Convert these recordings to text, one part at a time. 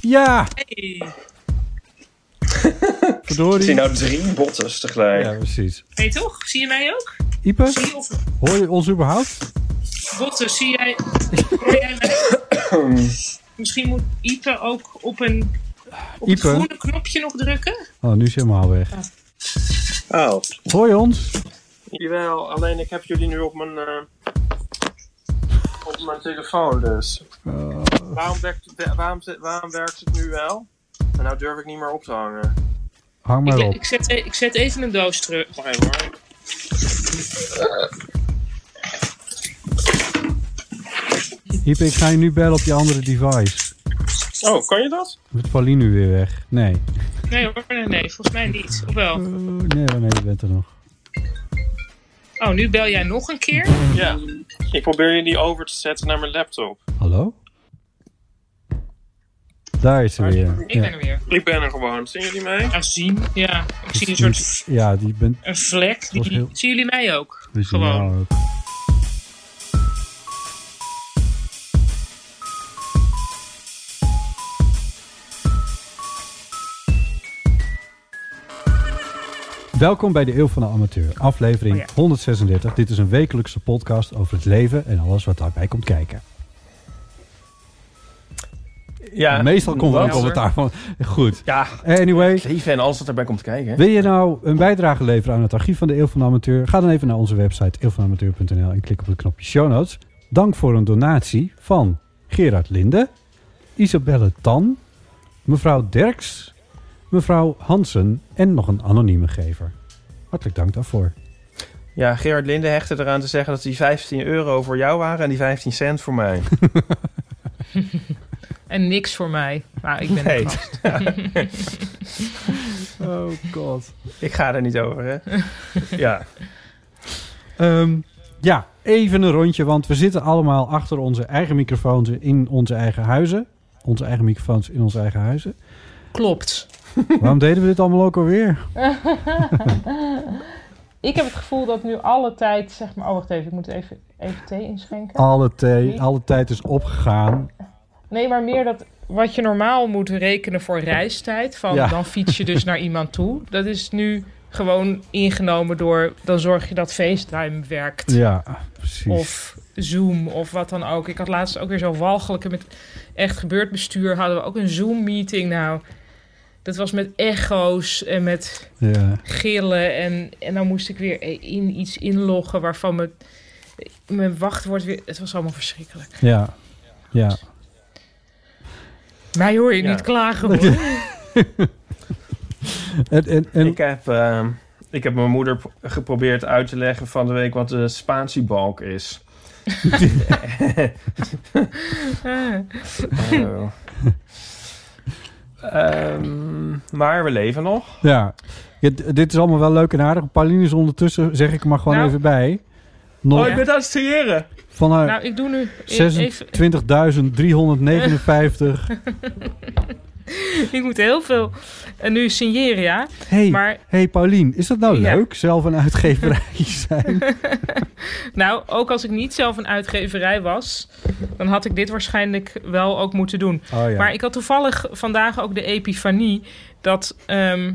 Ja! Hey. Verdorie. Ik zie nou drie bottes tegelijk. Ja, precies. Hey toch? Zie je mij ook? Ipe, Zie je of hoor je ons überhaupt? botten, zie jij... Hoor jij mij? Misschien moet Ipe ook op een op het groene knopje nog drukken? Oh, nu is hij helemaal weg. Oh. Hoor je ons? Jawel, alleen ik heb jullie nu op mijn, eh, op mijn telefoon dus. Waarom, werkt, waarom, waarom werkt het nu wel? En nou durf ik niet meer op te hangen. Hang maar Ik, op. ik, zet, e- ik zet even een doos terug. Even hoor. Ipe, ik ga je nu bellen op je andere device. Oh, kan je dat? Wordt Pauline nu weer weg? Nee. Nee hoor, nee, nee, volgens mij niet. Of wel? Oh, nee, nee, je bent er nog. Oh, nu bel jij nog een keer? Ja. Ik probeer jullie over te zetten naar mijn laptop. Hallo? Daar is ze weer. Ik ben er weer. Ik ben er gewoon. Zien jullie mij? Ja, zien. Ja. Ik zie een soort Ja, die bent... een vlek. was Die, heel- Zien jullie mij ook? Gewoon. jou ook. Welkom bij de Eeuw van de Amateur, aflevering Oh ja. 136. Dit is een wekelijkse podcast over het leven en alles wat daarbij komt kijken. Ja, Meestal komt er een commentaar van. Goed. Ja, Anyway, leven en alles wat erbij komt kijken. wil je nou een bijdrage leveren aan het archief van de Eeuw van de Amateur? Ga dan even naar onze website eeuwvanamateur.nl en klik op het knopje show notes. Dank voor een donatie van Gerard Linde, Isabelle Tan, mevrouw Derks, mevrouw Hansen en nog een anonieme gever. Hartelijk dank daarvoor. Ja, Gerard Linde hechtte eraan te zeggen dat die 15 euro voor jou waren en die 15 cent voor mij. En niks voor mij. Maar ik ben Nee. Oh god. Ik ga er niet over, hè? Ja. Ehm, ja, even een rondje, want we zitten allemaal achter onze eigen microfoons in onze eigen huizen. Onze eigen microfoons in onze eigen huizen. Klopt. Waarom deden we dit allemaal ook alweer? Ik heb het gevoel dat nu alle tijd, zeg maar... Oh, wacht even. Ik moet even, even thee inschenken. Alle, thee, alle tijd is opgegaan. Nee, maar meer dat... Wat je normaal moet rekenen voor reistijd. Van Ja. dan fiets je dus naar iemand toe. Dat is nu gewoon ingenomen door... Dan zorg je dat FaceTime werkt. Ja, precies. Of Zoom of wat dan ook. Ik had laatst ook weer zo walgelijke met echt gebeurd bestuur. Hadden we ook een Zoom-meeting. Nou, dat was met echo's en met Ja. gillen. En, en dan moest ik weer in iets inloggen waarvan mijn, mijn wachtwoord weer... Het was allemaal verschrikkelijk. Ja. Ja. Mij hoor je Ja. niet klagen hoor. En, en, en, Ik, heb, ehm, ik heb mijn moeder geprobeerd uit te leggen van de week wat de spatiebalk is. Oh. Ehm, maar we leven nog. ja. Dit is allemaal wel leuk en aardig. Pauline is ondertussen, zeg ik er maar gewoon Nou. even bij. Nog Oh, ik ben aan het studeren. van haar nou, ik doe nu even... 26.359. Ik moet heel veel en nu signeren, ja. hey, Maar hey Paulien, is dat nou Ja. leuk? Zelf een uitgeverij zijn? Nou, ook als ik niet zelf een uitgeverij was, dan had ik dit waarschijnlijk wel ook moeten doen. Oh ja. Maar ik had toevallig vandaag ook de epifanie dat ehm,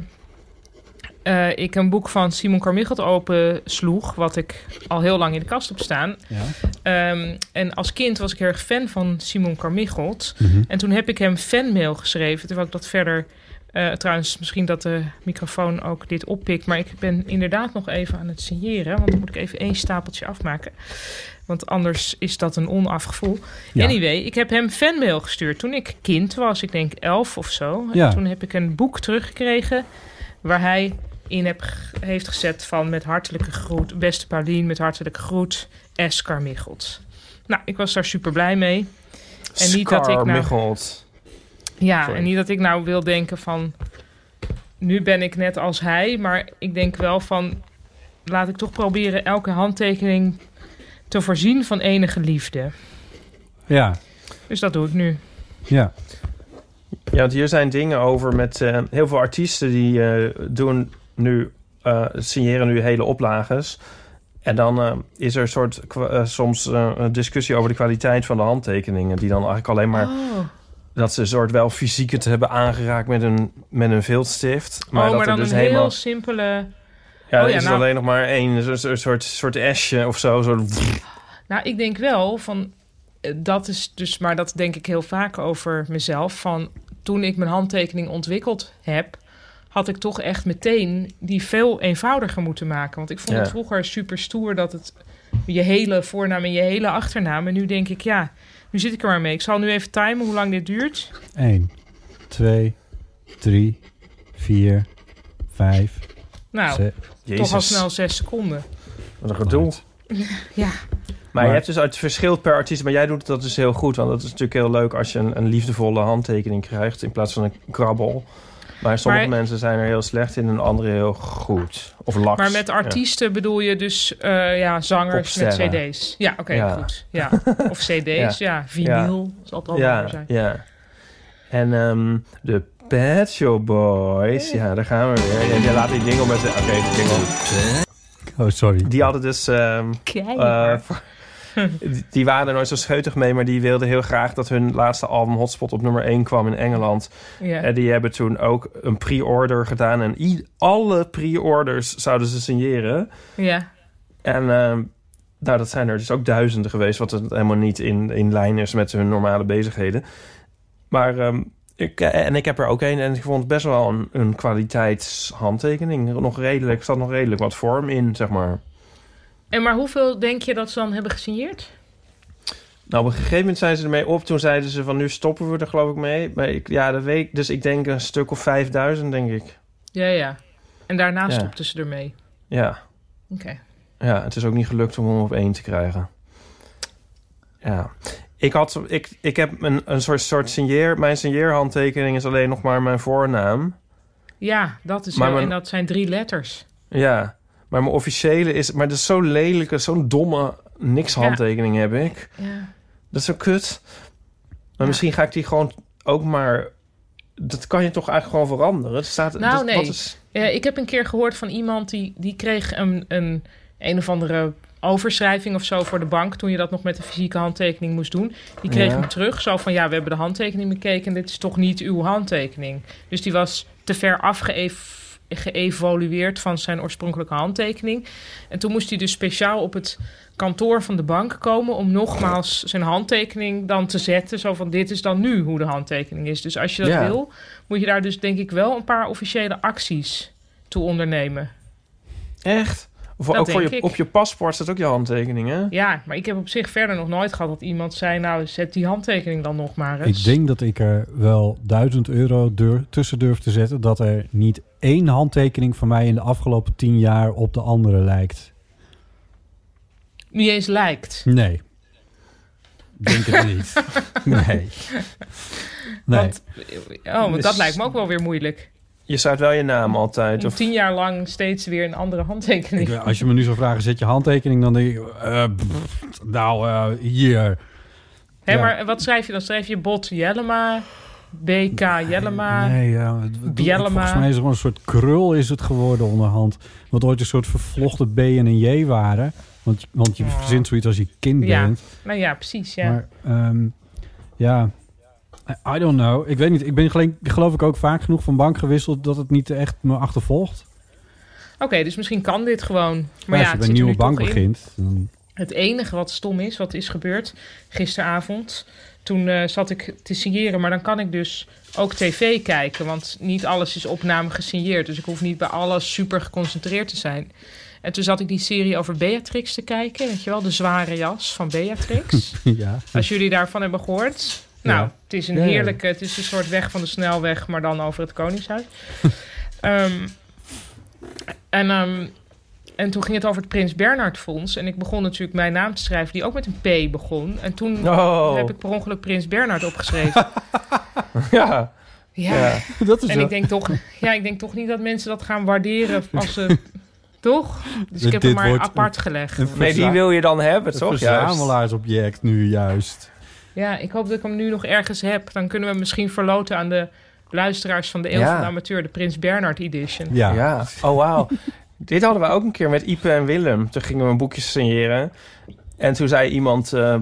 eh, ik een boek van Simon Carmichael open sloeg, wat ik al heel lang in de kast heb staan. ja. Ehm, en als kind was ik heel erg fan van Simon Carmichael. Mhm. En toen heb ik hem fanmail geschreven, terwijl ik dat verder Eh, trouwens, misschien dat de microfoon ook dit oppikt. Maar ik ben inderdaad nog even aan het signeren. Want dan moet ik even één stapeltje afmaken. Want anders is dat een onafgevoel. Ja. Anyway, ik heb hem fanmail gestuurd toen ik kind was. Ik denk elf of zo. Ja. En toen heb ik een boek teruggekregen... waar hij in heb, heeft gezet van... met hartelijke groet, beste Paulien, met hartelijke groet... S. Carmichelt. Nou, ik was daar super blij mee. En niet dat ik nou... Ja, Sorry. en niet dat ik nou wil denken van... nu ben ik net als hij, maar ik denk wel van... laat ik toch proberen elke handtekening te voorzien van enige liefde. Ja, Dus dat doe ik nu. ja. Ja, want hier zijn dingen over met eh, heel veel artiesten die eh, doen nu, eh, signeren nu hele oplages. En dan eh, is er een soort eh, soms een discussie over de kwaliteit van de handtekeningen. Die dan eigenlijk alleen maar oh, dat ze een soort wel fysiek het hebben aangeraakt met een, met een viltstift. maar, dat oh, maar er dus een helemaal. heel simpele... Ja, Oh ja, is nou- alleen nog maar één een soort, soort, soort esje of zo. zo Nou, ik denk wel van... Dat is dus, maar dat denk ik heel vaak over mezelf. Van toen ik mijn handtekening ontwikkeld heb, had ik toch echt meteen die veel eenvoudiger moeten maken. Want ik vond Ja. het vroeger super stoer dat het je hele voornaam en je hele achternaam. En nu denk ik, ja, nu zit ik er maar mee. Ik zal nu even timen hoe lang dit duurt. 1, 2, 3, 4, 5, Nou, 6. toch al snel zes seconden. Wat een gedoe. Ja, Maar, Maar- je hebt dus uit verschil per artiest. Maar jij doet dat dus heel goed. Want dat is natuurlijk heel leuk als je een, een liefdevolle handtekening krijgt. In plaats van een krabbel. Maar sommige Maar- mensen zijn er heel slecht in en andere heel goed. Of laks. maar met artiesten bedoel je dus eh, ja, zangers met cd's. Ja, oké, Ja. goed. Ja. Of cd's, ja. Ja. Vinyl zal het Ja, allemaal zijn. ja. En ehm, de Pet Shop Boys. Ja, daar gaan we weer. Die laat die jingle met... Oké, jingle. Oh, sorry. Die hadden dus... ehm, eh, voor- die- waren er nooit zo scheutig mee, maar die wilden heel graag dat hun laatste album Hotspot op nummer 1 kwam in Engeland. En die hebben toen ook een pre-order gedaan. En alle pre-orders zouden ze signeren. ja. En ehm, nou, dat zijn er dus ook duizenden geweest... wat het helemaal niet in, in lijn is met hun normale bezigheden. Maar ehm, ik, eh, en ik heb er ook een... en ik vond het best wel een, een kwaliteitshandtekening. Nog redelijk, er zat nog redelijk wat vorm in, zeg maar. En maar hoeveel denk je dat ze dan hebben gesigneerd? Nou, op een gegeven moment zijn ze ermee op. Toen zeiden ze van nu stoppen we er geloof ik mee. Maar ik, ja, dat weet ik. Dus ik denk een stuk of 5000, denk ik. Ja, ja. En daarna Ja. stopten ze ermee. Ja. Oké. Ja, het is ook niet gelukt om hem op één te krijgen. Ja. Ik, had, ik, ik heb een, een soort, soort signeer... Mijn signeerhandtekening is alleen nog maar mijn voornaam. Ja, dat is Maar mijn- En dat zijn drie letters. Ja. Maar mijn officiële is... Maar dat is zo'n lelijke, zo'n domme niks-handtekening heb ik. Ja. Dat is zo kut. Maar misschien ga ik die gewoon ook maar... Dat kan je toch eigenlijk gewoon veranderen? Het staat, Nou, dat- nee. wat is- Ja, ik heb een keer gehoord van iemand die, die kreeg een, een, een of andere overschrijving of zo voor de bank toen je dat nog met de fysieke handtekening moest doen. Die kreeg hem terug, zo van ja, we hebben de handtekening bekeken en dit is toch niet uw handtekening. Dus die was te ver afgeëv- geëvolueerd van zijn oorspronkelijke handtekening. En toen moest hij dus speciaal op het kantoor van de bank komen om nogmaals zijn handtekening dan te zetten. Zo van dit is dan nu hoe de handtekening is. Dus als je dat Ja. wil, moet je daar dus denk ik wel een paar officiële acties toe ondernemen. Echt? Of Dat ook voor je, ik. op je paspoort staat ook je handtekening, hè? Ja, maar ik heb op zich verder nog nooit gehad dat iemand zei... nou, zet die handtekening dan nog maar eens. Ik denk dat ik er wel 1000 euro dur- tussen durf te zetten... dat er niet één handtekening van mij in de afgelopen 10 jaar op de andere lijkt. Niet eens lijkt. Nee. Denk het niet. Nee. Nee. Want, oh, want dat Dus- lijkt me ook wel weer moeilijk. Je staat wel je naam altijd. Of, tien jaar lang steeds weer een andere handtekening. Ik, als je me nu zou vragen, zet je handtekening, dan denk ik... eh, pff, nou, eh, hier. Ja. Maar wat schrijf je dan? Schrijf je Bot Jellema, BK Jellema? Nee, ja, het- volgens mij is het gewoon een soort krul is het geworden onderhand. Wat ooit een soort vervlochten B en een J waren. Want, want je Ja. verzint zoiets als je kind Ja. bent. Nou ja, precies, ja. Maar ehm, ja, I, don't know. Ik weet niet. Ik ben gelijk, geloof ik ook vaak genoeg van bank gewisseld... dat het niet echt me achtervolgt. Oké, dus misschien kan dit gewoon. Maar ja, als je bij een nieuwe bank begint... Dan, Het enige wat stom is, wat is gebeurd gisteravond... toen eh, zat ik te signeren, maar dan kan ik dus ook tv kijken. Want niet alles is opname gesigneerd. Dus ik hoef niet bij alles super geconcentreerd te zijn. En toen zat ik die serie over Beatrix te kijken. Weet je wel, de zware jas van Beatrix. ja. Als jullie daarvan hebben gehoord. Nou, Ja. het is een heerlijke... Het is een soort weg van de snelweg, maar dan over het Koningshuis. Ehm, en, ehm, en toen ging het over het Prins Bernhard Fonds. En ik begon natuurlijk mijn naam te schrijven, die ook met een P begon. En toen Oh. heb ik per ongeluk Prins Bernhard opgeschreven. Ja. ja. Ja. Dat is En ik denk, toch, ja, ik denk toch niet dat mensen dat gaan waarderen als ze... toch? Dus ik heb hem maar apart een- gelegd. een Nee, die wil je dan hebben, Een toch? Juist. verzamelaarsobject nu juist. Ja, ik hoop dat ik hem nu nog ergens heb. Dan kunnen we misschien verloten aan de luisteraars van de Eeuw Ja. van de Amateur, de Prins Bernhard Edition. Ja. Ja. Oh, wauw. Dit hadden we ook een keer met Ipe en Willem. Toen gingen we een boekje signeren. En toen zei iemand... eh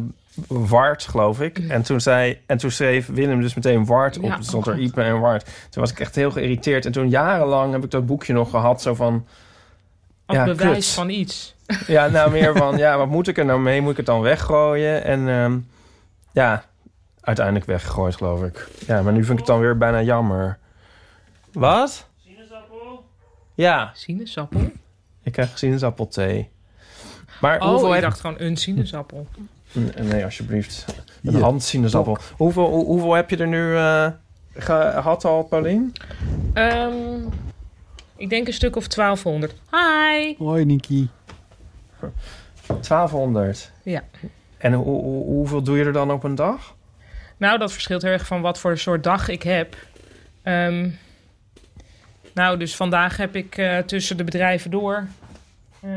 Wart, geloof ik. En toen, zei, en toen schreef Willem dus meteen Wart op. Ja, stond er. Ipe en Wart. Toen was ik echt heel geïrriteerd. En toen jarenlang heb ik dat boekje nog gehad. Zo van... Als Ja, bewijs kut. van iets. Ja, nou meer van... Ja, wat moet ik er nou mee? Moet ik het dan weggooien? En ehm, ja, uiteindelijk weggegooid, geloof ik. Ja, maar nu vind ik het dan weer bijna jammer. Wat? Sinaasappel? Ja, Sinaasappel? ik krijg sinaasappelthee. Maar Oh, hoeveel ik heb dacht gewoon een sinaasappel. Nee, alsjeblieft. Een Hier. handsinaasappel. Hoeveel, hoe- hoeveel heb je er nu eh, gehad al, Paulien? Ehm, ik denk een stuk of 1200. Hi! Hoi, Niki. 1200. Ja. En hoe, hoe- hoeveel doe je er dan op een dag? Nou, dat verschilt heel erg van wat voor soort dag ik heb. Ehm, nou, dus vandaag heb ik eh, tussen de bedrijven door... eh,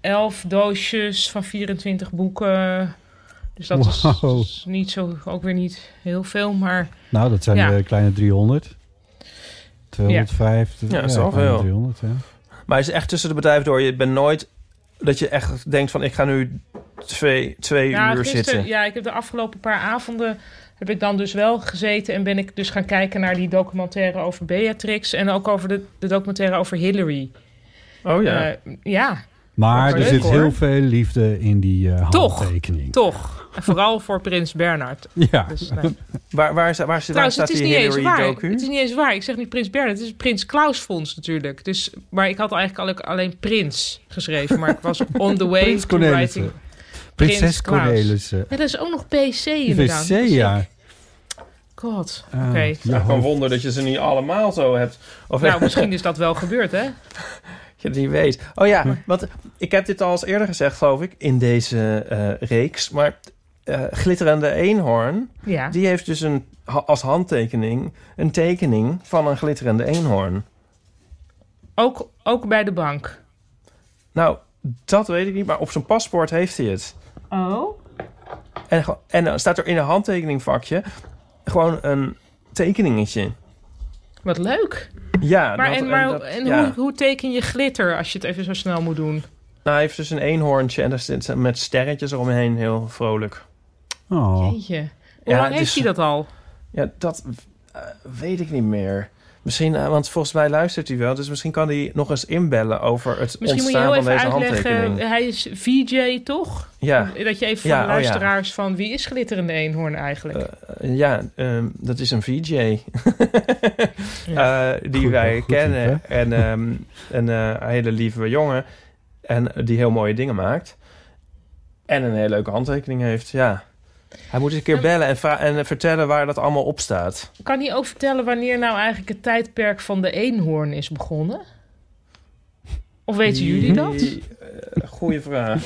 elf doosjes van 24 boeken. Dus dat is- Wow. is niet zo, ook weer niet heel veel, maar Nou, dat zijn Ja. de kleine 300. 250. Ja, dat is kleine veel. 300, ja. Maar is het echt tussen de bedrijven door? Je bent nooit dat je echt denkt van ik ga nu twee, twee Ja, uur gisteren- zitten. Ja, ik heb de afgelopen paar avonden heb ik dan dus wel gezeten en ben ik dus gaan kijken naar die documentaire over Beatrix en ook over de, de documentaire over Hillary. Oh ja. Eh, ja, Maar Leuk, er zit hoor. heel veel liefde in die eh Toch. handtekening. toch. En vooral voor Prins Bernhard. Ja. Dus, nee. waar, waar, is- waar, Trouwens, staat het is die niet eens waar. docu? Het is niet eens waar. Ik zeg niet Prins Bernhard. Het is Prins Klaus Fonds natuurlijk. Dus, maar ik had eigenlijk al- alleen Prins geschreven. Maar ik was on the way Prins to Cornelissen. writing. Prinses Klaus. Cornelissen. Ja, dat is ook nog PC inderdaad. VC, ja. God, Ah, oké. ja, hoofd- wonder dat je ze niet allemaal zo hebt. Of Nou, misschien is dat wel gebeurd, hè? Je het niet weet. Oh ja, want ik heb dit al eens eerder gezegd, geloof ik, in deze eh, reeks. Maar eh, Glitterende Eenhoorn, Ja. die heeft dus een, als handtekening een tekening van een glitterende eenhoorn. Ook, ook bij de bank. Nou, dat weet ik niet, maar op zijn paspoort heeft hij het. Oh? En, en dan staat er in een handtekeningvakje gewoon een tekeningetje. Wat leuk. Ja, Maar, dat- en, maar, dat- en ja. hoe, hoe teken je glitter als je het even zo snel moet doen? Nou, hij heeft dus een eenhoorntje en daar zit met sterretjes eromheen, heel vrolijk. Oh. Jeetje. Hoe Ja, lang heeft is- hij dat al? Ja, dat eh, weet ik niet meer. Misschien, eh, want volgens mij luistert hij wel, dus misschien kan hij nog eens inbellen over het Misschien moet je ontstaan heel van even deze uitleggen. handtekening. Hij is VJ, toch? Ja, Dat je even voor Ja, de oh ja. luisteraars van wie is glitterende eenhoorn eigenlijk? eh, ja ehm, dat is een VJ Ja. eh, die Goed, wij goed, kennen. en ehm, een eh, hele lieve jongen. En die heel mooie dingen maakt. En een hele leuke handtekening heeft, ja. Hij moet eens een keer Ja. bellen en, en vertellen waar dat allemaal op staat. Kan hij ook vertellen wanneer nou eigenlijk het tijdperk van de eenhoorn is begonnen? Of weten jullie dat? Eh, goeie vraag.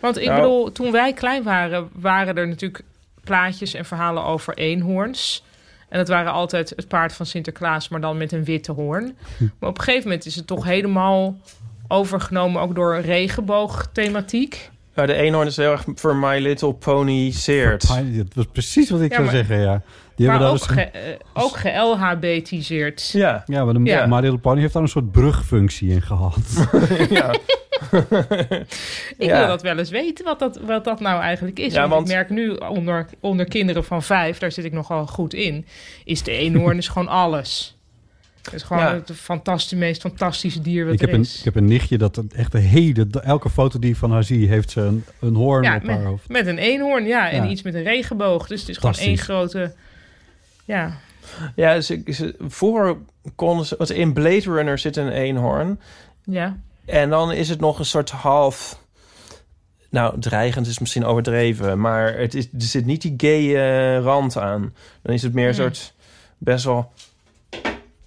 Want ik Nou. bedoel, toen wij klein waren, waren er natuurlijk plaatjes en verhalen over eenhoorns. En dat waren altijd het paard van Sinterklaas, maar dan met een witte hoorn. Maar op een gegeven moment is het toch helemaal overgenomen, ook door regenboogthematiek. Ja, de eenhoorn is heel erg voor My Little Pony Seert. Dat was precies wat ik Ja, zou maar- zeggen, ja. Die maar hebben ook, ge, eh, ook ge-LHBtiseerd. Ja, Ja, maar de Ja. My Little Pony heeft daar een soort brugfunctie in gehad. ja. Ik Ja. wil dat wel eens weten, wat dat, wat dat nou eigenlijk is. Ja, want, want- ik merk nu onder, onder kinderen van vijf, daar zit ik nogal goed in, is de eenhoorn is gewoon alles. Het is gewoon Ja. het fantastisch, meest fantastische dier wat Ik er heb, een, is. ik heb een nichtje dat een- echt de hele... Elke foto die ik van haar zie, heeft ze een, een hoorn ja, op haar met, hoofd. met een eenhoorn, ja. En iets met een regenboog. Dus het is gewoon één grote... Ja, Ja, ze, ze, vroeger konden ze... Want in Blade Runner zit een eenhoorn. ja. En dan is het nog een soort half... Nou, dreigend is misschien overdreven. Maar het is, er zit niet die gay eh, rand aan. Dan is het meer een soort... Best wel...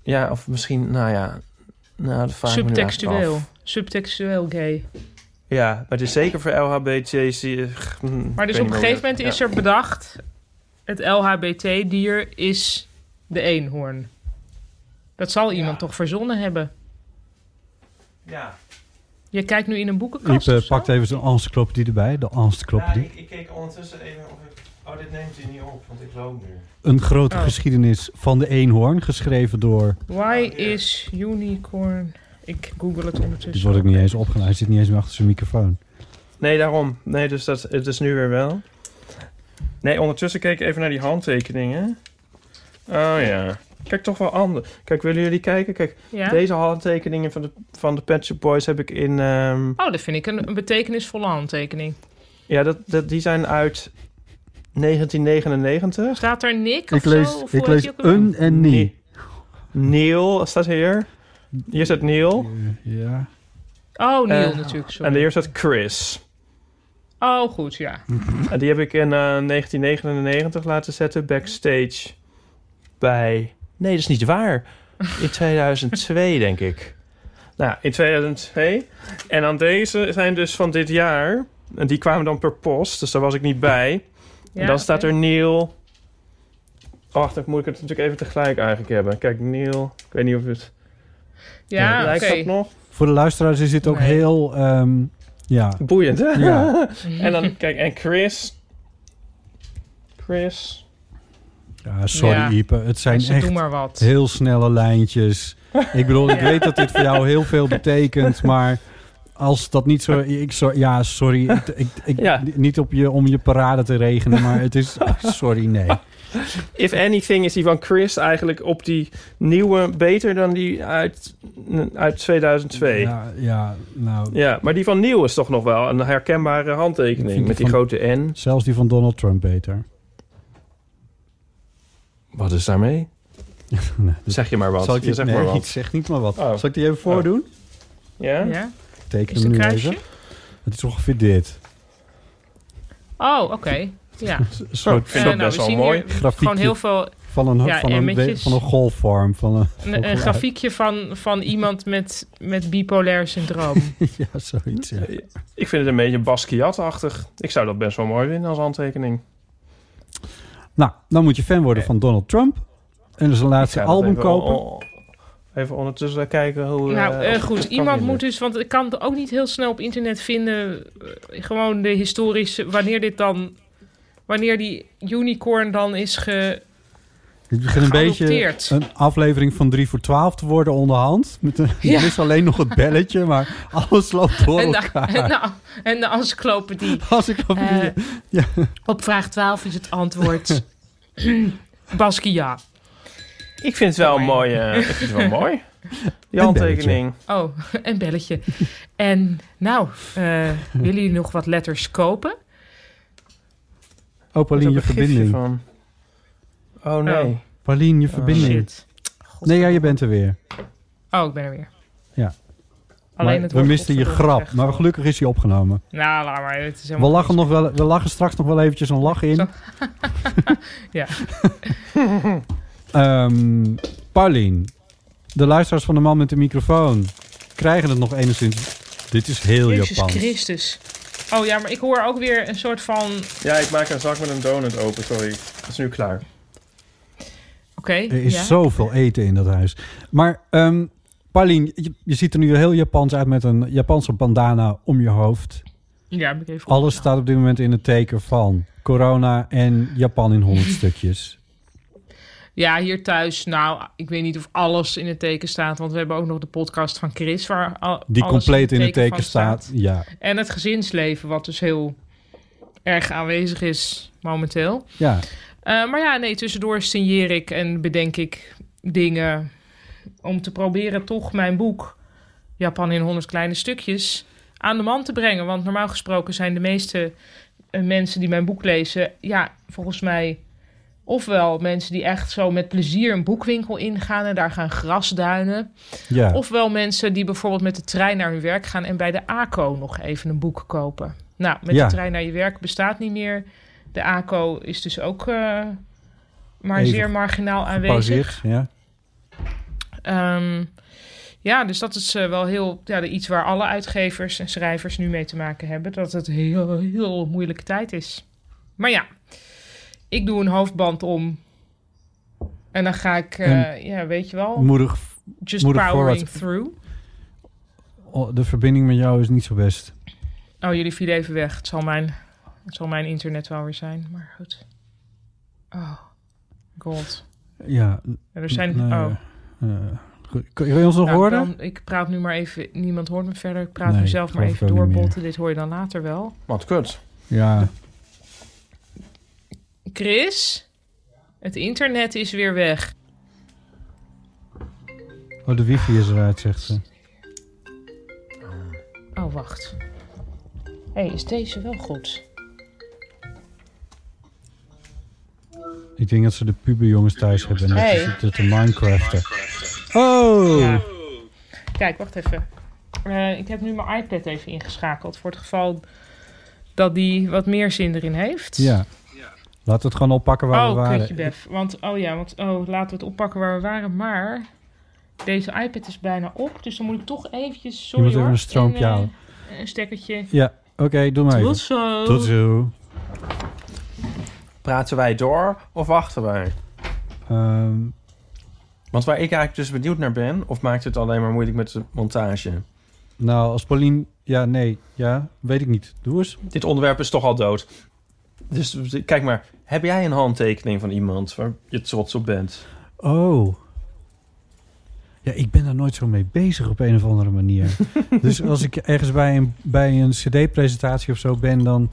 Ja, of misschien... Nou ja... Nou, dat Subtextueel. Subtextueel gay. Ja, maar het is zeker voor LHBT's... eh, hm, Maar dus op een gegeven moment is er bedacht... het LHBT-dier is de eenhoorn. Dat zal iemand toch verzonnen hebben. Ja. Je kijkt nu in een boekenkast Iep eh, zo? pakt even zijn encyclopedie erbij. De Ja, encyclopedie. ik, ik keek ondertussen even of. Oh, dit neemt hij niet op, want ik loop nu. Een grote Oh. geschiedenis van de eenhoorn, geschreven door... Why is unicorn... Ik google het ondertussen. Die wordt ook niet eens opgenomen. Hij zit niet eens meer achter zijn microfoon. Nee, daarom. Nee, dus dat, het is nu weer wel. Nee, ondertussen keek ik even naar die handtekeningen. Oh ja. Kijk, toch wel anders. Kijk, willen jullie kijken? Kijk, Ja? deze handtekeningen van de, van de Pet Shop Boys heb ik in... ehm, Oh, dat vind ik een, een betekenisvolle handtekening. ja, dat, dat, die zijn uit 1999. Staat er Nick of Ik lees, zo? Of ik lees een en nie. Neil staat hier. Hier staat Neil. Ja. Oh, Neil Eh, natuurlijk, sorry. En hier staat Chris. Oh, goed, ja. En die heb ik in eh, 1999 laten zetten backstage bij... Nee, dat is niet waar. In 2002, denk ik. Nou, in 2002. En dan deze zijn dus van dit jaar. En die kwamen dan per post, dus daar was ik niet bij. Ja en dan staat er Neil... Wacht, dan moet ik het natuurlijk even tegelijk eigenlijk hebben. Kijk, Neil... Ik weet niet of het... Ja, oké. Lijkt dat nog? Voor de luisteraars is dit ook Nee. heel... ehm, ja, Boeiend, hè? Ja. en dan, kijk, en Chris... Chris... ja, sorry Ja. Ipe. Het zijn Dus echt Doe maar wat. heel snelle lijntjes. Ik bedoel, ik Ja. weet dat dit voor jou heel veel betekent, maar als dat niet zo... Ik, zo ja, sorry. Ik, ik, ik- Ja. Niet op je, om je parade te regenen, maar het is... Sorry, nee. If anything is die van Chris eigenlijk op die nieuwe beter dan die uit, uit 2002. Ja. Ja, ja, nou... maar die van Nieuw is toch nog wel een herkenbare handtekening met die van- grote N. Zelfs die van Donald Trump beter. Wat is daarmee? Nee, Zeg je maar wat. Zal ik je je, zeg nee, maar ik wat. zeg niet maar wat. Oh. Zal ik die even voordoen? Ja? Ja? Teken hem nu kruisje? even. Het is ongeveer dit. Oh, oké. Ja. Een soort ik vind Eh, dat nou, best we wel zien mooi. hier Grafiekje. Gewoon heel veel... van een, Ja, van een, van een golfvorm. Van een, van Een, grafiekje van, van iemand met, met bipolair syndroom. ja, zoiets. Ja. Ik vind het een beetje Basquiat-achtig. Ik zou dat best wel mooi vinden als handtekening. Nou, dan moet je fan worden van Donald Trump. En dus een Ik laatste album kopen. Even ondertussen kijken hoe... nou, eh, eh, goed. Iemand moet dus... Want ik kan het ook niet heel snel op internet vinden. eh, gewoon de historische... Wanneer dit dan... Wanneer die unicorn dan is ge... Het begint een beetje een aflevering van 3 voor 12 te worden onderhand. Met een, Ja. Er is alleen nog het belletje, maar alles loopt door En de, elkaar. en, de, en de encyclopedie. Als ik op Eh, ja. Op vraag 12 is het antwoord... Basquiat. Ik vind het wel Mooi. mooi. eh, ik vind het wel mooi. Die handtekening. Oh, een belletje. En nou, eh, willen jullie nog wat letters kopen? Oh, Paulien, Er je verbinding. Van. Oh nee. Oh. Paulien, je verbinding. Shit. nee, ja, je bent er weer. Oh, ik ben er weer. Ja. Alleen het we misten je grap, maar gelukkig is hij opgenomen. Nou, laat maar. Het is We lachen, nog wel, we lachen straks nog wel eventjes een lach in. Ja. Ehm, Paulien, de luisteraars van de man met de microfoon krijgen het nog enigszins. Dit is heel Jezus Japans. Christus. Oh ja, maar ik hoor ook weer een soort van... Ja, ik maak een zak met een donut open. Sorry. Dat is nu klaar. Oké, Er is ja. zoveel eten in dat huis. Maar ehm Paulien, je, je ziet er nu heel Japans uit met een Japanse bandana om je hoofd. Ja, heb ik even Alles staat op dit moment in het teken van corona en Japan in honderd stukjes. Ja, hier thuis, nou, ik weet niet of alles in het teken staat. Want we hebben ook nog de podcast van Chris, waar al, Die compleet in het teken staat. Ja, En het gezinsleven, wat dus heel erg aanwezig is momenteel. ja. Eh, maar ja, nee, tussendoor signeer ik en bedenk ik dingen om te proberen toch mijn boek Japan in 100 kleine stukjes aan de man te brengen. Want normaal gesproken zijn de meeste eh, mensen die mijn boek lezen, ja, volgens mij ofwel mensen die echt zo met plezier een boekwinkel ingaan en daar gaan grasduinen. Ja. Ofwel mensen die bijvoorbeeld met de trein naar hun werk gaan en bij de ACO nog even een boek kopen. Nou, met Ja. de trein naar je werk bestaat niet meer. De ACO is dus ook eh, maar Even zeer marginaal aanwezig. Ja. Ehm, ja, dus dat is eh, wel heel ja, iets waar alle uitgevers en schrijvers nu mee te maken hebben. Dat het heel, heel moeilijke tijd is. Maar ja, ik doe een hoofdband om. En dan ga ik, eh, ja, weet je wel, Moedig. just moedig powering through. Oh, De verbinding met jou is niet zo best. Oh, jullie vielen even weg. Het zal mijn, het zal mijn internet wel weer zijn, maar goed. Oh, god. Ja. Ja, er zijn, nee, oh. eh. Kun je ons nog Nou, horen? dan- ik praat nu maar even, niemand hoort me verder. Ik praat Nee, nu zelf maar even doorbotten. Dit hoor je dan later wel. Wat kut. Ja. Chris, het internet is weer weg. Oh, de wifi is eruit, zegt ze. Oh, wacht. Hé, hey, is deze wel goed? Ik denk dat ze de puberjongens thuis hebben en dat Hey. ze zitten te Minecraften. Oh! Ja. Kijk, wacht even. Eh, ik heb nu mijn iPad even ingeschakeld. Voor het geval dat die wat meer zin erin heeft. Ja. Laten we het gewoon oppakken waar we oh, waren. kutje bef. Want, oh ja, want, oh, laten we het oppakken waar we waren. Maar deze iPad is bijna op. Dus dan moet ik toch eventjes, sorry moet even hoor, een stroompje een, eh, halen. Een stekkertje. Ja, oké, doe maar Tot even. zo. Tot zo. Praten wij door of wachten wij? Ehm, Want waar ik eigenlijk dus benieuwd naar ben... of maakt het alleen maar moeilijk met de montage? nou, als Paulien... Ja, nee. Ja, weet ik niet. Doe eens. Dit onderwerp is toch al dood. Dus kijk maar, heb jij een handtekening van iemand waar je trots op bent? Oh. Ja, ik ben daar nooit zo mee bezig op een of andere manier. dus als ik ergens bij een, bij een cd-presentatie of zo ben, dan...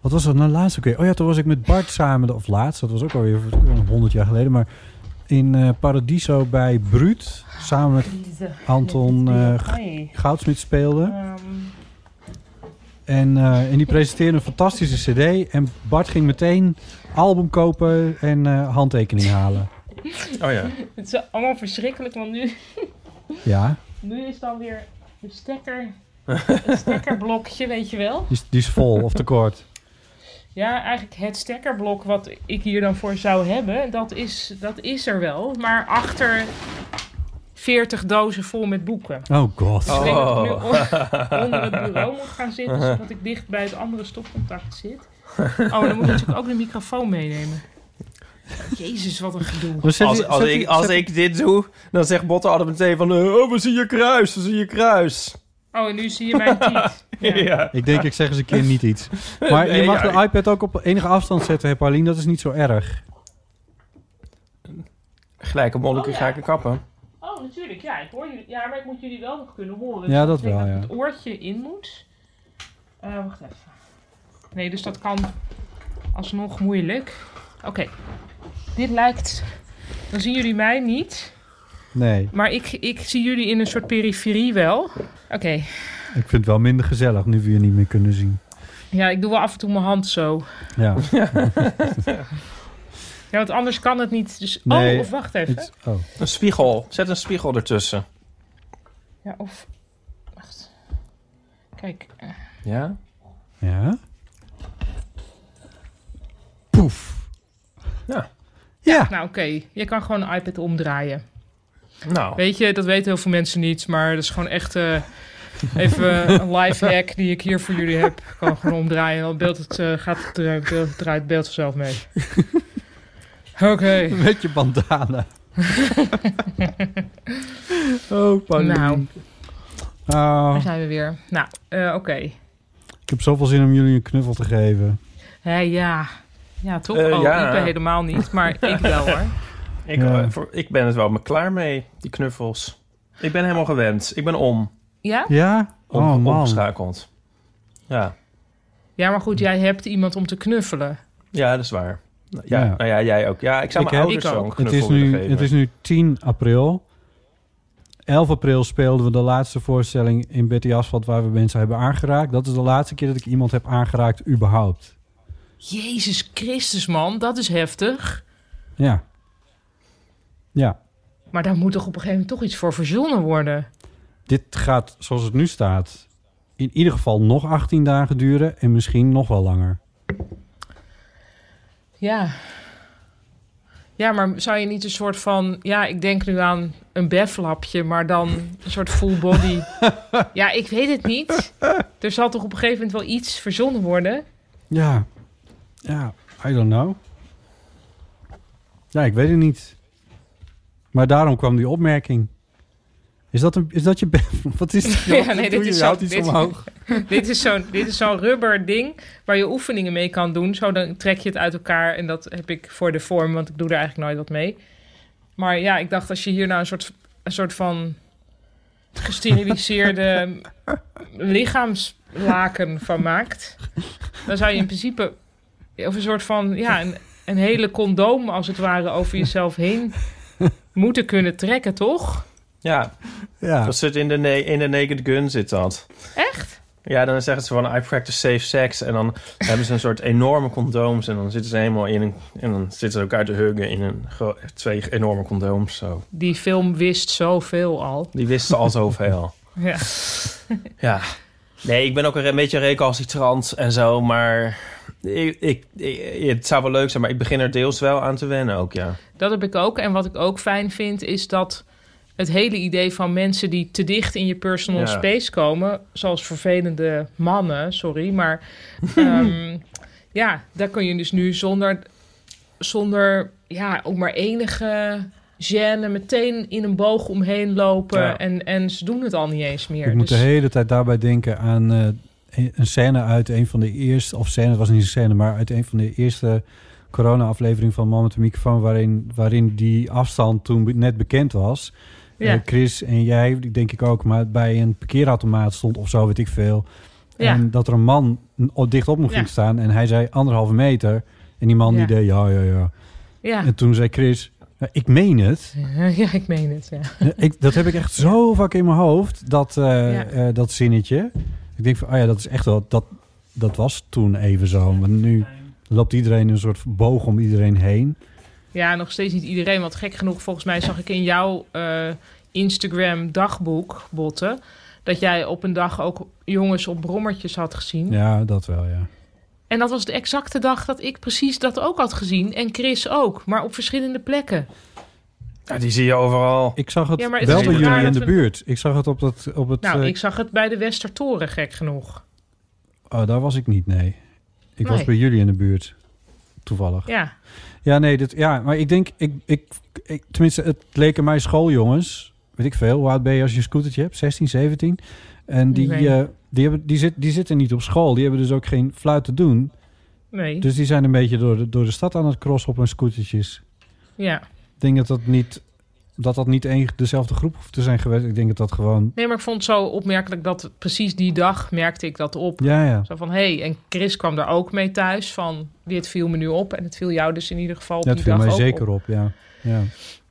Wat was dat nou laatst ook weer? Oh ja, toen was ik met Bart samen... Of laatst, dat was ook alweer honderd jaar geleden. Maar in eh, Paradiso bij Bruut. Samen met Anton eh. Goudsmit speelde. Ehm, En, eh, en die presenteerde een fantastische cd. En Bart ging meteen album kopen en eh, handtekening halen. Oh ja. het is allemaal verschrikkelijk, want nu, Ja, nu is dan weer de stekker, het stekkerblokje, weet je wel. die is, die is vol of tekort. Ja, eigenlijk het stekkerblok wat ik hier dan voor zou hebben, dat is, dat is er wel. Maar achter 40 dozen vol met boeken. Oh god. Dus ik denk dat ik nu Oh. on- onder het bureau moet gaan zitten, zodat ik dicht bij het andere stopcontact zit. Oh, dan moet ik natuurlijk ook de microfoon meenemen. Jezus, wat een gedoe. Als, als, ik, als ik dit doe, dan zegt Botte altijd meteen van... eh, Oh, we zien je kruis, we zien je kruis. Oh, en nu zie je mijn tiet. Ja. Ja. Ik denk, ik zeg eens een keer niet iets. Maar je mag ja, de iPad ook op enige afstand zetten, hè, Paulien. Dat is niet zo erg. Gelijk op Molleke Oh, ja. ga ik een kappen. Oh, natuurlijk. Ja, ik hoor jullie. Ja, maar ik moet jullie wel nog kunnen horen. Ja, dat wel, dat ja. het oortje in moet. Eh, wacht even. Nee, dus dat kan alsnog moeilijk. Oké. Dit lijkt... Dan zien jullie mij niet. Nee, Maar ik, ik zie jullie in een soort periferie wel. Oké. ik vind het wel minder gezellig nu we je niet meer kunnen zien. Ja, ik doe wel af en toe mijn hand zo. Ja. Ja, want anders kan het niet. Dus... Nee, oh, of wacht even. Het- oh. Een spiegel. Zet een spiegel ertussen. Ja, of... Wacht. Kijk. eh, Ja? Ja. Poef. Ja. Ja. Nou, oké. Je kan gewoon een iPad omdraaien. Nou, Weet je, dat weten heel veel mensen niet, maar dat is gewoon echt eh, even een live hack die ik hier voor jullie heb. Ik kan gewoon omdraaien, dan beeld het, eh, gaat het eruit, beeld, draait het beeld vanzelf mee. Oké. Met je bandana. oh, Paulien. Nou. Ah, Daar zijn we weer. Nou, eh, oké. ik heb zoveel zin om jullie een knuffel te geven. Hé, ja. Ja, toch? Oh, ja. ik ben helemaal niet, maar ik wel hoor. ik, Ja. eh, voor, ik ben het wel me klaar mee, die knuffels. Ik ben helemaal gewend. Ik ben om. Ja? Ja? om Oh, man. Omgeschakeld. Ja. Ja, maar goed, jij hebt iemand om te knuffelen. ja, dat is waar. Ja, Ja. Nou ja, jij ook. Ja, ik zou Ik mijn heb- ouders ook. Het is, nu, geven. het is nu 10 april. 11 april speelden we de laatste voorstelling in Betty Asphalt... waar we mensen hebben aangeraakt. Dat is de laatste keer dat ik iemand heb aangeraakt überhaupt. Jezus Christus, man, dat is heftig. Ja. Ja. Maar daar moet toch op een gegeven moment toch iets voor verzonnen worden? Dit gaat, zoals het nu staat... in ieder geval nog 18 dagen duren... en misschien nog wel langer. Ja. Ja, maar zou je niet een soort van... Ja, ik denk nu aan een beflapje, maar dan een soort full body. ja, ik weet het niet. Er zal toch op een gegeven moment wel iets verzonnen worden? Ja. Ja, I don't know. Ja, ik weet het niet. Maar daarom kwam die opmerking. Is dat, een, is dat je... Wat is het? Ja, nee, dit is zo- dit- omhoog. dit is zo'n dit is zo'n rubber ding waar je oefeningen mee kan doen. Zo dan trek je het uit elkaar en dat heb ik voor de vorm, want ik doe er eigenlijk nooit wat mee. Maar ja, ik dacht als je hier nou een soort, een soort van gesteriliseerde lichaamslaken van maakt, dan zou je in principe of een soort van ja een, een hele condoom als het ware over jezelf heen moeten kunnen trekken, toch? Ja, Ja. dat zit in de, in de Naked Gun zit dat. Echt? Ja, dan zeggen ze van I practice safe sex. En dan hebben ze een soort enorme condooms. En dan zitten ze helemaal in een... En dan zitten ze elkaar te huggen in een, twee enorme condooms. Zo. Die film wist zoveel al. Die wisten al zoveel. Ja. Ja. Nee, ik ben ook een beetje recalcitrant en zo. Maar ik, ik, ik- het zou wel leuk zijn. Maar ik begin er deels wel aan te wennen ook, ja. Dat heb ik ook. En wat ik ook fijn vind, is dat het hele idee van mensen die te dicht in je personal Ja. space komen, zoals vervelende mannen, sorry, maar ehm, ja, daar kun je dus nu zonder, zonder ja, ook maar enige gêne meteen in een boog omheen lopen Ja. en, en ze doen het al niet eens meer. Ik moet Dus- de hele tijd daarbij denken aan eh, een- scène uit een van de eerste... of scène, het was niet een scène, maar uit een van de eerste corona-aflevering van Man met de microfoon... waarin, waarin die afstand toen net bekend was. Ja. Eh, Chris en jij, denk ik ook, maar bij een parkeerautomaat stond of zo, weet ik veel. Ja. En dat er een man dichtop nog Ja. ging staan en hij zei anderhalve meter. En die man Ja. die deed ja, ja, ja. ja. En toen zei Chris, "Ja, ik meen het. ja, ik meen het, ja. ik, dat heb ik echt zo vaak in mijn hoofd, dat, eh, Ja. eh, dat zinnetje. Ik denk van, oh ja, dat is echt wel, dat, dat was toen even zo. Maar nu loopt iedereen een soort boog om iedereen heen. Ja, nog steeds niet iedereen. Want gek genoeg, volgens mij zag ik in jouw eh, Instagram dagboek, Botten... dat jij op een dag ook jongens op brommertjes had gezien. Ja, dat wel, ja. En dat was de exacte dag dat ik precies dat ook had gezien. En Chris ook, maar op verschillende plekken. ja. Die zie je overal. Ik zag het Ja, maar het wel bij jullie in de buurt. Ik zag het op, dat, op het... Nou, eh, ik zag het bij de Westertoren, gek genoeg. Oh, daar was ik niet, nee. Ik was bij jullie in de buurt. Toevallig. Ja, Ja, nee, dit, ja, maar ik denk, ik, ik, ik, tenminste, het leken mij schooljongens. Weet ik veel, hoe oud ben je als je een scootertje hebt? 16, 17? En die, eh, die, hebben, die, zit, die zitten niet op school. Die hebben dus ook geen fluit te doen. nee. Dus die zijn een beetje door de, door de stad aan het crossen op hun scootertjes. Ja. Ik denk dat dat niet, dat dat niet één, dezelfde groep hoeft te zijn geweest. Ik denk dat dat gewoon... Nee, maar ik vond het zo opmerkelijk dat precies die dag merkte ik dat op. Ja, ja. Zo van, hé, hey, en Chris kwam daar ook mee thuis van, dit viel me nu op. En het viel jou dus in ieder geval op Dat die viel dag mij ook zeker op. ja. ja.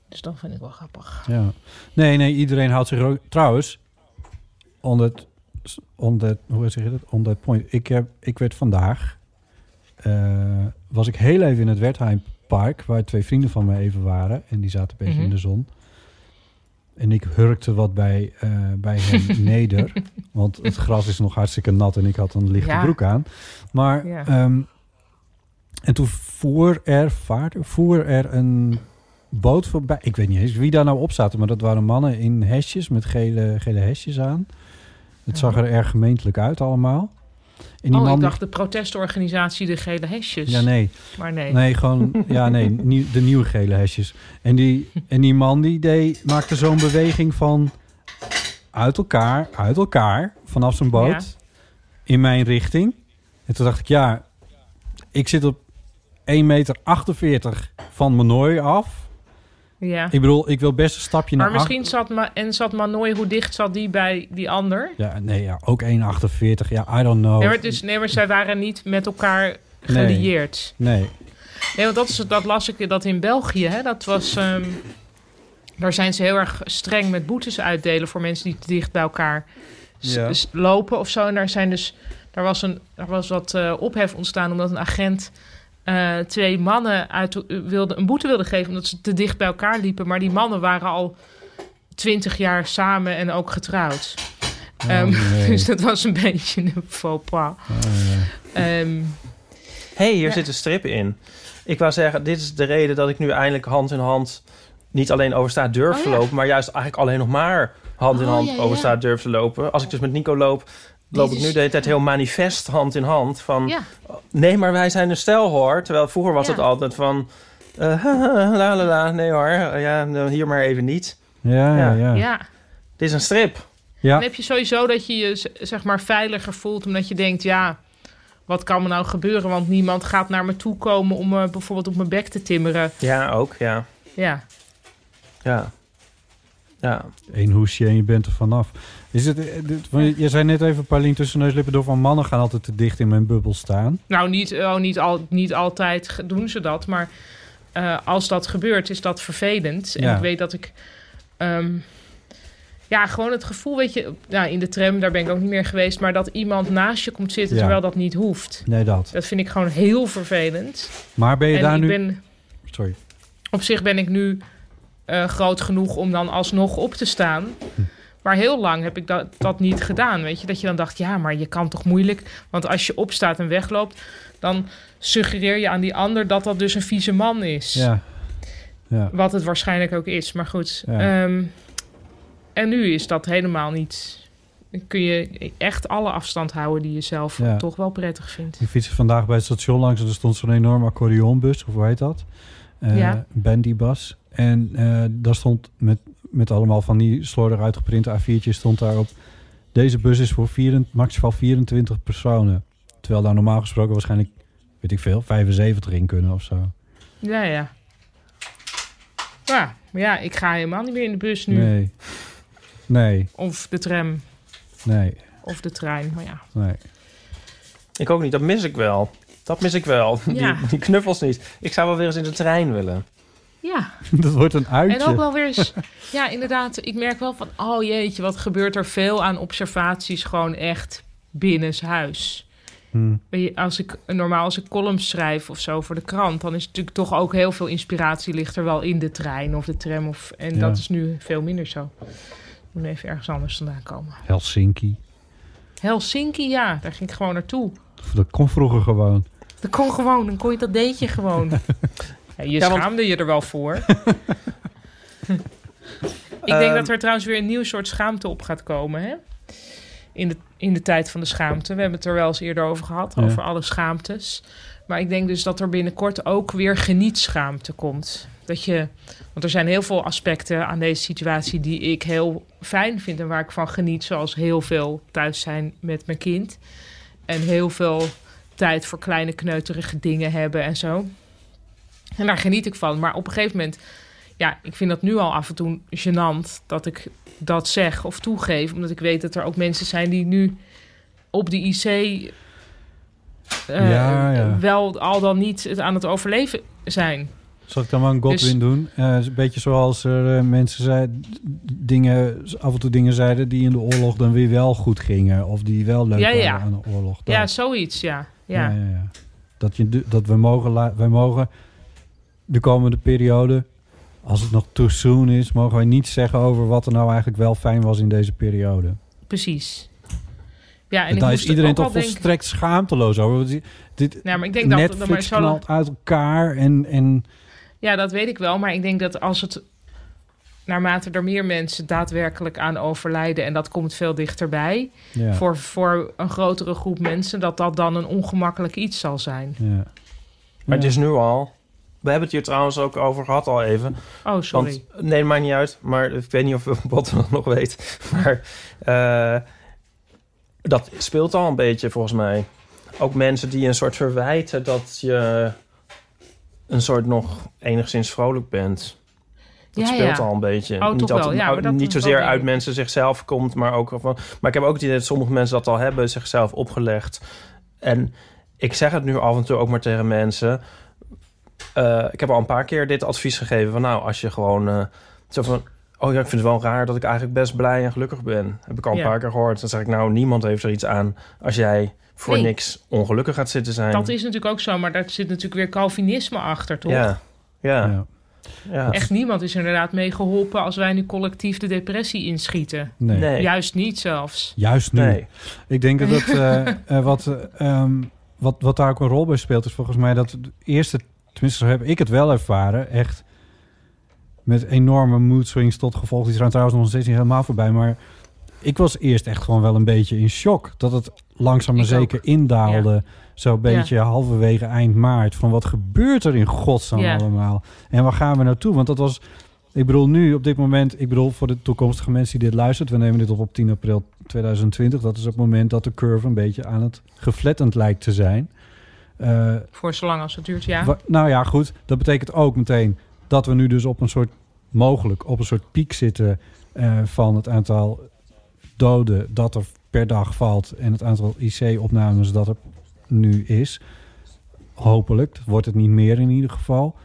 Dus dat vind ik wel grappig. Ja. Nee, nee, iedereen houdt zich ook... Trouwens, on that, on that, hoe zeg je dat? On that point. Ik, heb, ik werd vandaag... eh, was ik heel even in het Wertheimpark... waar twee vrienden van mij even waren. En die zaten een beetje Mhm. in de zon. En ik hurkte wat bij, eh, bij hen neder. Want het gras is nog hartstikke nat... en ik had een lichte Ja. broek aan. Maar... Ja. ehm, en toen voer er, vaart, voer er een boot voorbij. Ik weet niet eens wie daar nou op zaten, maar dat waren mannen in hesjes met gele, gele hesjes aan. Het zag er erg gemeentelijk uit allemaal. En die oh, man, ik dacht de protestorganisatie De Gele Hesjes. Ja, nee. Maar nee. Nee, gewoon, ja, nee, de nieuwe gele hesjes. En die, en die man die deed, maakte zo'n beweging van uit elkaar, uit elkaar, vanaf zijn boot, Ja. in mijn richting. En toen dacht ik, ja, ik zit op 1,48 meter van Manoy af. Ja. Ik bedoel, ik wil best een stapje Maar naar misschien zat, Ma en zat Manoy, hoe dicht zat die bij die ander? Ja, nee, ja, ook 1,48. Ja, I don't know. Nee, maar, dus, nee, maar zij waren niet met elkaar gelieerd. Nee. Nee, want dat, is, dat las ik dat in België. Hè? Dat was... ehm, daar zijn ze heel erg streng met boetes uitdelen voor mensen die te dicht bij elkaar Ja. lopen of zo. En daar zijn dus, daar was, een, daar was wat eh, ophef ontstaan omdat een agent eh, twee mannen uit, eh, wilde, een boete wilde geven omdat ze te dicht bij elkaar liepen. Maar die mannen waren al twintig jaar samen en ook getrouwd. Ehm, nee. Dus dat was een beetje een faux pas. Ehm, hey, hier Ja. zit een strip in. Ik wou zeggen, dit is de reden dat ik nu eindelijk hand in hand... niet alleen over straat durf Oh, te ja. lopen... maar juist eigenlijk alleen nog maar hand in Oh, hand ja, ja, over ja. straat durf te lopen. Als ik dus met Nico loop, loop ik nu de hele tijd heel manifest hand in hand. Van, ja. nee, maar wij zijn een stel hoor. Terwijl vroeger was Ja. het altijd van... eh, la la la, nee hoor, ja, nou, hier maar even niet. Ja, ja, ja. ja. Dit is een strip. Ja. Dan heb je sowieso dat je je zeg maar veiliger voelt, omdat je denkt, ja, wat kan me nou gebeuren? Want niemand gaat naar me toe komen om me bijvoorbeeld op mijn bek te timmeren. Ja, ook, ja. Ja, Ja. Ja. Eén hoesje en je bent er vanaf. Is het, eh, dit- je- zei net even, Paulien, tussen neus en lippen door van mannen gaan altijd te dicht in mijn bubbel staan. nou niet, oh, niet, al, niet altijd doen ze dat, maar eh, als dat gebeurt, is dat vervelend. En Ja. ik weet dat ik, ehm, ja, gewoon het gevoel, weet je, nou, in de tram, daar ben ik ook niet meer geweest, maar dat iemand naast je komt zitten Ja. terwijl dat niet hoeft. Nee, dat. Dat vind ik gewoon heel vervelend. Maar ben je en daar ik nu... ben, Sorry. op zich ben ik nu eh, groot genoeg om dan alsnog op te staan. Hm. Maar heel lang heb ik dat, dat niet gedaan. Weet je, dat je dan dacht, ja, maar je kan toch moeilijk. Want als je opstaat en wegloopt, dan suggereer je aan die ander dat dat dus een vieze man is. Ja. Ja. Wat het waarschijnlijk ook is. Maar goed. Ja. ehm, en nu is dat helemaal niet. Kun je echt alle afstand houden die je zelf Ja. toch wel prettig vindt. Ik fietste vandaag bij het station langs en er stond zo'n enorme accordeonbus, of hoe heet dat? Eh Ja. Bandybus. En eh, daar stond met, met allemaal van die slordig uitgeprinte A4'tjes stond daarop... Deze bus is voor vier, maximaal 24 personen. Terwijl daar normaal gesproken waarschijnlijk, weet ik veel, 75 in kunnen of zo. Ja, ja. Ja, maar ja, ik ga helemaal niet meer in de bus nu. Nee. Nee, Of de tram. nee, Of de trein, maar ja. nee. Ik ook niet, dat mis ik wel. Dat mis ik wel. Ja. Die, die knuffels niet. Ik zou wel weer eens in de trein willen. Ja, Dat wordt een uitje. en ook wel weer eens... Ja, inderdaad, ik merk wel van... Oh jeetje, wat gebeurt er veel aan observaties gewoon echt binnenshuis. Hm. Je, Als ik normaal als ik columns schrijf of zo voor de krant... dan is natuurlijk toch ook heel veel inspiratie ligt er wel in de trein of de tram. Of, en Ja. dat is nu veel minder zo. Moet even ergens anders vandaan komen. Helsinki. Helsinki, ja, daar ging ik gewoon naartoe. Dat kon vroeger gewoon. Dat kon gewoon, dan kon je dat deed je gewoon. Ja, je Ja, want- schaamde je er wel voor. Ik denk Ehm. dat er trouwens weer een nieuw soort schaamte op gaat komen, hè? In de, in de tijd van de schaamte. We hebben het er wel eens eerder over gehad, Ja. over alle schaamtes. Maar ik denk dus dat er binnenkort ook weer genietschaamte komt. Dat je, want er zijn heel veel aspecten aan deze situatie die ik heel fijn vind en waar ik van geniet. Zoals heel veel thuis zijn met mijn kind. En heel veel tijd voor kleine kneuterige dingen hebben en zo. En daar geniet ik van. Maar op een gegeven moment, ja, ik vind dat nu al af en toe gênant dat ik dat zeg of toegeef. Omdat ik weet dat er ook mensen zijn die nu op de IC eh, Ja, ja. wel al dan niet het aan het overleven zijn. Zal ik dan maar een Godwin Dus- doen? Eh, een beetje zoals er eh, mensen zeiden, dingen, af en toe dingen zeiden die in de oorlog dan weer wel goed gingen. Of die wel leuk Ja, waren aan de oorlog. Ja, zoiets, ja. ja. ja. Ja, ja, Dat, je, dat we mogen, wij mogen de komende periode, als het nog too soon is, mogen wij niet zeggen over wat er nou eigenlijk wel fijn was in deze periode. Precies. Ja, en, daar is iedereen toch denken- volstrekt schaamteloos over. Dit, Nou, maar ik denk dat- dat maar Netflix zo- knalt uit elkaar en... en Ja, dat weet ik wel. Maar ik denk dat als het naarmate er meer mensen daadwerkelijk aan overlijden... en dat komt veel dichterbij... ja, voor, voor een grotere groep mensen... dat dat dan een ongemakkelijk iets zal zijn. ja. Maar Ja. het is nu al. We hebben het hier trouwens ook over gehad al even. Oh, sorry. Want, nee, maakt niet uit. Maar ik weet niet of Bot dat nog weet. Maar eh, dat speelt al een beetje volgens mij. Ook mensen die een soort verwijten dat je een soort nog enigszins vrolijk bent. Dat Ja, speelt ja. al een beetje. Oh, niet altijd- Ja, dat niet zozeer uit mensen zichzelf komt, maar ook van. Maar ik heb ook het idee dat sommige mensen dat al hebben, zichzelf opgelegd. En ik zeg het nu af en toe ook maar tegen mensen. Eh, ik heb al een paar keer dit advies gegeven van nou, als je gewoon eh, Zo van, oh ja, ik vind het wel raar dat ik eigenlijk best blij en gelukkig ben. Heb ik al een Ja. paar keer gehoord. Dan zeg ik, nou, niemand heeft er iets aan als jij voor Nee. niks ongelukkig gaat zitten zijn. Dat is natuurlijk ook zo, maar daar zit natuurlijk weer Calvinisme achter, toch? Ja, ja, Ja. ja. Echt niemand is er inderdaad mee geholpen als wij nu collectief de depressie inschieten. Nee. Nee. Juist niet zelfs. Juist nu. Nee. Ik denk dat het, eh, wat, eh, ehm, wat, wat daar ook een rol bij speelt, is volgens mij dat de eerste, tenminste zo heb ik het wel ervaren, echt met enorme mood swings tot gevolg. Die zijn trouwens nog steeds niet helemaal voorbij, maar ik was eerst echt gewoon wel een beetje in shock dat het langzaam maar zeker indaalde. Zo'n beetje halverwege eind maart. Van wat gebeurt er in godsnaam Ja. allemaal? En waar gaan we naartoe? Want dat was, ik bedoel nu op dit moment, ik bedoel voor de toekomstige mensen die dit luisteren. We nemen dit op op 10 april 2020. Dat is het moment dat de curve een beetje aan het geflattend lijkt te zijn. Eh, Voor zolang als het duurt, ja. Nou ja, goed. Dat betekent ook meteen dat we nu dus op een soort, mogelijk op een soort piek zitten eh, van het aantal doden dat er per dag valt en het aantal IC-opnames dat er nu is. Hopelijk wordt het niet meer in ieder geval.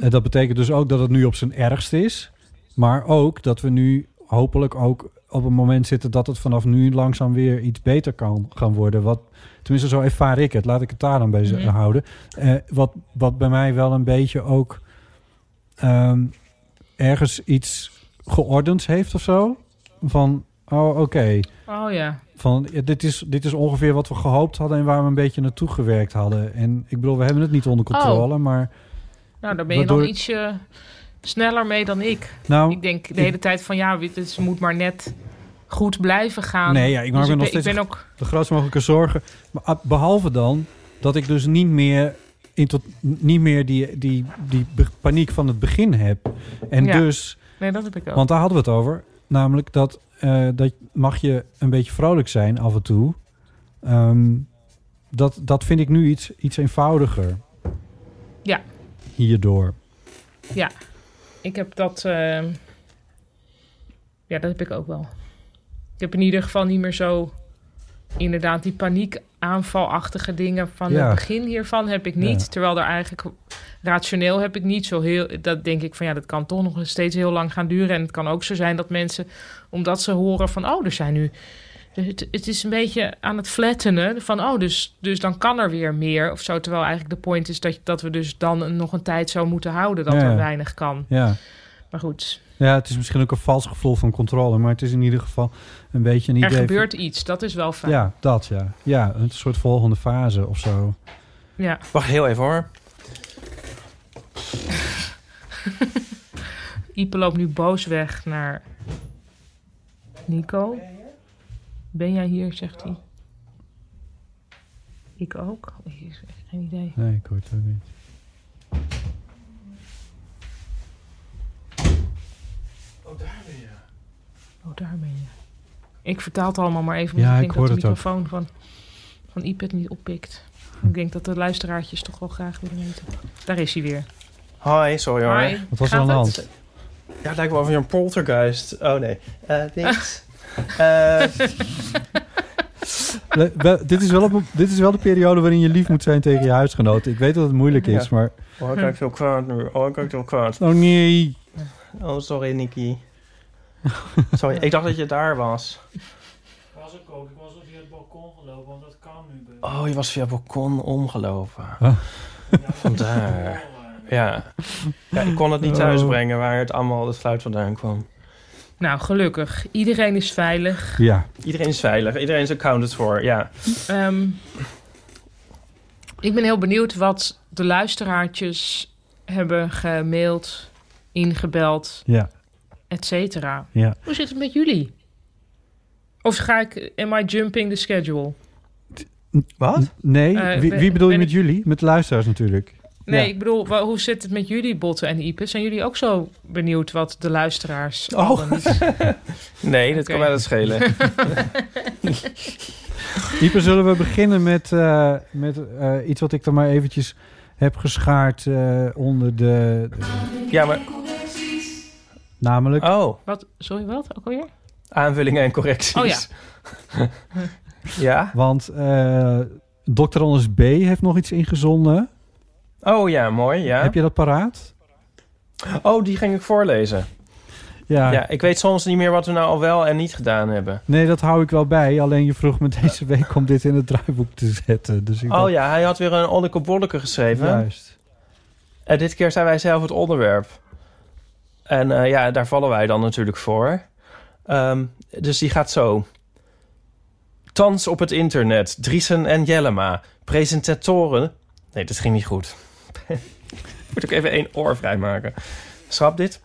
En dat betekent dus ook dat het nu op zijn ergst is. Maar ook dat we nu hopelijk ook op een moment zitten dat het vanaf nu langzaam weer iets beter kan gaan worden. Wat, tenminste, zo ervaar ik het. Laat ik het daar dan bij Mhm. houden. Eh, wat, wat bij mij wel een beetje ook ehm, ergens iets geordend heeft of zo. Van, oh oké. Oh ja. Van, ja, dit, is, dit is ongeveer wat we gehoopt hadden en waar we een beetje naartoe gewerkt hadden. En ik bedoel, we hebben het niet onder controle, maar... Nou, daar ben je dan ik- ietsje sneller mee dan ik. Nou, Ik denk de ik- hele tijd van ja, het is- moet maar net goed blijven gaan. Nee, ja, ik maak Dus me nog ben- steeds Ik ben ook... de grootst mogelijke zorgen. Maar ah, behalve dan dat ik dus niet meer, in tot, niet meer die, die, die paniek van het begin heb. En Ja. dus, Nee, dat heb ik ook. want daar hadden we het over. Namelijk dat, eh, dat mag je een beetje vrolijk zijn af en toe. Ehm, dat, dat vind ik nu iets, iets eenvoudiger. Ja. Hierdoor. Ja, ik heb dat... eh, Ja, dat heb ik ook wel. Ik heb in ieder geval niet meer zo... Inderdaad, die paniekaanvalachtige dingen van Ja. het begin hiervan heb ik niet. Ja. Terwijl er eigenlijk rationeel heb ik niet zo heel... Dat denk ik van ja, dat kan toch nog steeds heel lang gaan duren. En het kan ook zo zijn dat mensen, omdat ze horen van... Oh, er zijn nu... Het, het is een beetje aan het flattenen. Van, oh, dus, dus dan kan er weer meer of zo. Terwijl eigenlijk de point is dat, dat we dus dan een- nog een tijd zo moeten houden... dat Ja, er weinig kan. Ja. Maar goed, ja, het is misschien ook een vals gevoel van controle. Maar het is in ieder geval een beetje een idee... er van- gebeurt iets. Dat is wel fijn. Ja, dat ja. Ja, een soort volgende fase of zo. Ja. Wacht heel even hoor. Ipe loopt nu boos weg naar Nico. Ben jij hier, zegt hij. Ik ook? Ik heb geen idee. Nee, ik hoor het ook niet. Oh, daar ben je. Ik vertaal het allemaal maar even. Ja, want ik ik denk hoor dat de ook. microfoon van, van Ipe het niet oppikt. Ik denk dat de luisteraartjes toch wel graag willen weten. Daar is hij weer. Hi, sorry hoor. Hi. Wat was er aan de hand? Ja, het lijkt wel of je een poltergeist... Oh nee. Eh niks. Eh, dit, is wel op, dit is wel de periode waarin je lief moet zijn tegen je huisgenoten. Ik weet dat het moeilijk is, Ja. maar... oh, ik kijk heel kwaad nu. Oh, ik kijk heel kwaad. Oh nee. Oh, sorry, Nicky. Sorry, ik dacht dat je daar was. Was ik ook. Ik was via het balkon gelopen, want dat kan nu. Oh, je was via het balkon omgelopen. Vandaar. Ja. ja, ik kon het niet Oh. thuisbrengen waar het allemaal het geluid vandaan kwam. Nou, gelukkig. Iedereen is veilig. Ja. Iedereen is veilig, iedereen is accounted voor, ja. Ehm, ik ben heel benieuwd wat de luisteraartjes hebben gemaild, ingebeld, Ja. et cetera. Ja. Hoe zit het met jullie? Of ga ik, am I jumping the schedule? Wat? Nee, Eh, wie, ben- wie bedoel je met jullie? Met de luisteraars natuurlijk. Nee, Ja. ik bedoel, hoe zit het met jullie, Botten en Ipe? Zijn jullie ook zo benieuwd wat de luisteraars... Oh. Nee, dat kan mij dat schelen. Ieper, zullen we beginnen met, eh, met eh, iets wat ik dan maar eventjes heb geschaard eh, onder de... ja, maar... Namelijk... Oh, Wat? Sorry, wat? Ook alweer? aanvullingen en correcties. Oh ja. ja? Want eh Dr. Anders B. heeft nog iets ingezonden. Oh ja, mooi, ja. Heb je dat paraat? Oh, die ging ik voorlezen. Ja. Ja, ik weet soms niet meer wat we nou al wel en niet gedaan hebben. Nee, dat hou ik wel bij. Alleen je vroeg me deze week om dit in het draaiboek te zetten. Dus ik Oh dacht, ja, hij had weer een Onneke Bolleke geschreven. Juist. En dit keer zijn wij zelf het onderwerp. En eh, ja, daar vallen wij dan natuurlijk voor. Ehm, dus die gaat zo. Thans op het internet. Driesen en Jellema. Presentatoren. Nee, dat ging niet goed. Moet ik even één oor vrijmaken. Schrap dit.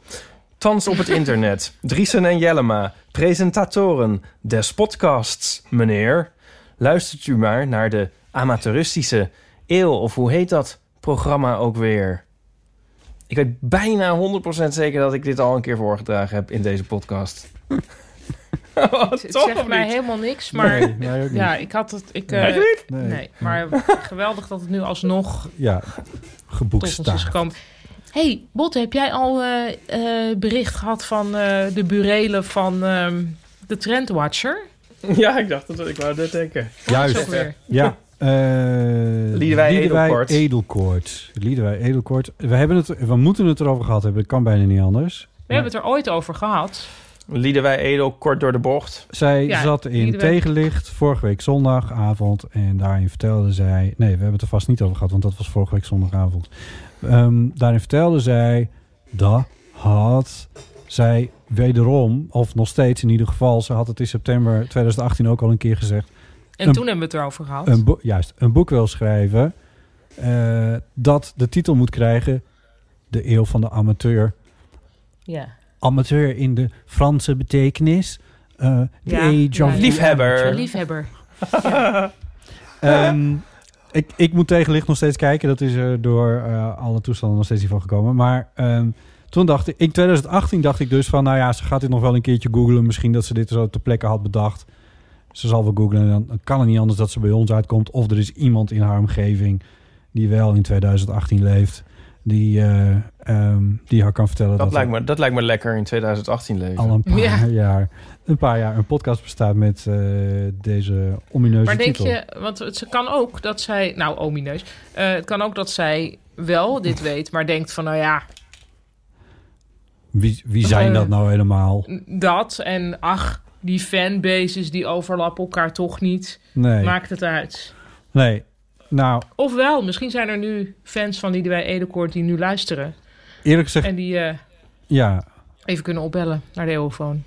Thans op het internet. Driesen en Jellema. Presentatoren des podcasts, meneer. Luistert u maar naar de amateuristische eeuw, of hoe heet dat programma ook weer? Ik weet bijna 100% zeker dat ik dit al een keer voorgedragen heb in deze podcast. Oh, Het zegt mij niet? helemaal niks, maar Nee, mij ook niet. ja, ik had het. Ik, eh, nee. Nee. maar geweldig dat het nu alsnog Ja, geboekstaafd. gekomen. hey, Botte, heb jij al eh, eh, bericht gehad van eh, de burelen van ehm, de Trendwatcher? Ja, ik dacht dat ik wou dit denken. Juist. weer. Ja. eh Liedewij Edelkoort. Edelkoort. Liedewij Edelkoort. We, hebben het, we moeten het erover gehad hebben. Het kan bijna niet anders. We hebben het er ooit over gehad. Liedewij Edel, kort door de bocht. Zij Ja, zat in Tegenlicht vorige week zondagavond. En daarin vertelde zij... Nee, we hebben het er vast niet over gehad, want dat was vorige week zondagavond. Ehm, daarin vertelde zij dat had zij wederom, of nog steeds in ieder geval... ze had het in september 2018 ook al een keer gezegd... En Een- toen hebben we het erover gehad. een juist, een boek wil schrijven... eh, dat de titel moet krijgen... De eeuw van de amateur. ja. Amateur in de Franse betekenis. eh the Ja, age ja, of ja. the Liefhebber. Liefhebber. Ehm, ik, ik moet tegenlicht nog steeds kijken. Dat is er door eh, alle toestanden nog steeds niet van gekomen. Maar ehm, toen dacht ik... In 2018 dacht ik dus van... Nou ja, ze gaat dit nog wel een keertje googlen. Misschien dat ze dit zo ter plekke had bedacht. Ze zal wel googlen. En dan kan het niet anders dat ze bij ons uitkomt. Of er is iemand in haar omgeving... die wel in 2018 leeft... die, eh, ehm, die haar kan vertellen... Dat, dat lijkt me, dat lijkt me lekker in 2018 leven. al een paar, Ja. jaar, een paar jaar een podcast bestaat met eh, deze omineuze Maar denk titel. je, want het ze kan ook dat zij, nou omineus, Eh het kan ook dat zij wel dit weet, maar denkt van nou ja, Wie, wie zijn dat nou helemaal? dat en ach, die fanbases die overlappen elkaar toch niet, Nee. maakt het uit. Nee. Nou, Ofwel, misschien zijn er nu fans van Liedewij Edelkoort die nu luisteren eerlijk gezegd, en die eh, ja. even kunnen opbellen naar de eeuwfoon.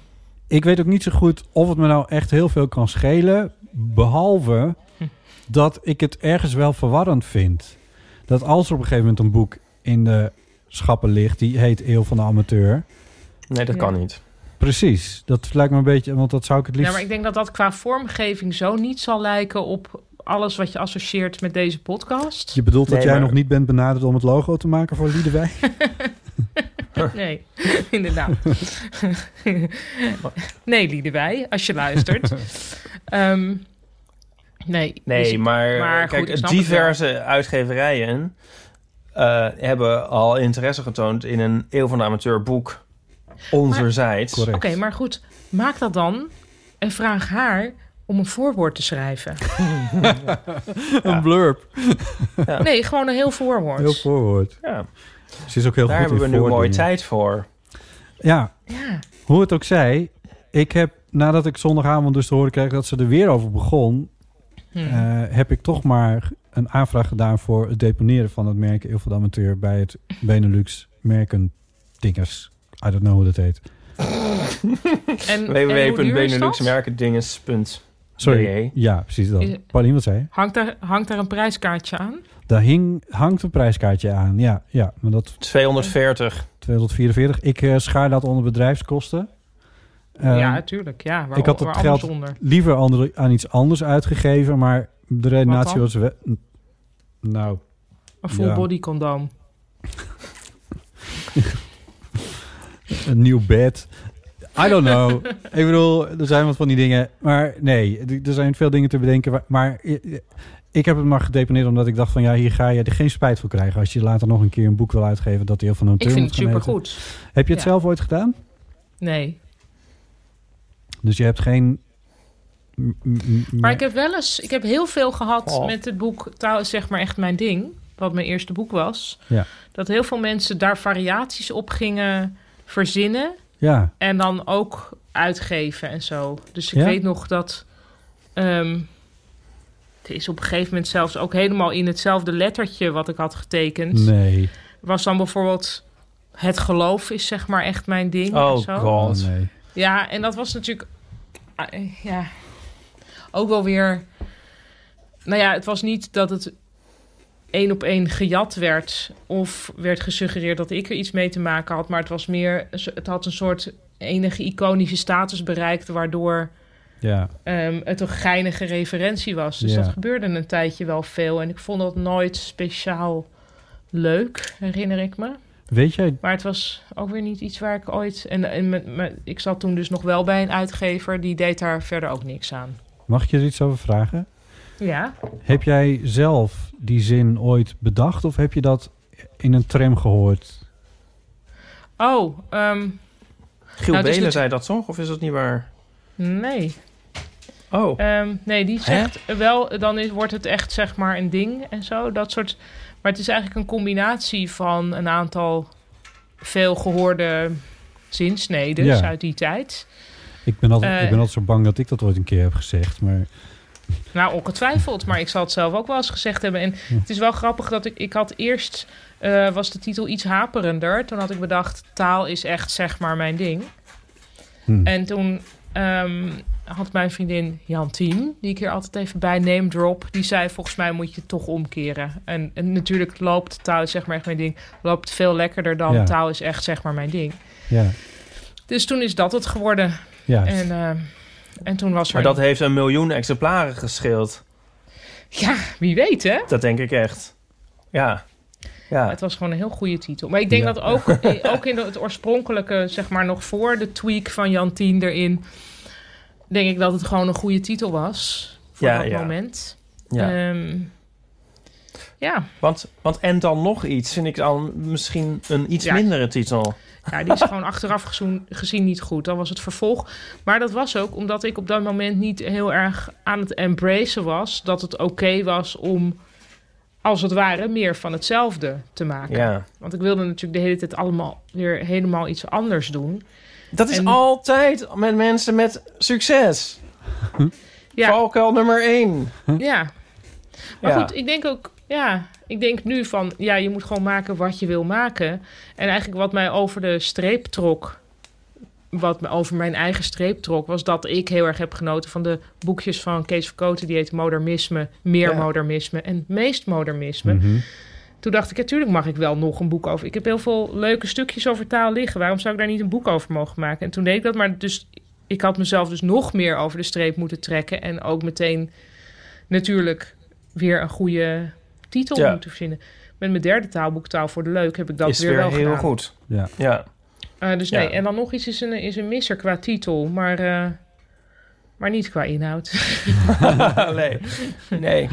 Ik weet ook niet zo goed of het me nou echt heel veel kan schelen. Behalve Hm. dat ik het ergens wel verwarrend vind. Dat als er op een gegeven moment een boek in de schappen ligt... die heet Eeuw van de Amateur. Nee, dat Ja. kan niet. Precies. Dat lijkt me een beetje... Want dat zou ik het Ja, liefst... maar ik denk dat dat qua vormgeving zo niet zal lijken op alles wat je associeert met deze podcast. Je bedoelt dat jij maar- nog niet bent benaderd om het logo te maken voor Liedewij? Nee, inderdaad. nee, Liedewij, als je luistert. Ehm, nee, Nee, dus- maar, maar goed, kijk, het diverse uitgeverijen eh, hebben al interesse getoond in een eeuw van de amateur boek onzerzijds. Oké, maar goed, maak dat dan en vraag haar om een voorwoord te schrijven. Een blurb. Nee, gewoon een heel voorwoord. Heel voorwoord. Ja, Ze is ook heel daar goed hebben we nu mooi voordingen. tijd voor. Ja, Ja, hoe het ook zij. Ik heb, nadat ik zondagavond dus te horen kreeg dat ze er weer over begon... Hm. eh, heb ik toch maar een aanvraag gedaan voor het deponeren van het merk de Amateur... bij het Benelux merken dingers. I don't know hoe dat heet. en, Sorry. Ja, precies dat. Is- Paulien, wat zei je? Hangt daar, hangt daar een prijskaartje aan? Daar hing, hangt een prijskaartje aan. Ja, ja maar dat 240. 244. Ik eh, schaar dat onder bedrijfskosten. Ja, natuurlijk. Ja, waar, ik had het geld onder. liever andere, aan iets anders uitgegeven, maar de redenatie was... We, nou, Een full Ja. body condoom. een nieuw bed. I don't know. ik bedoel, er zijn wat van die dingen. Maar nee, er- zijn veel dingen te bedenken. waar- Maar ik heb het maar gedeponeerd omdat ik dacht van... ja, hier ga je er geen spijt voor krijgen... als je later nog een keer een boek wil uitgeven... dat heel van een Ik turn vind het supergoed. Heb je het Ja. zelf ooit gedaan? Nee. Dus je hebt geen... Maar ik heb wel eens, ik heb heel veel gehad Oh. met het boek, taal is zeg maar echt mijn ding, wat mijn eerste boek was. Ja. Dat heel veel mensen daar variaties op gingen verzinnen. Ja, En dan ook uitgeven en zo. Dus ik Ja? weet nog dat... ehm, het is op een gegeven moment zelfs ook helemaal in hetzelfde lettertje wat ik had getekend. nee. Was dan bijvoorbeeld... Het geloof is zeg maar echt mijn ding. en Oh zo. god. Oh, nee. Ja, en dat was natuurlijk... ah, Ja, ook wel weer... Nou ja, het was niet dat het één op één gejat werd... of werd gesuggereerd dat ik er iets mee te maken had... maar het was meer... Het had een soort enige iconische status bereikt... waardoor Ja, ehm, het een geinige referentie was. Dus Ja. dat gebeurde een tijdje wel veel. En ik vond dat nooit speciaal leuk, herinner ik me. weet jij... Maar het was ook weer niet iets waar ik ooit... En, en ik zat toen dus nog wel bij een uitgever... die deed daar verder ook niks aan. Mag ik je er iets over vragen? Ja? Heb jij zelf die zin ooit bedacht of heb je dat in een tram gehoord? Oh, ehm, Giel Nou, Belen zei dat toch? Of is dat niet waar? nee. Oh, Ehm, nee, die zegt wel... Dan is, wordt het echt zeg maar een ding en zo. Dat soort... Maar het is eigenlijk een combinatie van een aantal... veel gehoorde zinsneden Ja. uit die tijd. Ik ben, altijd, Eh. ik ben altijd zo bang dat ik dat ooit een keer heb gezegd. Maar Nou, ongetwijfeld. Maar ik zal het zelf ook wel eens gezegd hebben. En het is wel grappig dat ik... Ik had eerst... eh, was de titel iets haperender. Toen had ik bedacht... Taal is echt zeg maar mijn ding. hm, En toen ehm, had mijn vriendin Jantien... die ik hier altijd even bij name drop... die zei volgens mij moet je toch omkeren. En, en natuurlijk loopt taal is zeg maar echt mijn ding... loopt veel lekkerder dan Ja. taal is echt zeg maar mijn ding. ja, Dus toen is dat het geworden. ja. En, eh, en toen was er... maar dat heeft een miljoen exemplaren gescheeld. Ja, wie weet hè? Dat denk ik echt. Ja. Ja. Het was gewoon een heel goede titel. Maar ik denk Ja. dat ook, eh, ook in het oorspronkelijke, zeg maar nog voor de tweak van Jan Tien erin, denk ik dat het gewoon een goede titel was voor Ja, dat ja. moment. ja. Ehm, ja. Want, want en dan nog iets vind ik dan misschien een iets mindere titel. Ja, die is gewoon achteraf gezien niet goed. Dat was het vervolg. Maar dat was ook omdat ik op dat moment niet heel erg aan het embracen was dat het oké was om, als het ware, meer van hetzelfde te maken. Ja. Want ik wilde natuurlijk de hele tijd allemaal weer helemaal iets anders doen. Dat is En- altijd met mensen met succes. Ja. Valkuil nummer één. Ja. Maar Ja. goed, ik denk ook, ja, ik denk nu van, ja, je moet gewoon maken wat je wil maken. En eigenlijk wat mij over de streep trok, wat me over mijn eigen streep trok, was dat ik heel erg heb genoten van de boekjes van Kees Verkoten, die heet Modernisme, Meer Ja. Modernisme en Meest Modernisme. Mhm. Toen dacht ik, natuurlijk mag ik wel nog een boek over. Ik heb heel veel leuke stukjes over taal liggen. Waarom zou ik daar niet een boek over mogen maken? En toen deed ik dat, maar dus ik had mezelf dus nog meer over de streep moeten trekken. En ook meteen natuurlijk weer een goede titel Ja. moeten verzinnen. Met mijn derde taalboek, Taal voor de Leuk, heb ik dat is weer, weer wel heel gedaan. goed. Ja. Ja. Eh, dus Ja. nee, en dan nog iets is een, is een misser qua titel, maar, eh, maar niet qua inhoud. nee. Nee. Nee,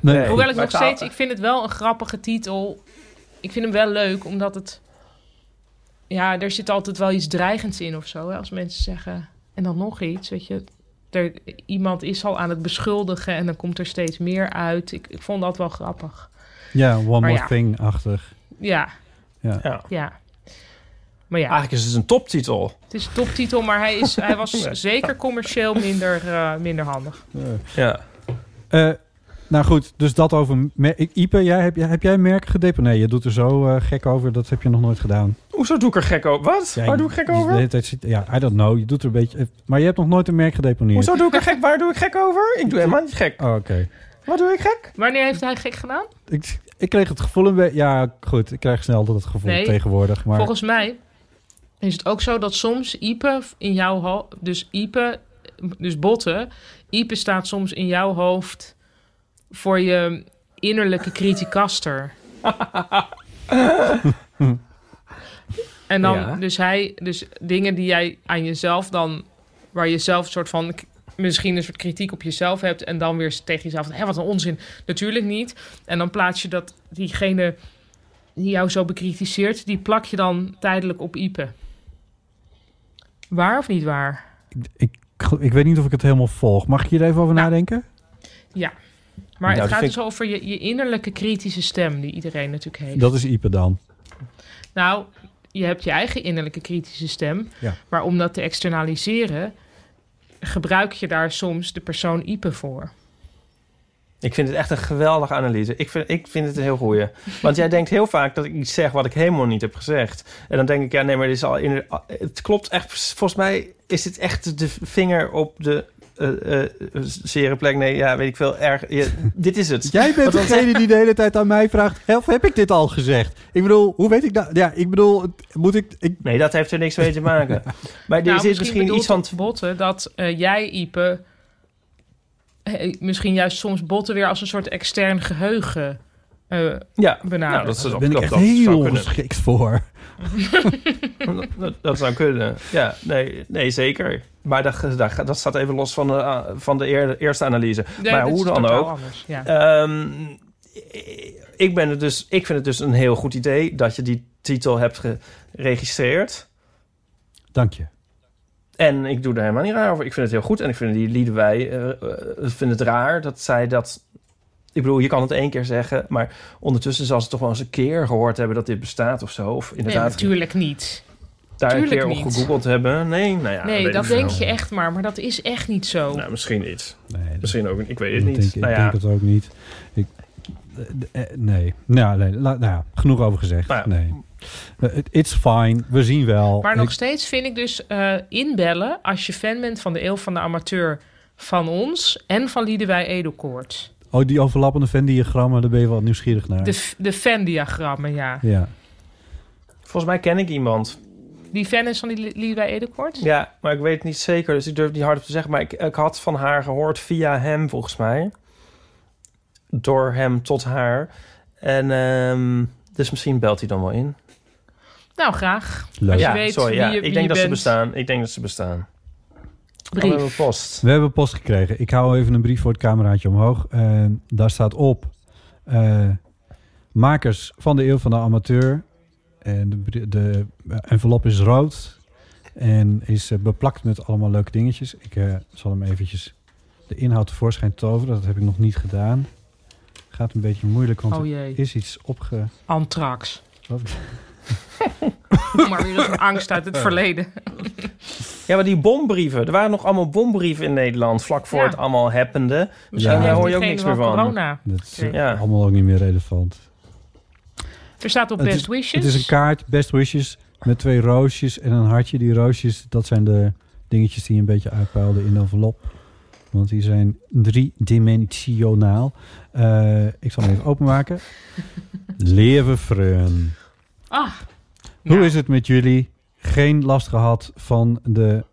Nee. Hoewel ik Maar nog taal- steeds, ik vind het wel een grappige titel. Ik vind hem wel leuk, omdat het. Ja, er zit altijd wel iets dreigends in of zo. Hè? Als mensen zeggen. En dan nog iets, weet je. Er, iemand is al aan het beschuldigen en dan komt er steeds meer uit. Ik, ik vond dat wel grappig. Ja, one more ja. thing-achtig. Ja, Ja. Ja. ja. Maar ja, Eigenlijk is het een toptitel. het is een toptitel, maar hij, is, hij was zeker commercieel minder, eh, minder handig. Ja. Eh, nou goed, dus dat over... Ipe, jij, heb, jij, heb jij merken gedeponeerd? Je doet er zo eh, gek over, dat heb je nog nooit gedaan. Hoezo doe ik er gek over? Wat? Ja, Waar doe ik gek De over? hele tijd zit, ja, I don't know. Je doet er een beetje... Maar je hebt nog nooit een merk gedeponeerd. Hoezo doe ik er gek? Waar doe ik gek over? Ik doe helemaal niet gek. Oh, oké. Wat doe ik gek? Wanneer heeft hij gek gedaan? Ik, ik kreeg het gevoel een beetje... Ja, goed. Ik krijg snel dat het gevoel Nee, tegenwoordig. Maar Volgens mij is het ook zo dat soms Ipe in jouw hoofd, dus Ipe, dus botten, Ipe staat soms in jouw hoofd voor je innerlijke criticaster. en dan, Ja. dus hij, dus dingen die jij aan jezelf dan, waar je zelf een soort van, misschien een soort kritiek op jezelf hebt en dan weer tegen jezelf, hé, wat een onzin. Natuurlijk niet. En dan plaats je dat diegene die jou zo bekritiseert, die plak je dan tijdelijk op Ipe. Waar of niet waar? ik, ik, ik weet niet of ik het helemaal volg. Mag ik hier even over Nou, nadenken? Ja. Maar Nou, het dat gaat dus over je, je innerlijke kritische stem die iedereen natuurlijk heeft. Dat is Ipe dan. Nou, je hebt je eigen innerlijke kritische stem. Ja. Maar om dat te externaliseren, gebruik je daar soms de persoon Ipe voor. Ik vind het echt een geweldige analyse. Ik vind, ik vind het een heel goeie. Want jij denkt heel vaak dat ik iets zeg wat ik helemaal niet heb gezegd. En dan denk ik, ja, nee, maar dit is al in, het klopt echt. Volgens mij is dit echt de vinger op de zere plek. Nee, ja, weet ik veel. Erg. ja, dit is het. Jij bent Want degene die de hele tijd aan mij vraagt... Of heb ik dit al gezegd? Ik bedoel, hoe weet ik dat? Ja, ik bedoel, moet ik... ik Nee, dat heeft er niks mee te maken. Maar er Nou, zit misschien iets van... het botten dat eh, jij, Ipe, eh, misschien juist soms botten weer als een soort extern geheugen eh Ja, benadert. nou, dat, is, dat, ben ik echt dat heel geschikt voor. dat, dat- dat zou kunnen. Ja, nee, nee zeker. Maar dat, dat, dat staat even los van de, uh, van de eer- eerste analyse. Nee, maar hoe dan ook. anders, ja. Ehm, ik, ben het dus, ik vind het dus een heel goed idee dat je die titel hebt geregistreerd. Dank je. En ik doe er helemaal niet raar over. Ik vind het heel goed. En ik vind die Liedewij, eh eh, vind het raar dat zij dat... Ik bedoel, je kan het één keer zeggen, maar ondertussen zal ze toch wel eens een keer gehoord hebben dat dit bestaat of zo. Of Nee, inderdaad natuurlijk niet. Daar een keer op niet. gegoogeld hebben. Nee, nou ja. nee, weet dat ik denk veel. je echt maar, maar dat is echt niet zo. Nou, misschien niet. Nee, Misschien ook, ik weet het niet. Denk, ik nou ja, denk het ook niet. Ik, eh, eh, nee. Nou, nee, la- nou ja, genoeg over gezegd. Nou ja. Nee. Eh, it- It's fine. We zien wel. Maar nog Ik- steeds vind ik dus eh, inbellen als je fan bent van de Eeuw van de Amateur van ons en van Liedewij Edelkoort. Oh, die overlappende Venn-diagrammen, daar ben je wel nieuwsgierig naar. De, de fan-diagrammen, ja. Ja. volgens mij ken ik iemand. Die fan is van die Li- Liedewij Edelkoort? Ja, maar ik weet het niet zeker, dus ik durf het niet hardop te zeggen. Maar ik, ik had van haar gehoord via hem, volgens mij. Door hem tot haar. En ehm, dus misschien belt hij dan wel in. Nou, graag. Leuk. Als je ja, weet sorry, wie ja. je, ik denk je dat ze bestaan. Ik denk dat ze bestaan. Brief. Oh, we hebben post. We hebben post gekregen. Ik hou even een brief voor het cameraatje omhoog. Eh, daar staat op... eh, makers van de Eeuw van de Amateur. En de, de envelop is rood. En is eh, beplakt met allemaal leuke dingetjes. Ik eh, zal hem eventjes de inhoud tevoorschijn toveren. Dat heb ik nog niet gedaan. Gaat een beetje moeilijk, want Oh er is iets opge... antrax. Wat? maar weer een angst uit het verleden. Ja, maar die bombrieven. Er waren nog allemaal bombrieven in Nederland vlak voor Ja. het allemaal happende. Misschien Ja. hoor je ook niks meer van. corona. Dat is allemaal ook niet meer relevant. Er staat op Het Best is- Wishes. Het is een kaart, best wishes, met twee roosjes en een hartje. Die roosjes, dat zijn de dingetjes die een beetje uitpuilden in de envelop. Want die zijn driedimensionaal. Eh ik zal hem even openmaken. Leven vreun. Ah, Hoe nou, is het met jullie? Geen last gehad van de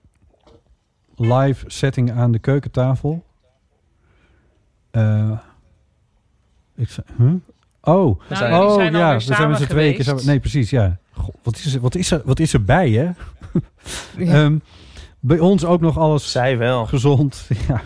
live setting aan de keukentafel? Eh, ik huh? Oh, Nou, zijn- oh zijn ja, we zijn met z'n tweeën. geweest. samen- Nee, precies, ja. Goh, wat, is er, wat, is er, wat is er bij, hè? Ja. Ehm, bij ons ook nog alles Zij wel. gezond. Ja,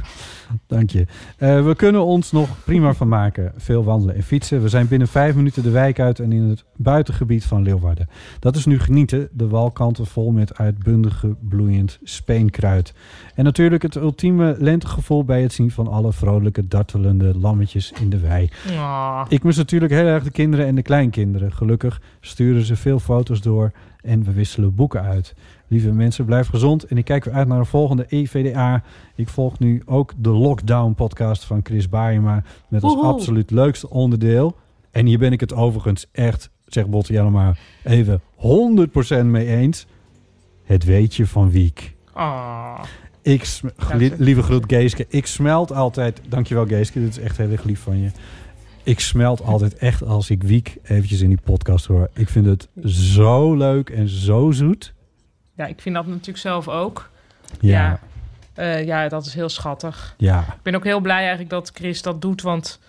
dank je. Eh, we kunnen ons nog prima van maken. Veel wandelen en fietsen. We zijn binnen vijf minuten de wijk uit en in het buitengebied van Leeuwarden. Dat is nu genieten. De walkanten vol met uitbundige bloeiend speenkruid. En natuurlijk het ultieme lentegevoel bij het zien van alle vrolijke dartelende lammetjes in de wei. Ah. Ik mis natuurlijk heel erg de kinderen en de kleinkinderen. Gelukkig sturen ze veel foto's door en we wisselen boeken uit. Lieve mensen, blijf gezond. En ik kijk weer uit naar een volgende EVDA. Ik volg nu ook de Lockdown podcast van Chris Baayema. Met als absoluut leukste onderdeel. En hier ben ik het overigens echt, zegt Botte Jelle maar, even 100% mee eens. Het weetje van Wiek. Ah. Ik li- lieve groet Geeske. Ik smelt altijd. Dankjewel Geeske. Dit is echt heel erg lief van je. Ik smelt altijd echt als ik Wiek eventjes in die podcast hoor. Ik vind het zo leuk en zo zoet. Ja, ik vind dat natuurlijk zelf ook. Ja, Ja. Eh, ja, dat is heel schattig. ja, Ik ben ook heel blij eigenlijk dat Chris dat doet, want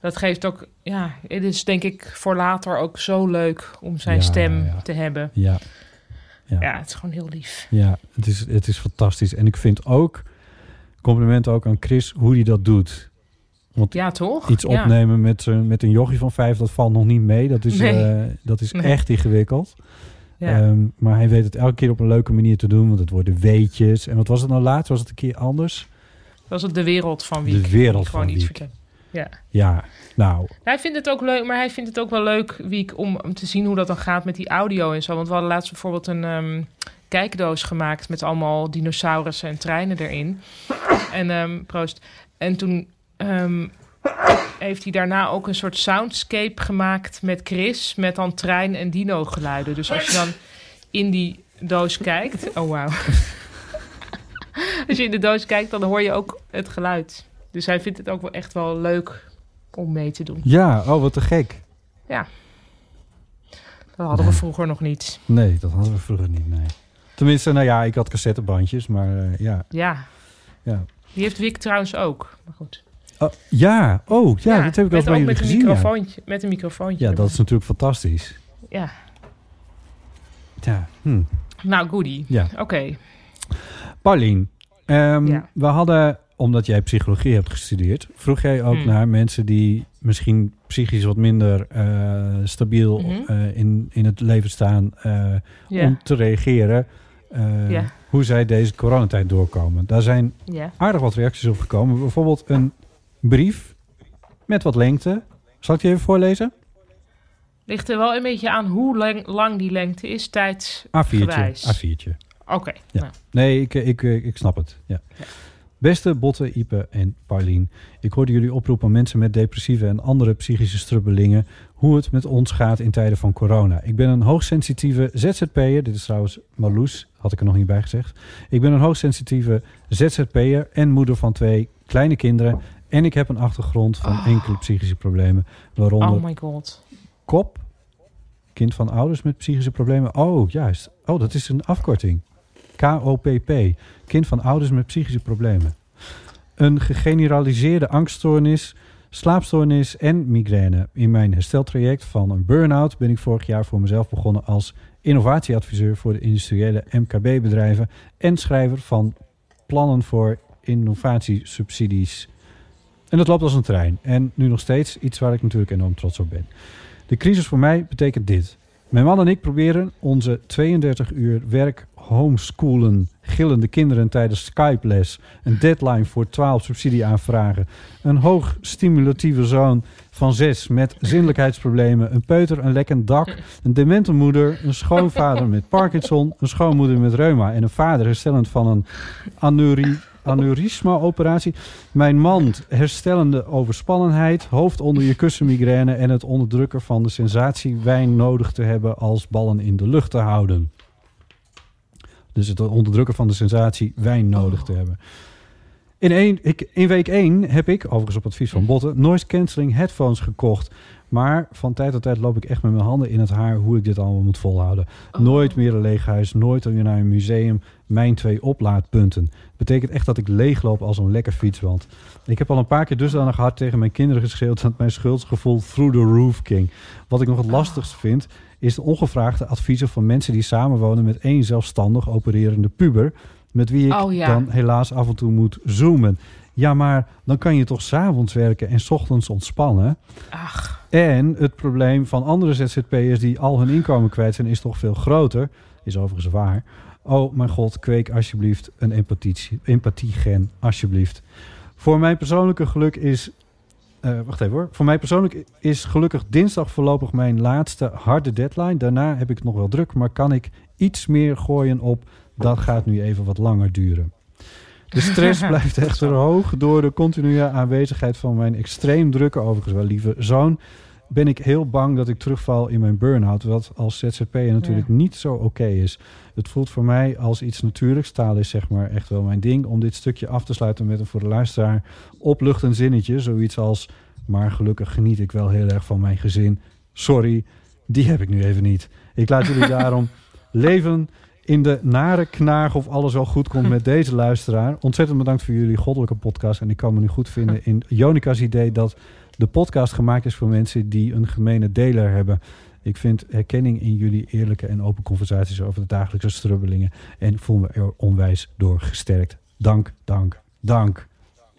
dat geeft ook... Ja, het is denk ik voor later ook zo leuk om zijn Ja, stem ja. te hebben. ja, Ja. Ja, het is gewoon heel lief. ja. Het is, het is fantastisch. En ik vind ook, compliment ook aan Chris, hoe hij dat doet. Want Ja, toch? iets opnemen met, z'n- met een jochie van vijf, dat valt nog niet mee. Dat is, Nee. eh, dat is Nee. echt ingewikkeld. Ja. Ehm, maar hij weet het elke keer op een leuke manier te doen. Want het worden weetjes. En wat was het nou laatst? Was het een keer anders? Is het de wereld van wie De wereld gewoon van iets vertellen. Ja. Ja, nou, Hij vindt het ook leuk, maar hij vindt het ook wel leuk, Wiek, om, om te zien hoe dat dan gaat met die audio en zo. Want we hadden laatst bijvoorbeeld een ehm, kijkdoos gemaakt met allemaal dinosaurussen en treinen erin. En ehm, proost. En toen heeft hij daarna ook een soort soundscape gemaakt met Chris, met dan trein- en dino-geluiden. Dus als je dan in die doos kijkt, oh wauw. als je in de doos kijkt, dan hoor je ook het geluid. Dus hij vindt het ook wel echt wel leuk om mee te doen. ja, oh, wat te gek. Ja. Dat hadden we vroeger nog niet. Nee, dat hadden we vroeger niet, nee. Tenminste, nou ja, ik had cassettebandjes, maar eh, ja. Ja. Ja. Die heeft Wick trouwens ook. Maar goed. Oh, ja, oh, ja, dat heb ik al bij jullie met een gezien. Microfoontje. Met een microfoontje. ja, dat is natuurlijk fantastisch. Ja. Ja, hm. Nou, goodie. Ja. Oké. Paulien, ehm, Ja. we hadden, omdat jij psychologie hebt gestudeerd, vroeg jij ook Hmm. naar mensen die misschien psychisch wat minder eh, stabiel Mhm. eh, in, in het leven staan, eh, om te reageren hoe zij deze coronatijd doorkomen. Daar zijn aardig wat reacties op gekomen. Bijvoorbeeld een brief met wat lengte. Zal ik die even voorlezen? Ligt er wel een beetje aan hoe lang, lang die lengte is, A4'tje. tijdsgewijs. A4'tje. Oké. Ja. nou. Nee, ik, ik, ik snap het. Ja. Beste Botte, Ipe en Paulien. Ik hoorde jullie oproepen aan mensen met depressieve en andere psychische strubbelingen... hoe het met ons gaat in tijden van corona. Ik ben een hoogsensitieve ZZP'er. Dit is trouwens Marloes, had ik er nog niet bij gezegd. Ik ben een hoogsensitieve ZZP'er en moeder van twee kleine kinderen... en ik heb een achtergrond van Oh. enkele psychische problemen... waaronder Oh my god. KOP, kind van ouders met psychische problemen. Oh, juist. Oh, dat is een afkorting. KOPP, kind van ouders met psychische problemen. Een gegeneraliseerde angststoornis, slaapstoornis en migraine. In mijn hersteltraject van een burn-out ben ik vorig jaar voor mezelf begonnen als innovatieadviseur voor de industriële MKB-bedrijven en schrijver van plannen voor innovatiesubsidies. En dat loopt als een trein. En nu nog steeds iets waar ik natuurlijk enorm trots op ben. De crisis voor mij betekent dit. Mijn man en ik proberen onze 32 uur werk homeschoolen, gillende kinderen tijdens Skype-les, een deadline voor 12 subsidieaanvragen, een hoog stimulatieve zoon van 6 met zinnelijkheidsproblemen, een peuter, een lekkend dak, een demente moeder, een schoonvader met Parkinson, een schoonmoeder met reuma en een vader herstellend van een aneurie aneurysma-operatie. Mijn man herstellende overspannenheid, hoofd onder je kussen migraine en het onderdrukken van de sensatie wijn nodig te hebben als ballen in de lucht te houden. Dus het onderdrukken van de sensatie wijn nodig te hebben. In, één, ik, in week 1 heb ik, overigens op advies van Botten, noise cancelling headphones gekocht. Maar van tijd tot tijd loop ik echt met mijn handen in het haar hoe ik dit allemaal moet volhouden. Nooit meer een leeg huis, nooit weer naar een museum. Mijn twee oplaadpunten. Betekent echt dat ik leegloop als een lekker fietswand. Ik heb al een paar keer dusdanig hard tegen mijn kinderen geschreeuwd dat mijn schuldsgevoel through the roof ging. Wat ik nog het lastigst vind, is de ongevraagde adviezen van mensen die samenwonen met één zelfstandig opererende puber. Met wie ik Oh, ja. dan helaas af en toe moet zoomen. Ja, maar dan kan je toch s'avonds werken en 's ochtends ontspannen. Ach. En het probleem van andere ZZP'ers die al hun inkomen kwijt zijn, is toch veel groter. Is overigens waar. Oh mijn god, kweek alsjeblieft een empathie, empathiegen, alsjeblieft. Voor mijn persoonlijke geluk is... eh, wacht even hoor. Voor mij persoonlijk is gelukkig dinsdag voorlopig mijn laatste harde deadline. Daarna heb ik het nog wel druk, maar kan ik iets meer gooien op... dat gaat nu even wat langer duren. De stress blijft echter hoog door de continue aanwezigheid van mijn extreem drukke, overigens wel lieve zoon. Ben ik heel bang dat ik terugval in mijn burn-out, wat als ZZP'er natuurlijk niet zo oké is. Het voelt voor mij als iets natuurlijks. Taal is zeg maar echt wel mijn ding. Om dit stukje af te sluiten met een voor de luisteraar opluchtend zinnetje. Zoiets als, maar gelukkig geniet ik wel heel erg van mijn gezin. Sorry, die heb ik nu even niet. Ik laat jullie daarom leven in de nare knaag of alles wel goed komt met deze luisteraar. Ontzettend bedankt voor jullie goddelijke podcast. En ik kan me nu goed vinden in Jonika's idee dat de podcast gemaakt is voor mensen die een gemene deler hebben. Ik vind herkenning in jullie eerlijke en open conversaties over de dagelijkse strubbelingen. En voel me er onwijs door gesterkt. Dank, dank, dank.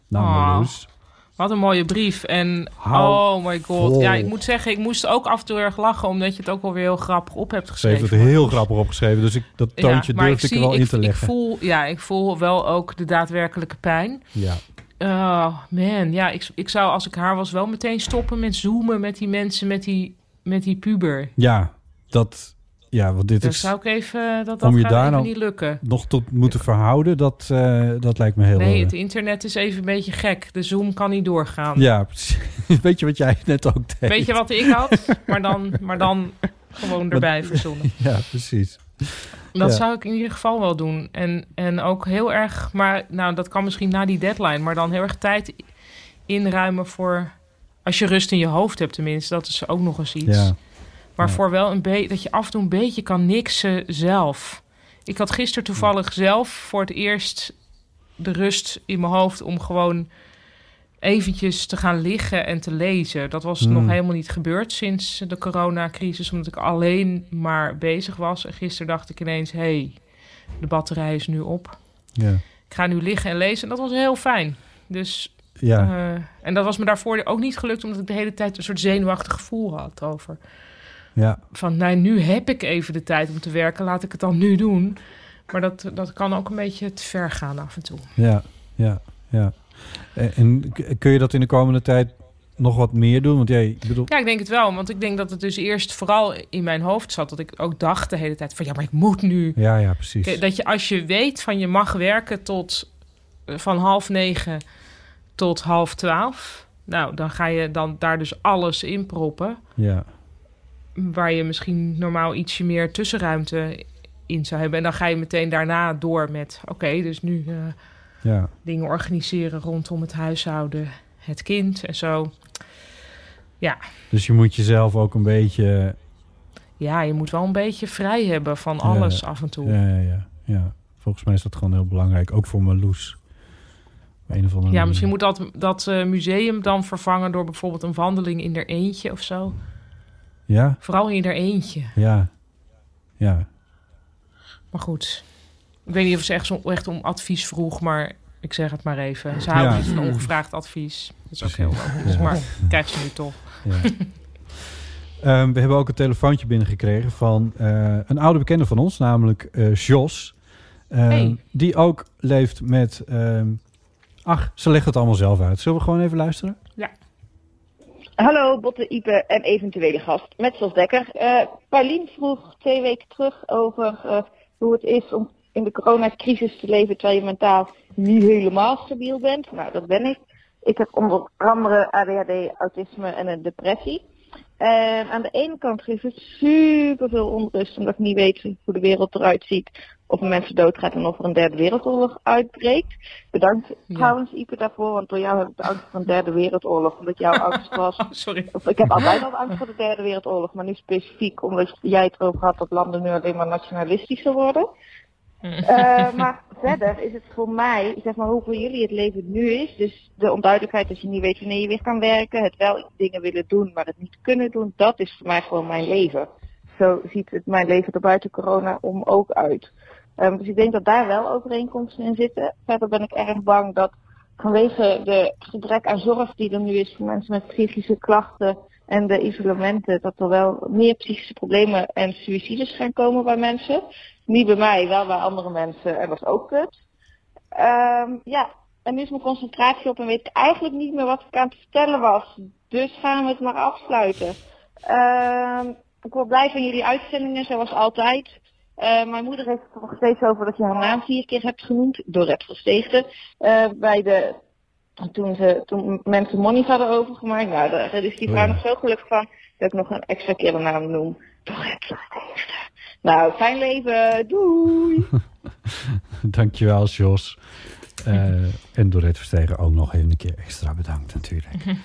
Nou. Marloes. Wat een mooie brief. En oh my god. vol. Ja, ik moet zeggen, ik moest ook af en toe erg lachen... omdat je het ook wel weer heel grappig op hebt Ze geschreven. heeft het heel grappig opgeschreven, dus ik, dat toontje maar durfde ik, er wel in te ik leggen. voel, ja, ik voel wel ook de daadwerkelijke pijn. Ja. Oh, man. Ja, ik, ik zou als ik haar was wel meteen stoppen met zoomen met die mensen, met die, met die puber. Ja, dat... Ja, want dit Dat is... zou ik even... Dat, dat om je gaat daar even nou niet lukken. nog tot moeten verhouden, dat, eh, dat lijkt me heel... Nee, eh, het internet is even een beetje gek. De Zoom kan niet doorgaan. Ja, precies. Weet je wat jij net ook deed? Weet je wat ik had? Maar dan, maar dan gewoon erbij verzonnen. Ja, precies. Dat Ja. zou ik in ieder geval wel doen. En, en ook heel erg, maar nou, dat kan misschien na die deadline, maar dan heel erg tijd inruimen voor. Als je rust in je hoofd hebt, tenminste, dat is ook nog eens iets. Ja. Maar Ja. voor wel een beetje, dat je af en toe een beetje kan niksen zelf. Ik had gisteren toevallig zelf voor het eerst de rust in mijn hoofd om gewoon eventjes te gaan liggen en te lezen. Dat was Hmm. nog helemaal niet gebeurd sinds de coronacrisis, omdat ik alleen maar bezig was. En gisteren dacht ik ineens, hé, hey, de batterij is nu op. Ja. Ik ga nu liggen en lezen en dat was heel fijn. Dus, Ja. eh, en dat was me daarvoor ook niet gelukt, omdat ik de hele tijd een soort zenuwachtig gevoel had over Ja. van nou, nu heb ik even de tijd om te werken, laat ik het dan nu doen. Maar dat, dat kan ook een beetje te ver gaan af en toe. Ja, ja, ja. En, en kun je dat in de komende tijd nog wat meer doen? Want jij, ik bedoel... Ja, ik denk het wel, want ik denk dat het dus eerst vooral in mijn hoofd zat. Dat ik ook dacht de hele tijd van ja, maar ik moet nu. Ja, ja, precies. Dat je als je weet van je mag werken tot eh, van half negen tot half twaalf. Nou, dan ga je dan daar dus alles in proppen. Ja, waar je misschien normaal ietsje meer tussenruimte in zou hebben. En dan ga je meteen daarna door met... oké, dus nu eh, ja. dingen organiseren rondom het huishouden, het kind en zo. Ja, Dus je moet jezelf ook een beetje... ja, je moet wel een beetje vrij hebben van Ja, alles af en toe. Ja, ja, ja, ja. Volgens mij is dat gewoon heel belangrijk. Ook voor Marloes. Een of andere Ja, misschien moet dat, dat eh, museum dan vervangen door bijvoorbeeld een wandeling in er eentje of zo. Ja, Vooral in er eentje. ja, ja. Maar goed, ik weet niet of ze echt, zo, echt om advies vroeg, maar ik zeg het maar even. Ze houden Ja. niet van ongevraagd advies. Dat is ook heel logisch, Ja. maar krijg ze nu toch. ja. Ehm, we hebben ook een telefoontje binnengekregen van eh, een oude bekende van ons, namelijk eh Jos. Ehm, Hey. Die ook leeft met... ehm, ach, ze legt het allemaal zelf uit. Zullen we gewoon even luisteren? Hallo, Botte, Ipe en eventuele gast met Sos Dekker. Eh Paulien vroeg twee weken terug over eh, hoe het is om in de coronacrisis te leven terwijl je mentaal niet helemaal stabiel bent. Nou, dat ben ik. Ik heb onder andere ADHD, autisme en een depressie. En aan de ene kant geeft het super veel onrust omdat ik niet weet hoe de wereld eruit ziet. Of er mensen doodgaan en of er een derde wereldoorlog uitbreekt. Bedankt Ja. trouwens Ipe daarvoor, want door jou heb ik de angst voor een derde wereldoorlog. Omdat jouw angst was Sorry. of ik heb altijd al angst voor de derde wereldoorlog, maar nu specifiek omdat jij het erover had dat landen nu alleen maar nationalistischer worden. Eh, maar verder is het voor mij, zeg maar, hoe voor jullie het leven nu is. Dus de onduidelijkheid dat je niet weet wanneer je weer kan werken. Het wel dingen willen doen, maar het niet kunnen doen. Dat is voor mij gewoon mijn leven. Zo ziet het mijn leven er buiten corona om ook uit. Ehm, dus ik denk dat daar wel overeenkomsten in zitten. Verder ben ik erg bang dat vanwege de gebrek aan zorg die er nu is voor mensen met psychische klachten en de isolementen, dat er wel meer psychische problemen en suicides gaan komen bij mensen. Niet bij mij, wel bij andere mensen en dat is ook kut. Ehm, ja, en nu is mijn concentratie op en weet ik eigenlijk niet meer wat ik aan het vertellen was. Dus gaan we het maar afsluiten. Ehm, ik word blij van jullie uitzendingen, zoals altijd. Eh, mijn moeder heeft het nog steeds over dat je haar naam vier keer hebt genoemd, door Red Versteegde. Eh, bij de, toen, ze, toen mensen monies hadden overgemaakt, nou, daar is die vrouw Oh nog zo gelukkig van dat ik nog een extra keer de naam noem. Door Versteegde. Nou, fijn leven, doei! Dankjewel, Jos. Eh, en Dorette Verstegen ook nog even een keer extra bedankt natuurlijk.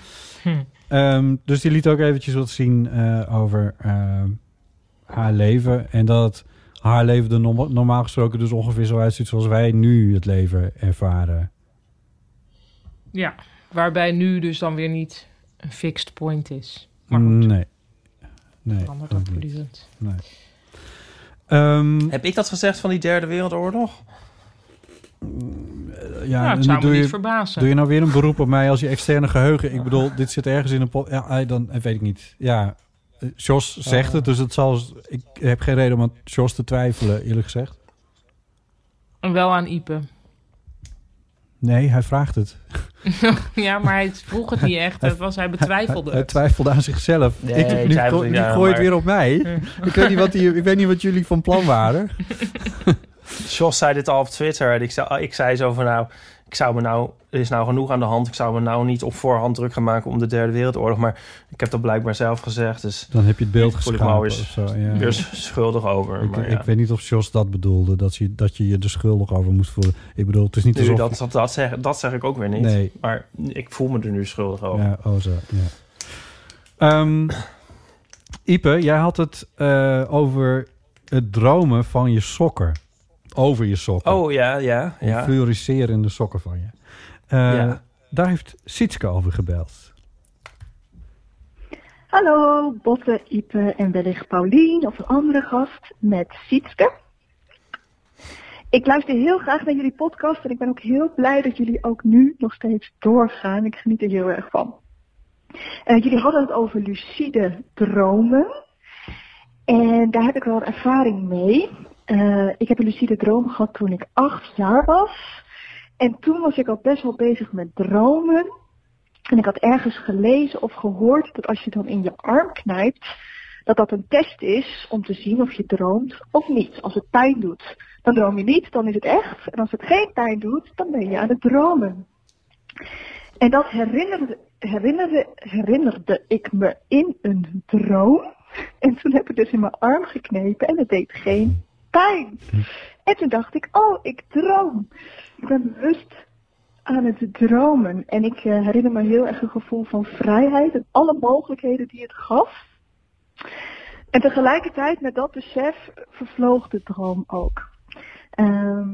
Ehm, dus die liet ook eventjes wat zien eh, over ehm, haar leven. En dat haar leven er norma- normaal gesproken dus ongeveer zo uitziet zoals wij nu het leven ervaren. Ja, waarbij nu dus dan weer niet een fixed point is. Maar goed, Nee. Nee, ook niet. Nee. Ehm, Heb ik dat gezegd van die derde wereldoorlog? ja, Nou, het en zou me doe niet je, verbazen. Doe je nou weer een beroep op mij als je externe geheugen? Ik bedoel, dit zit ergens in een pot. Ja, eh, dan eh, weet ik niet. Ja, eh, Jos zegt het, dus het zal. Ik heb geen reden om aan Jos te twijfelen, eerlijk gezegd. En wel aan Ipe. Nee, hij vraagt het. ja, maar hij vroeg het niet echt. Het was, hij betwijfelde Hij het. twijfelde aan zichzelf. Nee, ik, nu gooi het weer op mij. ik, weet niet wat die, ik weet niet wat jullie van plan waren. Jos zei dit al op Twitter. En ik zei, ik zei zo van nou, ik zou me nou, er is nou genoeg aan de hand. Ik zou me nou niet op voorhand druk gaan maken om de derde wereldoorlog. Maar ik heb dat blijkbaar zelf gezegd. Dus Dan heb je het beeld voel ik me geschapen of zo. Ja. weer schuldig over. Ik, maar ik ja. weet niet of Jos dat bedoelde, dat je, dat je je er schuldig over moest voelen. Ik bedoel, het is niet alsof... dat, dat, dat, zeg, dat zeg ik ook weer niet. Nee. Maar ik voel me er nu schuldig over. Ja, oh zo, ja. Ehm, Ipe, jij had het eh, over het dromen van je sokken. Over je sokken. Oh ja, ja, ja. Fluoriserende sokken van je. Eh, Ja. Daar heeft Sietske over gebeld. Hallo, Botte, Ipe en wellicht Paulien of een andere gast met Sietske. Ik luister heel graag naar jullie podcast en ik ben ook heel blij dat jullie ook nu nog steeds doorgaan. Ik geniet er heel erg van. Eh, jullie hadden het over lucide dromen. En daar heb ik wel ervaring mee. Eh, ik heb een lucide droom gehad toen ik acht jaar was. En toen was ik al best wel bezig met dromen. En ik had ergens gelezen of gehoord dat als je dan in je arm knijpt, dat dat een test is om te zien of je droomt of niet. Als het pijn doet, dan droom je niet, dan is het echt. En als het geen pijn doet, dan ben je aan het dromen. En dat herinnerde, herinnerde, herinnerde ik me in een droom. En toen heb ik dus in mijn arm geknepen en het deed geen En toen dacht ik, oh, ik droom. Ik ben bewust aan het dromen. En ik eh, herinner me heel erg een gevoel van vrijheid en alle mogelijkheden die het gaf. En tegelijkertijd met dat besef vervloog de droom ook. Ehm,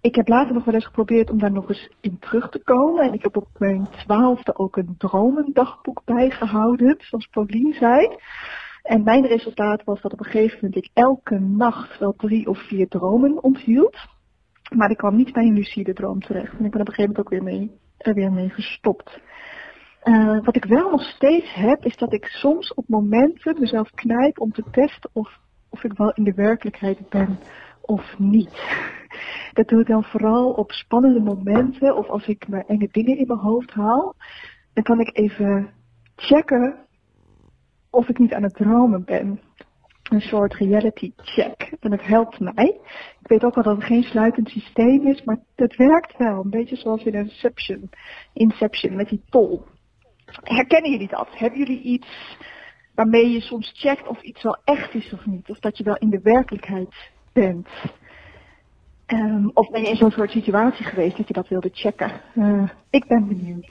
ik heb later nog wel eens geprobeerd om daar nog eens in terug te komen. En ik heb op mijn twaalfde ook een dromendagboek bijgehouden, zoals Paulien zei. En mijn resultaat was dat op een gegeven moment ik elke nacht wel drie of vier dromen onthield. Maar ik kwam niet bij een lucide droom terecht. En ik ben op een gegeven moment ook weer mee, er weer mee gestopt. Eh, wat ik wel nog steeds heb, is dat ik soms op momenten mezelf knijp om te testen of, of ik wel in de werkelijkheid ben of niet. Dat doe ik dan vooral op spannende momenten of als ik me enge dingen in mijn hoofd haal. Dan kan ik even checken of ik niet aan het dromen ben. Een soort reality check. En het helpt mij. Ik weet ook wel dat het geen sluitend systeem is, maar het werkt wel. Een beetje zoals in Inception. Inception met die tol. Herkennen jullie dat? Hebben jullie iets waarmee je soms checkt of iets wel echt is of niet? Of dat je wel in de werkelijkheid bent? Ehm, of ben je in zo'n soort situatie geweest dat je dat wilde checken? Eh, ik ben benieuwd.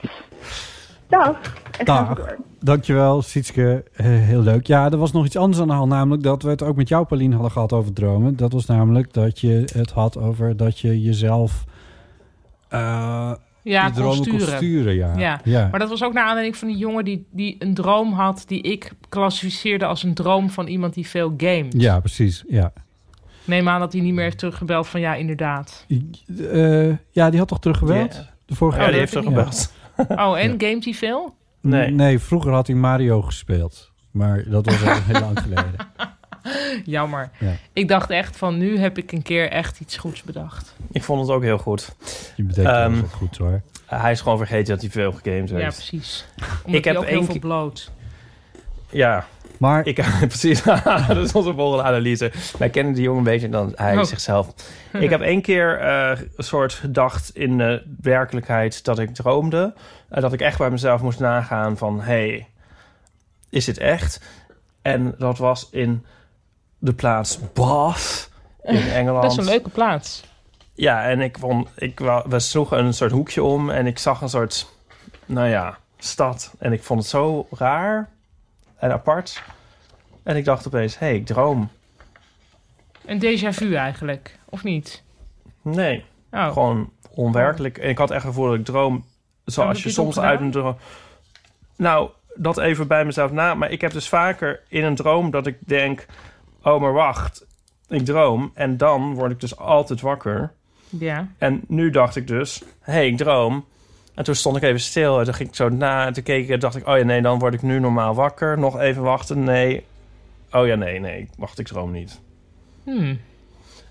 Dag. En gaan we Dag. door. Dankjewel, Sietske. Eh, heel leuk. Ja, er was nog iets anders aan de hand. Namelijk dat we het ook met jou, Pauline, hadden gehad over dromen. Dat was namelijk dat je het had over dat je jezelf... eh Ja, je kon dromen sturen. kon sturen. Ja. Ja. Ja. maar dat was ook naar aanleiding van die jongen die, die een droom had... die ik klassificeerde als een droom van iemand die veel gamet. ja, precies. Ja. Neem aan dat hij niet meer heeft teruggebeld van ja, inderdaad. Eh, ja, die had toch teruggebeld? Ja. De vorige Ja, die keer? heeft teruggebeld. Oh, en gamet hij veel? Nee. Nee, vroeger had hij Mario gespeeld. Maar dat was al heel lang geleden. Jammer. Ja. Ik dacht echt van nu heb ik een keer echt iets goeds bedacht. Ik vond het ook heel goed. Je betekent Ehm, dat goed hoor. Hij is gewoon vergeten dat hij veel gegamed heeft. Ja, precies. Omdat Ik heb ook heel één veel keer- bloot. Ja, Maar ik precies. dat is onze volgende analyse. Wij kennen die jongen een beetje dan hij Oh. zichzelf. Ik heb één keer eh, een soort gedacht in de werkelijkheid dat ik droomde. Eh, dat ik echt bij mezelf moest nagaan van... hey, is dit echt? En dat was in de plaats Bath in Engeland. Dat is een leuke plaats. Ja, en ik vond, ik, wou- we sloegen een soort hoekje om en ik zag een soort, nou ja, stad. En ik vond het zo raar en apart. En ik dacht opeens, hé, hey, ik droom. Een déjà vu eigenlijk, of niet? Nee, Oh, gewoon onwerkelijk. En ik had echt gevoel dat ik droom zoals je soms uit een droom... Nou, dat even bij mezelf na. Maar ik heb dus vaker in een droom dat ik denk... Oh, maar wacht, ik droom. En dan word ik dus altijd wakker. ja. En nu dacht ik dus, hé, hey, ik droom. En toen stond ik even stil en toen ging ik zo na en toen keek ik en dacht ik, oh ja, nee, dan word ik nu normaal wakker. Nog even wachten, nee. Oh ja, nee, nee, wacht, ik droom niet. Hmm.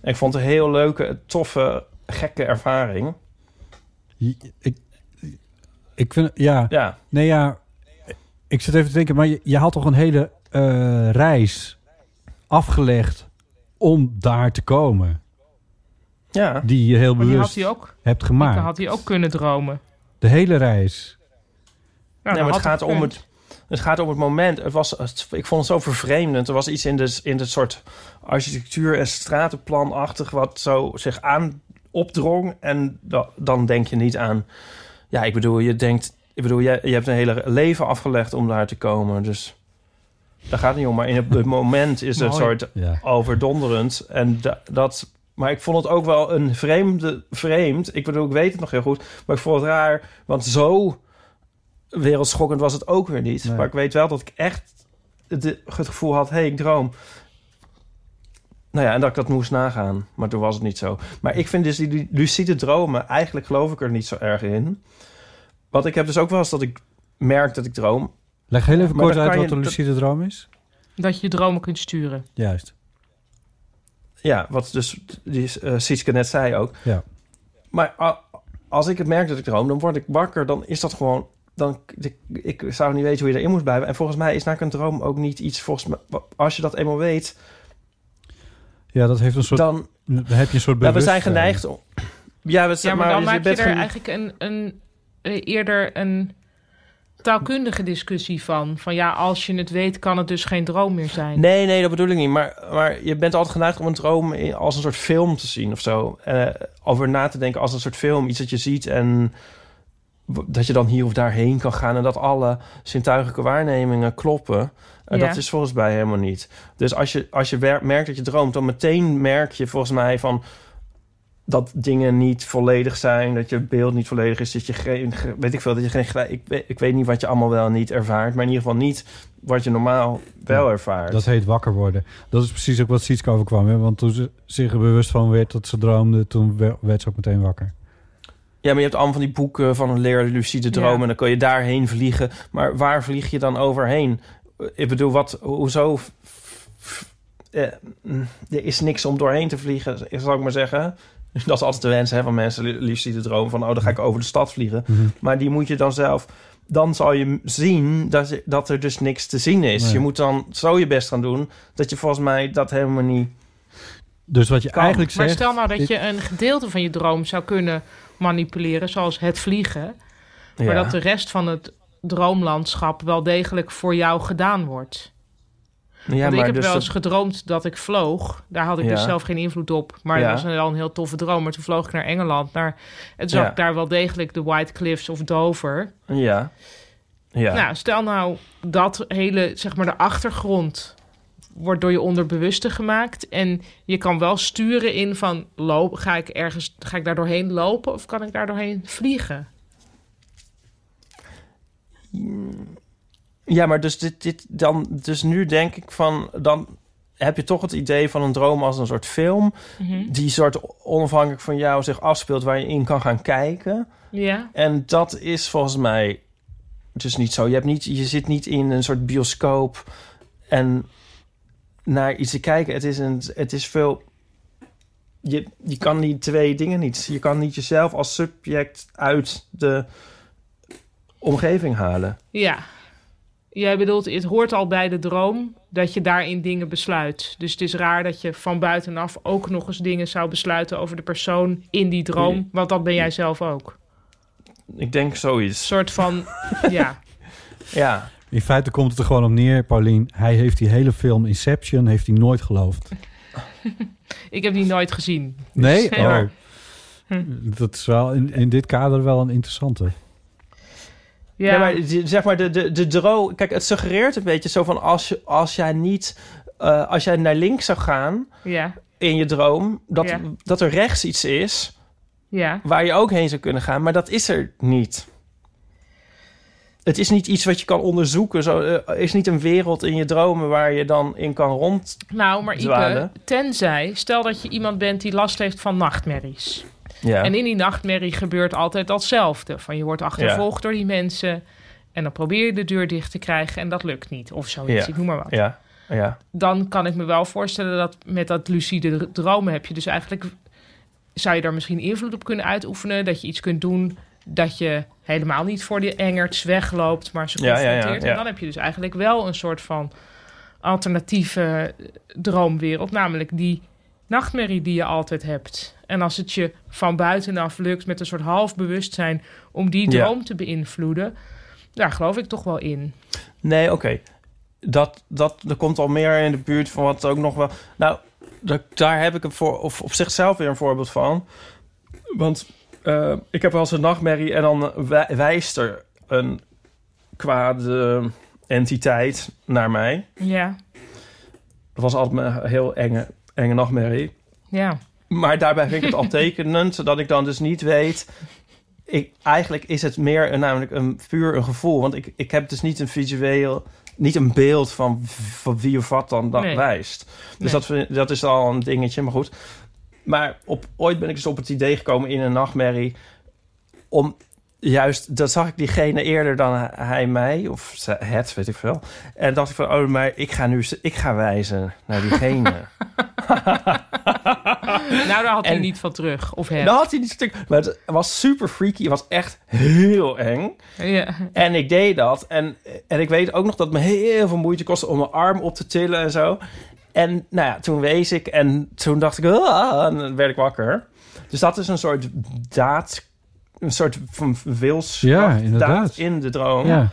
En ik vond het een heel leuke, toffe, gekke ervaring. Ik, ik vind, ja. Ja. Nee, ja. Ik zit even te denken, maar je, je had toch een hele eh, reis afgelegd om daar te komen. Ja. Die je heel die bewust had hij ook. hebt gemaakt. had hij ook kunnen dromen. De hele reis. Nou, nee, maar het gaat, om het, het gaat om het moment. Het was, het- ik vond het zo vervreemdend. Er was iets in de, in de soort architectuur- en stratenplanachtig... wat zo zich aan opdrong. En da- dan denk je niet aan... Ja, ik bedoel, je denkt... Ik bedoel, je, je hebt een hele leven afgelegd om daar te komen. Dus daar gaat het niet om. Maar in het, het moment is het soort Ja. overdonderend. En da- dat... Maar ik vond het ook wel een vreemde, vreemd. Ik bedoel, ik weet het nog heel goed. Maar ik vond het raar, want zo wereldschokkend was het ook weer niet. Nee. Maar ik weet wel dat ik echt het, het gevoel had... hé, hey, ik droom. Nou ja, en dat ik dat moest nagaan. Maar toen was het niet zo. Maar ik vind dus die lucide dromen... eigenlijk geloof ik er niet zo erg in. Want ik heb dus ook wel eens dat ik merk dat ik droom. Leg heel even Maar kort uit wat een lucide droom is. Dat je je dromen kunt sturen. Juist. Ja, wat dus die, eh Sietske net zei ook. Ja. Maar als ik het merk dat ik droom, dan word ik wakker. Dan is dat gewoon... Dan, ik, ik zou niet weten hoe je erin moet blijven. En volgens mij is na een droom ook niet iets... Volgens mij, als je dat eenmaal weet... Ja, dat heeft een soort... Dan- dan heb je een soort Ja, we zijn geneigd om... Ja, we, Ja, maar dan maak je er eigenlijk een, een, eerder een taalkundige discussie van. Van ja, als je het weet, kan het dus geen droom meer zijn. Nee, nee, dat bedoel ik niet. Maar, maar je bent altijd geneigd om een droom als een soort film te zien of zo. Eh, over na te denken als een soort film. Iets dat je ziet en dat je dan hier of daarheen kan gaan. En dat alle zintuigelijke waarnemingen kloppen. Ja. dat is volgens mij helemaal niet. Dus als je, als je merkt dat je droomt, dan meteen merk je volgens mij van dat dingen niet volledig zijn, dat je beeld niet volledig is, dat je geen, ge- weet ik veel, dat je geen, gelijk- ik weet, ik weet niet wat je allemaal wel niet ervaart, maar in ieder geval niet wat je normaal wel ervaart. Dat heet wakker worden. Dat is precies ook wat Sietske overkwam. Hè? Want toen ze zich er bewust van werd dat ze droomde... toen we- werd ze ook meteen wakker. Ja, maar je hebt allemaal van die boeken van een leer lucide dromen. Ja. En dan kun je daarheen vliegen. Maar waar vlieg je dan overheen? Ik bedoel, wat, hoezo... eh, mm, er is niks om doorheen te vliegen, zal ik maar zeggen. Dat is altijd de wens hè, van mensen, lu- lucide dromen. Van, oh, dan ga ik over de stad vliegen. Mhm. Maar die moet je dan zelf... Dan zal je zien dat, je, dat er dus niks te zien is. Nee. Je moet dan zo je best gaan doen... dat je volgens mij dat helemaal niet... Dus wat je eigenlijk maar zegt... stel nou dat je een gedeelte van je droom zou kunnen manipuleren, zoals het vliegen. Maar Ja. dat de rest van het droomlandschap wel degelijk voor jou gedaan wordt. Ja, Want ik heb dus wel eens gedroomd dat ik vloog. Daar had ik dus Ja. zelf geen invloed op. Maar Ja. dat was wel een heel toffe droom. Maar toen vloog ik naar Engeland. Naar, en zag Ja. ik daar wel degelijk de White Cliffs of Dover. Ja. Ja. Nou, stel nou dat hele, zeg maar, de achtergrond wordt door je onderbewuste gemaakt. En je kan wel sturen in van, loop, ga ik ergens, ga ik daar doorheen lopen of kan ik daar doorheen vliegen? Ja, maar dus, dit, dit dan, dus nu denk ik van... dan heb je toch het idee van een droom als een soort film... Mhm. die soort onafhankelijk van jou zich afspeelt... waar je in kan gaan kijken. Ja. En dat is volgens mij dus niet zo. Je, hebt niet, je zit niet in een soort bioscoop... en naar iets te kijken. Het is, een, het is veel... Je, je kan die twee dingen niet. Je kan niet jezelf als subject uit de omgeving halen. Ja. Jij bedoelt, het hoort al bij de droom dat je daarin dingen besluit. Dus het is raar dat je van buitenaf ook nog eens dingen zou besluiten over de persoon in die droom. Want dat ben jij zelf ook. Ik denk zoiets. Een soort van, ja. Ja. In feite komt het er gewoon op neer, Paulien. Hij heeft die hele film Inception heeft hij nooit geloofd. Ik heb die nooit gezien. Dus- Nee? Ja. Oh. Hm. Dat is wel in, in dit kader wel een interessante. Ja. Nee, maar zeg maar de, de, de droom... Kijk, het suggereert een beetje zo van... als, je, als jij niet... eh, als jij naar links zou gaan Ja. in je droom... Dat, Ja. dat er rechts iets is Ja. waar je ook heen zou kunnen gaan. Maar dat is er niet. Het is niet iets wat je kan onderzoeken. Zo, eh, er is niet een wereld in je dromen waar je dan in kan rond. Nou, maar Ipe, tenzij, stel dat je iemand bent die last heeft van nachtmerries. Ja. En in die nachtmerrie gebeurt altijd datzelfde. Van je wordt achtervolgd door die mensen. En dan probeer je de deur dicht te krijgen en dat lukt niet. Of zoiets, ik noem maar wat. Ja. Ja. Dan kan ik me wel voorstellen dat met dat lucide dr- dromen heb je dus eigenlijk... Zou je daar misschien invloed op kunnen uitoefenen? Dat je iets kunt doen dat je helemaal niet voor die engerts wegloopt, maar ze confronteert. En dan heb je dus eigenlijk wel een soort van alternatieve droomwereld, namelijk die nachtmerrie die je altijd hebt. En als het je van buitenaf lukt met een soort half bewustzijn om die Ja. droom te beïnvloeden, daar geloof ik toch wel in. Nee, oké. Dat, dat, dat komt al meer in de buurt van wat ook nog wel... Nou, dat, daar heb ik een voor, of op zichzelf weer een voorbeeld van. Want eh, ik heb wel eens een nachtmerrie en dan wij- wijst er een kwade entiteit naar mij. Ja, Dat was altijd een heel enge, enge nachtmerrie. ja. Maar daarbij vind ik het al tekenend dat ik dan dus niet weet. Ik, eigenlijk is het meer een, namelijk een puur een gevoel. Want ik, ik heb dus niet een visueel, niet een beeld van, van wie of wat dan dat Nee. wijst. Dus Nee. dat, dat is al een dingetje, maar goed. Maar op, ooit ben ik dus op het idee gekomen in een nachtmerrie om juist, dat zag ik diegene eerder dan hij mij, of het, weet ik veel. En dacht ik van, oh, maar ik ga nu, ik ga wijzen naar diegene. Nou, daar had hij niet van terug. Of hem. Dat had hij niet stuk. Maar het was super freaky. Het was echt heel eng. Ja. En ik deed dat. En, en ik weet ook nog dat het me heel veel moeite kostte om mijn arm op te tillen en zo. En nou ja, toen wees ik en toen dacht ik, ah, en dan werd ik wakker. Dus dat is een soort daad, een soort van wilskracht Ja, inderdaad. in de droom. Ja.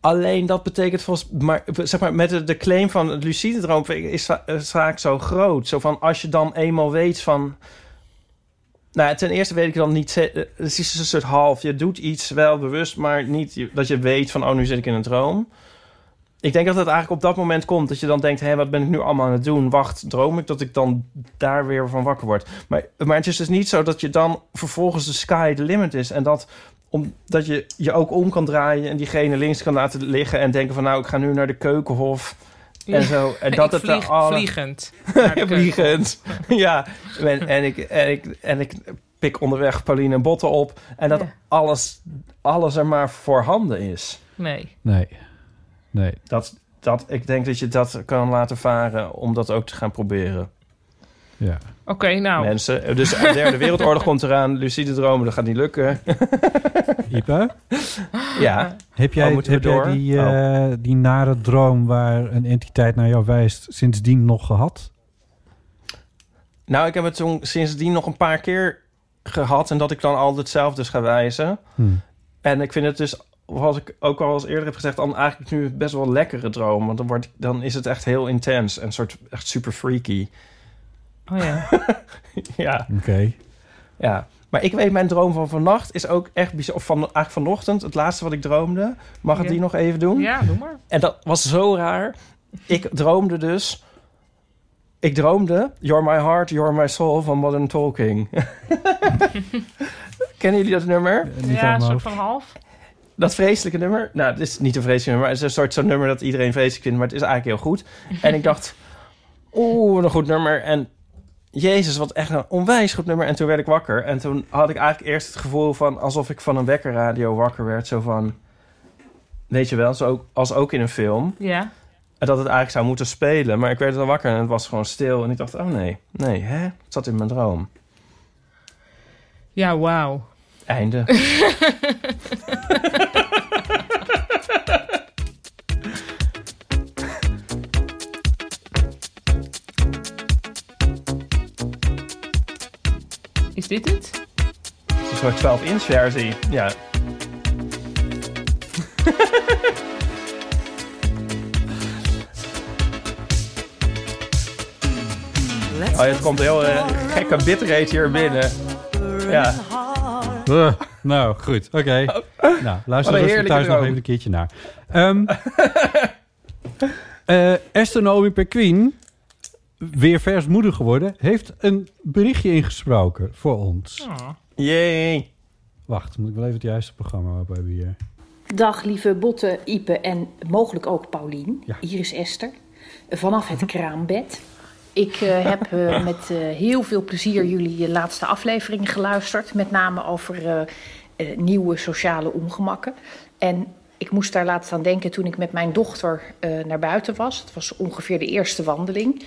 Alleen dat betekent volgens maar zeg maar met de, de claim van het lucide droom is va- is vaak zo groot. Zo van als je dan eenmaal weet van. Nou, ten eerste weet ik dan niet. eh, Het is een soort half. Je doet iets wel bewust, maar niet dat je weet van oh nu zit ik in een droom. Ik denk dat het eigenlijk op dat moment komt dat je dan denkt: hé, wat ben ik nu allemaal aan het doen? Wacht, droom ik dat ik dan daar weer van wakker word? Maar, maar het is dus niet zo dat je dan vervolgens de sky the limit is en dat omdat je je ook om kan draaien en diegene links kan laten liggen en denken van nou ik ga nu naar de keukenhof en zo en dat Ik het vlieg- er alle- vliegend vliegend ja en, en ik en ik en ik pik onderweg Pauline en Botten op en dat Ja. alles alles er maar voorhanden is Nee. Nee. Nee. dat dat ik denk dat je dat kan laten varen om dat ook te gaan proberen Ja. Oké, nou. mensen dus de derde wereldoorlog komt eraan lucide dromen dat gaat niet lukken Ipe? ja Heb jij, Oh, jij die, Oh. eh, die nare droom waar een entiteit naar jou wijst sindsdien nog gehad? Nou, ik heb het toen sindsdien nog een paar keer gehad... en dat ik dan altijd hetzelfde ga wijzen. Hmm. En ik vind het dus, zoals ik ook al eens eerder heb gezegd... dan eigenlijk nu best wel een lekkere droom. Want dan, wordt, dan is het echt heel intens en soort echt super freaky. Oh ja. ja, Oké. ja. Maar ik weet, mijn droom van vannacht is ook echt bizar. Of van, eigenlijk vanochtend, het laatste wat ik droomde. Mag ik Ja. die nog even doen? Ja, doe maar. En dat was zo raar. Ik droomde dus... Ik droomde You're My Heart, You're My Soul van Modern Talking. Kennen jullie dat nummer? ja, een soort van half. Dat vreselijke nummer? Nou, het is niet een vreselijk nummer. Het is een soort zo'n nummer dat iedereen vreselijk vindt, maar het is eigenlijk heel goed. En ik dacht, oeh, wat een goed nummer. En jezus, wat echt een onwijs goed nummer. En toen werd ik wakker. En toen had ik eigenlijk eerst het gevoel van alsof ik van een wekkerradio wakker werd. Zo van, weet je wel, zo ook, als ook in een film. Ja. En dat het eigenlijk zou moeten spelen. Maar ik werd dan wakker en het was gewoon stil. En ik dacht, oh nee, nee, hè? Het zat in mijn droom. Ja, wauw. Einde. Is dit het? Een soort 12-inch versie. Ja. Oh, het komt heel eh, gekke bitrate hier binnen. Ja. Uh, nou, goed. Oké. Nou, luister rustig thuis nog even een keertje naar. Ehm eh, Esther Naomi Perquin, weer vers moeder geworden, heeft een berichtje ingesproken voor ons. Oh. Jee. Wacht, moet ik wel even het juiste programma op hebben hier. Dag lieve Botte, Ipe en mogelijk ook Paulien. Hier is Esther. Vanaf het kraambed. Ik eh, heb eh, met eh, heel veel plezier jullie laatste aflevering geluisterd. Met name over nieuwe sociale ongemakken. En ik moest daar laatst aan denken toen ik met mijn dochter naar buiten was. Het was ongeveer de eerste wandeling.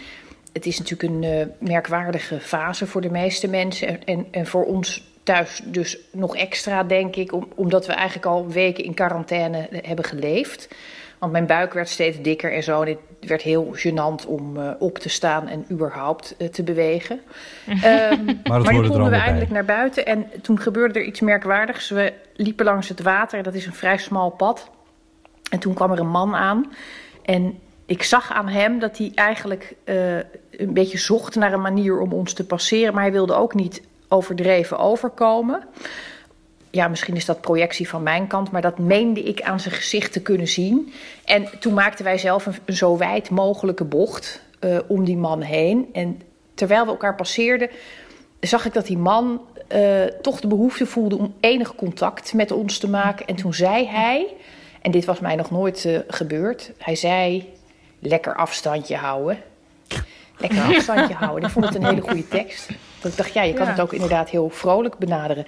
Het is natuurlijk een merkwaardige fase voor de meeste mensen. En, en, en voor ons thuis dus nog extra, denk ik, om, omdat we eigenlijk al weken in quarantaine hebben geleefd. Want mijn buik werd steeds dikker en zo. En het werd heel gênant om uh, op te staan en überhaupt uh, te bewegen. Um, maar, maar nu konden we eindelijk naar buiten. En toen gebeurde er iets merkwaardigs. We liepen langs het water. Dat is een vrij smal pad. En toen kwam er een man aan. En ik zag aan hem dat hij eigenlijk uh, een beetje zocht naar een manier om ons te passeren. Maar hij wilde ook niet overdreven overkomen. Ja, misschien is dat projectie van mijn kant, maar dat meende ik aan zijn gezicht te kunnen zien. En toen maakten wij zelf een, een zo wijd mogelijke bocht uh, om die man heen. En terwijl we elkaar passeerden, zag ik dat die man uh, toch de behoefte voelde om enig contact met ons te maken. En toen zei hij, en dit was mij nog nooit uh, gebeurd, hij zei: Lekker afstandje houden. Lekker afstandje houden. Ik vond het een hele goede tekst. Dat ik dacht, ja, je kan ja. het ook inderdaad heel vrolijk benaderen.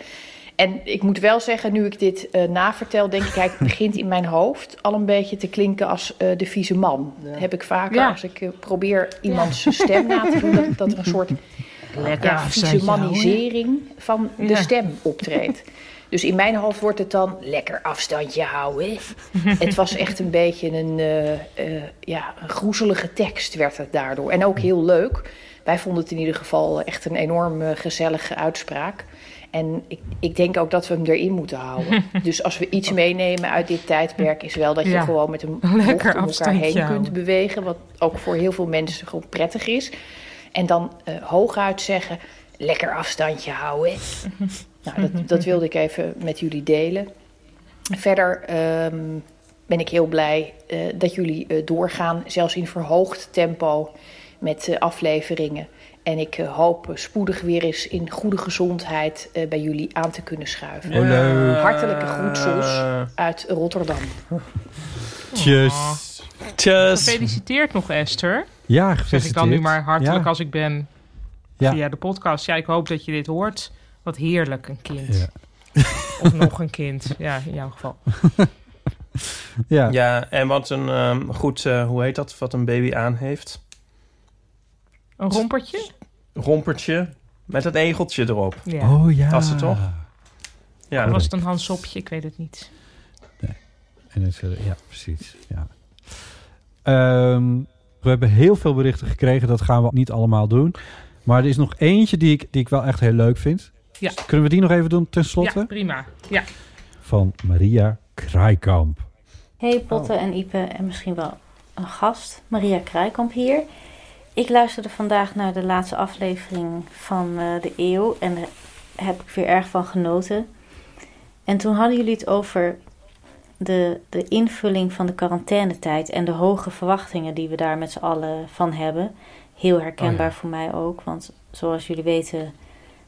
En ik moet wel zeggen, nu ik dit uh, navertel, denk ik, hij begint in mijn hoofd al een beetje te klinken als uh, de vieze man. Ja. Dat heb ik vaker ja. als ik uh, probeer iemands stem na te doen, dat, dat er een soort ja, vieze manisering van de stem optreedt. Dus in mijn hoofd wordt het dan lekker afstandje houden. het was echt een beetje een, ja, een groezelige tekst werd het daardoor. En ook heel leuk. Wij vonden het in ieder geval echt een enorm gezellige uitspraak. En ik, ik denk ook dat we hem erin moeten houden. dus als we iets meenemen uit dit tijdperk, is wel dat je ja. gewoon met een bocht om elkaar heen kunt bewegen. Wat ook voor heel veel mensen gewoon prettig is. En dan uh, hooguit zeggen: lekker afstandje houden. nou, dat, dat, wilde ik even met jullie delen. Verder um, ben ik heel blij uh, dat jullie uh, doorgaan, zelfs in verhoogd tempo, met afleveringen. En ik uh, hoop spoedig weer eens in goede gezondheid uh, bij jullie aan te kunnen schuiven. Oh, leuk. Hartelijke groetsels uit Rotterdam. Tjus. Tjus. Gefeliciteerd nog, Esther. Ja, gefeliciteerd. Zeg ik dan nu maar hartelijk ja. als ik ben ja. via de podcast. Ja, ik hoop dat je dit hoort. Wat heerlijk, een kind. Ja. Of nog een kind. Ja, in jouw geval. ja. ja, en wat een um, goed, uh, hoe heet dat, wat een baby aan heeft? Een rompertje? Rompertje met het egeltje erop. Ja. Oh ja. Was het toch? Ja. Of was het een Hansopje? Ik weet het niet. Nee. En het, ja, precies. Ja. Um, we hebben heel veel berichten gekregen. Dat gaan we niet allemaal doen. Maar er is nog eentje die ik, die ik wel echt heel leuk vind. Ja. Kunnen we die nog even doen tenslotte? Ja, prima. Ja. Van Maria Kraaikamp. Hey Potten oh. en Ipe en misschien wel een gast. Maria Kraaikamp hier. Ik luisterde vandaag naar de laatste aflevering van uh, de eeuw en daar heb ik weer erg van genoten. En toen hadden jullie het over de, de invulling van de quarantainetijd en de hoge verwachtingen die we daar met z'n allen van hebben. Heel herkenbaar oh ja. voor mij ook, want zoals jullie weten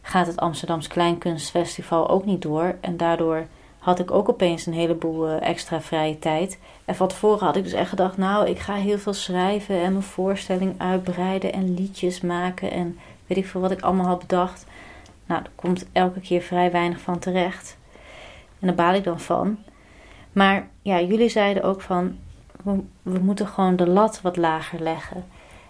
gaat het Amsterdams Kleinkunstfestival ook niet door. En daardoor had ik ook opeens een heleboel uh, extra vrije tijd. En van tevoren had ik dus echt gedacht, nou, ik ga heel veel schrijven en mijn voorstelling uitbreiden en liedjes maken en weet ik veel wat ik allemaal had bedacht. Nou, er komt elke keer vrij weinig van terecht. En daar baal ik dan van. Maar ja, jullie zeiden ook van, we, we moeten gewoon de lat wat lager leggen.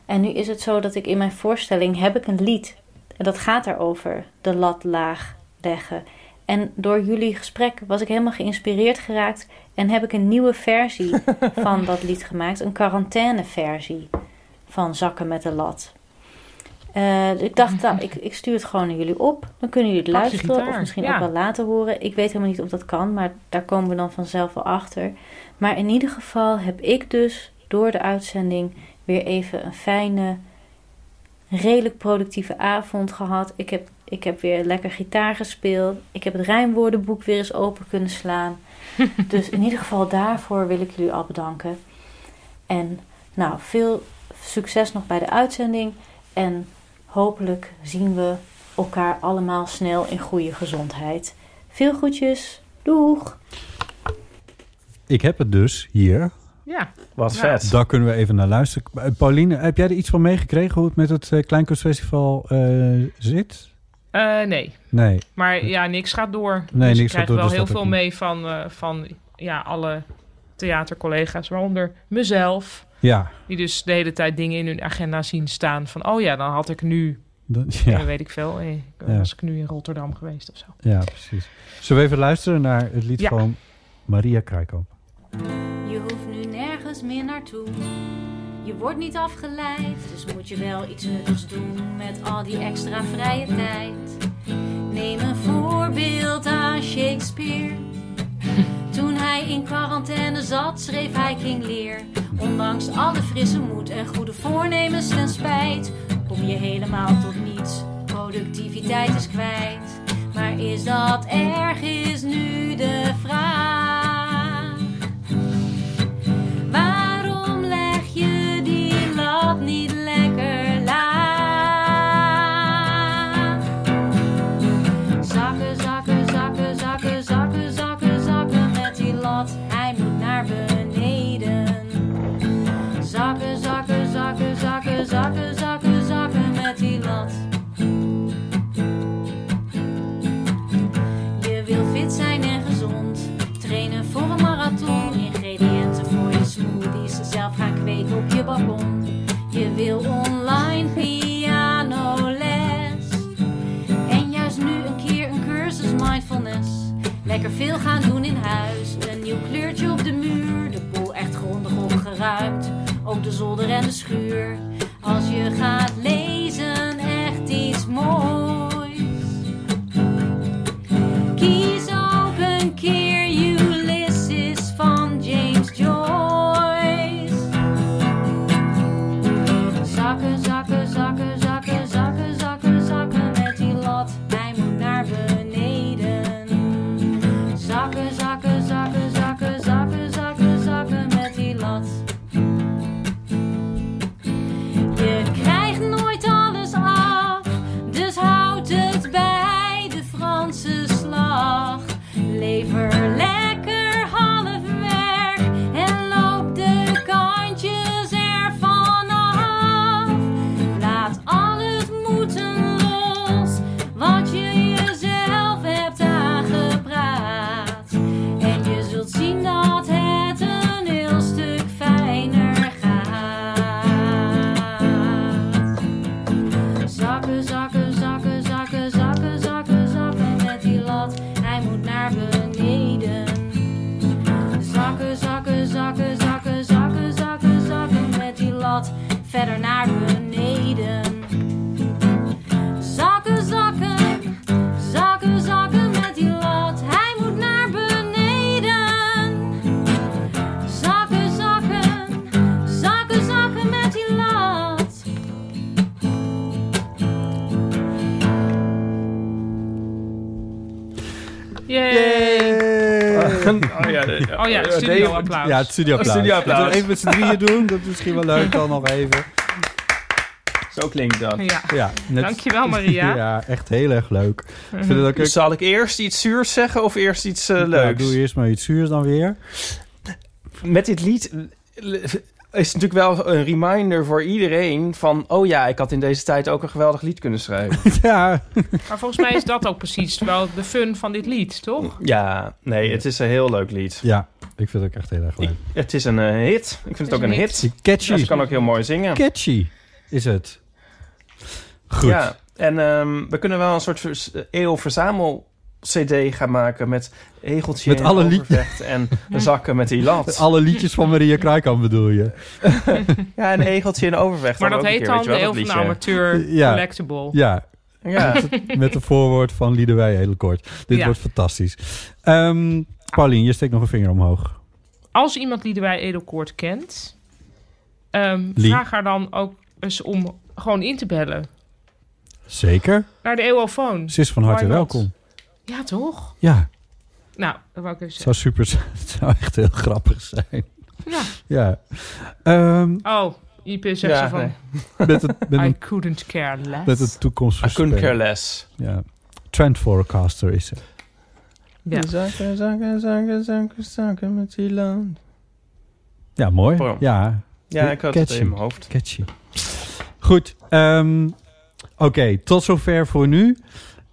En nu is het zo dat ik in mijn voorstelling heb ik een lied. En dat gaat daarover, de lat laag leggen. En door jullie gesprek was ik helemaal geïnspireerd geraakt en heb ik een nieuwe versie van dat lied gemaakt. Een quarantaineversie van Zakken met de Lat. Uh, dus ik dacht, nou, ik, ik, stuur het gewoon naar jullie op. Dan kunnen jullie het luisteren of misschien ja. ook wel laten horen. Ik weet helemaal niet of dat kan, maar daar komen we dan vanzelf wel achter. Maar in ieder geval heb ik dus door de uitzending weer even een fijne, redelijk productieve avond gehad. Ik heb, ik heb weer lekker gitaar gespeeld. Ik heb het rijmwoordenboek weer eens open kunnen slaan. dus in ieder geval daarvoor wil ik jullie al bedanken. En nou, veel succes nog bij de uitzending. En hopelijk zien we elkaar allemaal snel in goede gezondheid. Veel groetjes. Doeg! Ik heb het dus hier. Ja. Wat ja. vet. Daar kunnen we even naar luisteren. Pauline, heb jij er iets van meegekregen hoe het met het uh, Kleinkunstfestival uh, zit? Uh, nee. Nee. Maar ja, niks gaat door. Nee, dus niks ik krijg gaat door, wel dus heel veel mee van, uh, van ja, alle theatercollega's, waaronder mezelf. Ja. Die dus de hele tijd dingen in hun agenda zien staan van... oh ja, dan had ik nu Dan- Ja. Dan weet ik veel. Eh, Ja. Was ik nu in Rotterdam geweest of zo. ja, precies. Zullen we even luisteren naar het lied Ja. van Maria Krijkamp? Je hoeft nu nergens meer naartoe. Je wordt niet afgeleid, dus moet je wel iets nuttigs doen met al die extra vrije tijd. Neem een voorbeeld aan Shakespeare. Toen hij in quarantaine zat, schreef hij King Lear. Ondanks alle frisse moed en goede voornemens ten spijt, kom je helemaal tot niets. Productiviteit is kwijt. Maar is dat erg, is nu de vraag. Je wil online pianoles. En juist nu een keer een cursus mindfulness. Lekker veel gaan doen in huis. Een nieuw kleurtje op de muur. De boel echt grondig opgeruimd. Ook de zolder en de schuur. Als je gaat lezen, echt iets moois. Oh ja, het eh, studio-applaus. Ja, het studioapplaus. Oh, studioapplaus. Dat we even met z'n drieën doen. Dat is misschien wel leuk dan nog even. Zo klinkt dat. Ja. Ja, net- Dankjewel, Maria. ja, echt heel erg leuk. Ik Dus zal ik eerst iets zuurs zeggen of eerst iets eh, leuks? doe eerst maar iets zuurs dan weer. Met dit lied is natuurlijk wel een reminder voor iedereen van... oh ja, ik had in deze tijd ook een geweldig lied kunnen schrijven. ja. Maar volgens mij is dat ook precies wel de fun van dit lied, toch? ja, nee, het is een heel leuk lied. Ja, ik vind het ook echt heel erg leuk. Het is een eh, hit. Ik vind het, ook een hit. hit. Catchy. Ja, ze kan ook heel mooi zingen. Catchy is het. Goed. Ja, en ehm, we kunnen wel een soort vers- eeuw-verzamel... CD gaan maken met egeltje Met alle lied- overvecht en zakken met die lat. Alle liedjes van Maria Kruikamp bedoel je? Ja, een egeltje in overvecht. Maar dat ook een heet keer, dan de Heel van. Amateur Ja. Collectible. Ja. Ja. Met, de voorwoord van Liedewij heel kort. Dit Ja. wordt fantastisch. Ehm Paulien, je steekt nog een vinger omhoog. Als iemand Liedewij Edelkoort kent, ehm, vraag haar dan ook eens om gewoon in te bellen. Zeker. Naar de Eeuwofoon. Ze is van harte welkom. Ja, toch? Ja, Nou, dat wou ik even het zou zeggen. super Het zou echt heel grappig zijn. Ja. Ja. Ehm, Oh, IP zegt Ja, ze van... nee. met het, met I een, couldn't care less. met het toekomst I couldn't care less. Ja. Trend forecaster is ze. Ja. Zakken, zakken, zakken, zakken, zakken met die land. Ja, mooi. Ja. Ja, ik had het Catchy. in mijn hoofd. Catchy. Goed. ehm, Oké, tot zover voor nu.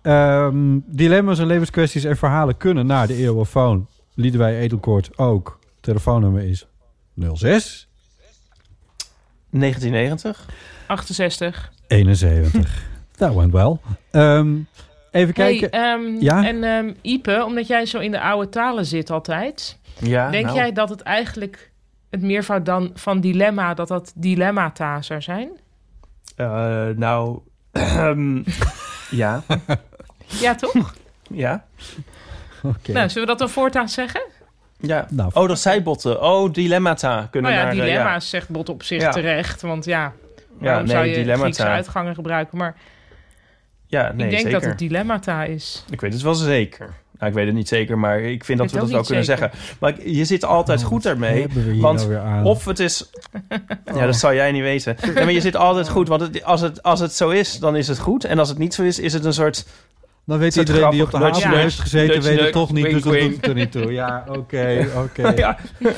Ehm, dilemma's en levenskwesties en verhalen kunnen naar de Eeuwofoon. Liedewij Edelkoort ook. Telefoonnummer is 06 1990. 68. 71. Dat went wel. Ehm, even Hey, kijken. ehm, ja? En ehm, Ipe, omdat jij zo in de oude talen zit altijd... Ja, denk nou. jij dat het eigenlijk het meervoud dan van dilemma... dat dat dilemmata zou zijn? Eh, nou, ehm, ja. Ja, toch? Ja. Oké. Nou, zullen we dat dan voortaan zeggen? Ja. Nou, oh, dat zijbotten. Oh, dilemmata kunnen nou ja, naar... eh, dilemma's zegt Bot op zich Ja. terecht. Want ja, Ja, waarom nee, zou je dilemmata. Griekse uitgangen gebruiken? Maar Ja, nee, ik denk zeker. dat het dilemmata is. Ik weet het wel zeker. Nou, ik weet het niet zeker, maar ik vind dat we het dat wel kunnen zeker. zeggen. Maar je zit altijd Oh, goed we hier Want nou of het is... Ja, dat zou jij niet weten. Ja, maar je zit altijd goed. Want het- als, het, als het zo is, dan is het goed. En als het niet zo is, is het een soort... Dan weet iedereen die op de haven heeft gezeten, weet het toch niet. dus dat doet het er niet toe. Ja, oké, oké. Ja.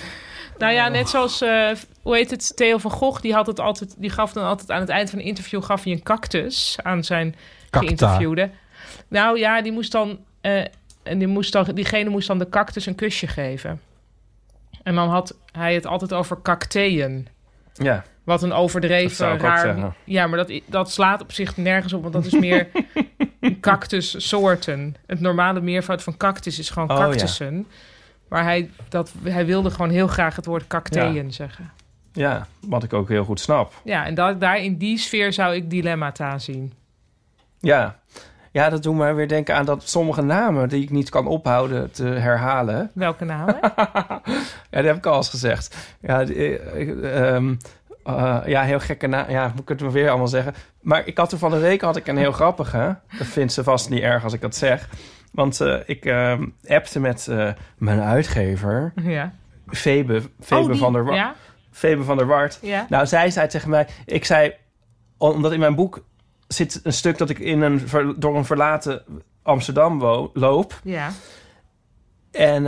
Nou ja, net zoals, eh, hoe heet het, Theo van Gogh, die, had het altijd, die gaf dan altijd aan het eind van een interview gaf hij een cactus aan zijn Cacta. geïnterviewde. Nou ja, die moest dan, eh, en die moest dan, diegene moest dan de cactus een kusje geven. En dan had hij het altijd over cacteën. Ja. Wat een overdreven, raar... Ja, maar dat, dat slaat op zich nergens op, want dat is meer cactussoorten. Het normale meervoud van cactus is gewoon Oh, ja. cactussen. Maar hij, dat, hij wilde gewoon heel graag het woord cacteën zeggen. Ja, wat ik ook heel goed snap. Ja, en dat, daar in die sfeer zou ik dilemmata zien. Ja. Ja, dat doet mij weer denken aan dat sommige namen die ik niet kan ophouden te herhalen. Welke namen? Ja, dat heb ik al eens gezegd. Ja, die, eh, eh, ja heel gekke naam. Ja, moet ik het weer allemaal zeggen. Maar ik had er van de week had ik een heel grappige. Dat vindt ze vast niet erg als ik dat zeg. Want eh, ik ehm appte met mijn uitgever, ja. Febe, Febe, Oh, van der Wa- ja? Febe van der Wart. Ja. Nou, zij zei tegen mij... Ik zei, omdat in mijn boek zit een stuk dat ik in een, door een verlaten Amsterdam wo- loop. Ja. En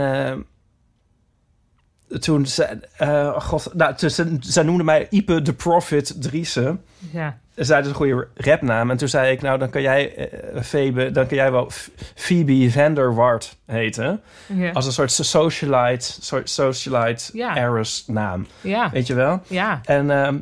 toen ze, eh, god, nou, ze, noemde mij Ipe de Prophet Driessen. Ja. Zij is een goede rapnaam. En toen zei ik, nou, dan kan jij, Febe, dan kan jij wel Phoebe Vanderwart heten. Ja. Als een soort socialite, soort socialite Ja. heiress naam. Ja. Weet je wel? Ja. En ehm,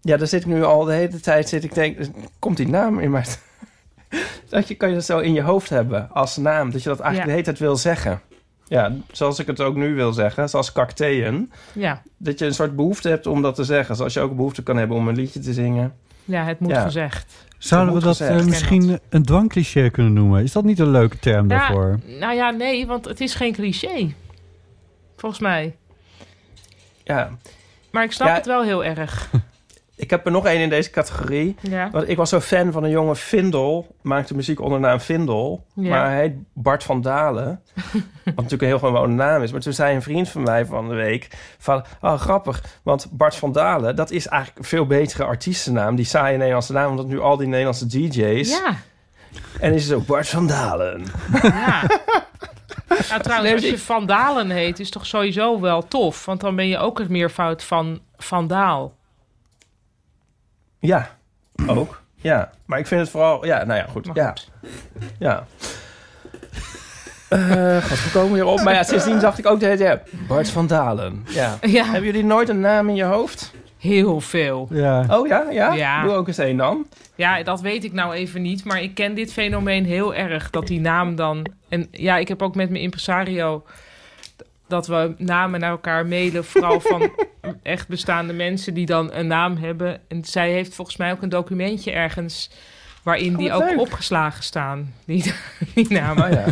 ja, daar zit ik nu al de hele tijd, zit ik denk, komt die naam in mij? dat je kan je dat zo in je hoofd hebben als naam, dat je dat eigenlijk Ja. de hele tijd wil zeggen. Ja, zoals ik het ook nu wil zeggen, zoals cacteën. Ja. Dat je een soort behoefte hebt om dat te zeggen. Zoals je ook behoefte kan hebben om een liedje te zingen. Ja, het moet Ja. gezegd. Zouden we dat eh, misschien een dwangcliché kunnen noemen? Is dat niet een leuke term Ja, daarvoor? nou ja, nee, want het is geen cliché. Volgens mij. Ja, Maar ik snap Ja. het wel heel erg. ik heb er nog één in deze categorie. Ja. Want ik was zo fan van een jongen Vindel. Maakte muziek onder de naam Vindel. Ja. Maar hij heet Bart van Dalen. wat natuurlijk een heel gewone naam is. Maar toen zei een vriend van mij van de week... van, oh grappig, want Bart van Dalen... dat is eigenlijk een veel betere artiestennaam. Die saaie Nederlandse naam. Omdat nu al die Nederlandse DJ's... Ja. En is het ook Bart van Dalen. Ja. Nou, trouwens, als je Van Dalen heet, is toch sowieso wel tof. Want dan ben je ook het meervoud van Vandaal. Ja, ook. Ja, maar ik vind het vooral... Ja, nou ja, goed. Maar ja. Ja. Eh God, we komen hierop. Maar ja, sindsdien dacht ik ook de hele tijd... ja, Bart van Dalen. Ja. Ja. Hebben jullie nooit een naam in je hoofd? Heel veel. Ja. Oh ja, ja? Ja. Doe ook eens één dan. Ja, dat weet ik nou even niet. Maar ik ken dit fenomeen heel erg. Dat die naam dan... En ja, ik heb ook met mijn impresario... dat we namen naar elkaar mailen. Vooral van echt bestaande mensen die dan een naam hebben. En zij heeft volgens mij ook een documentje ergens... waarin Oh, die ook leuk. opgeslagen staan. Die, die namen. Oh ja.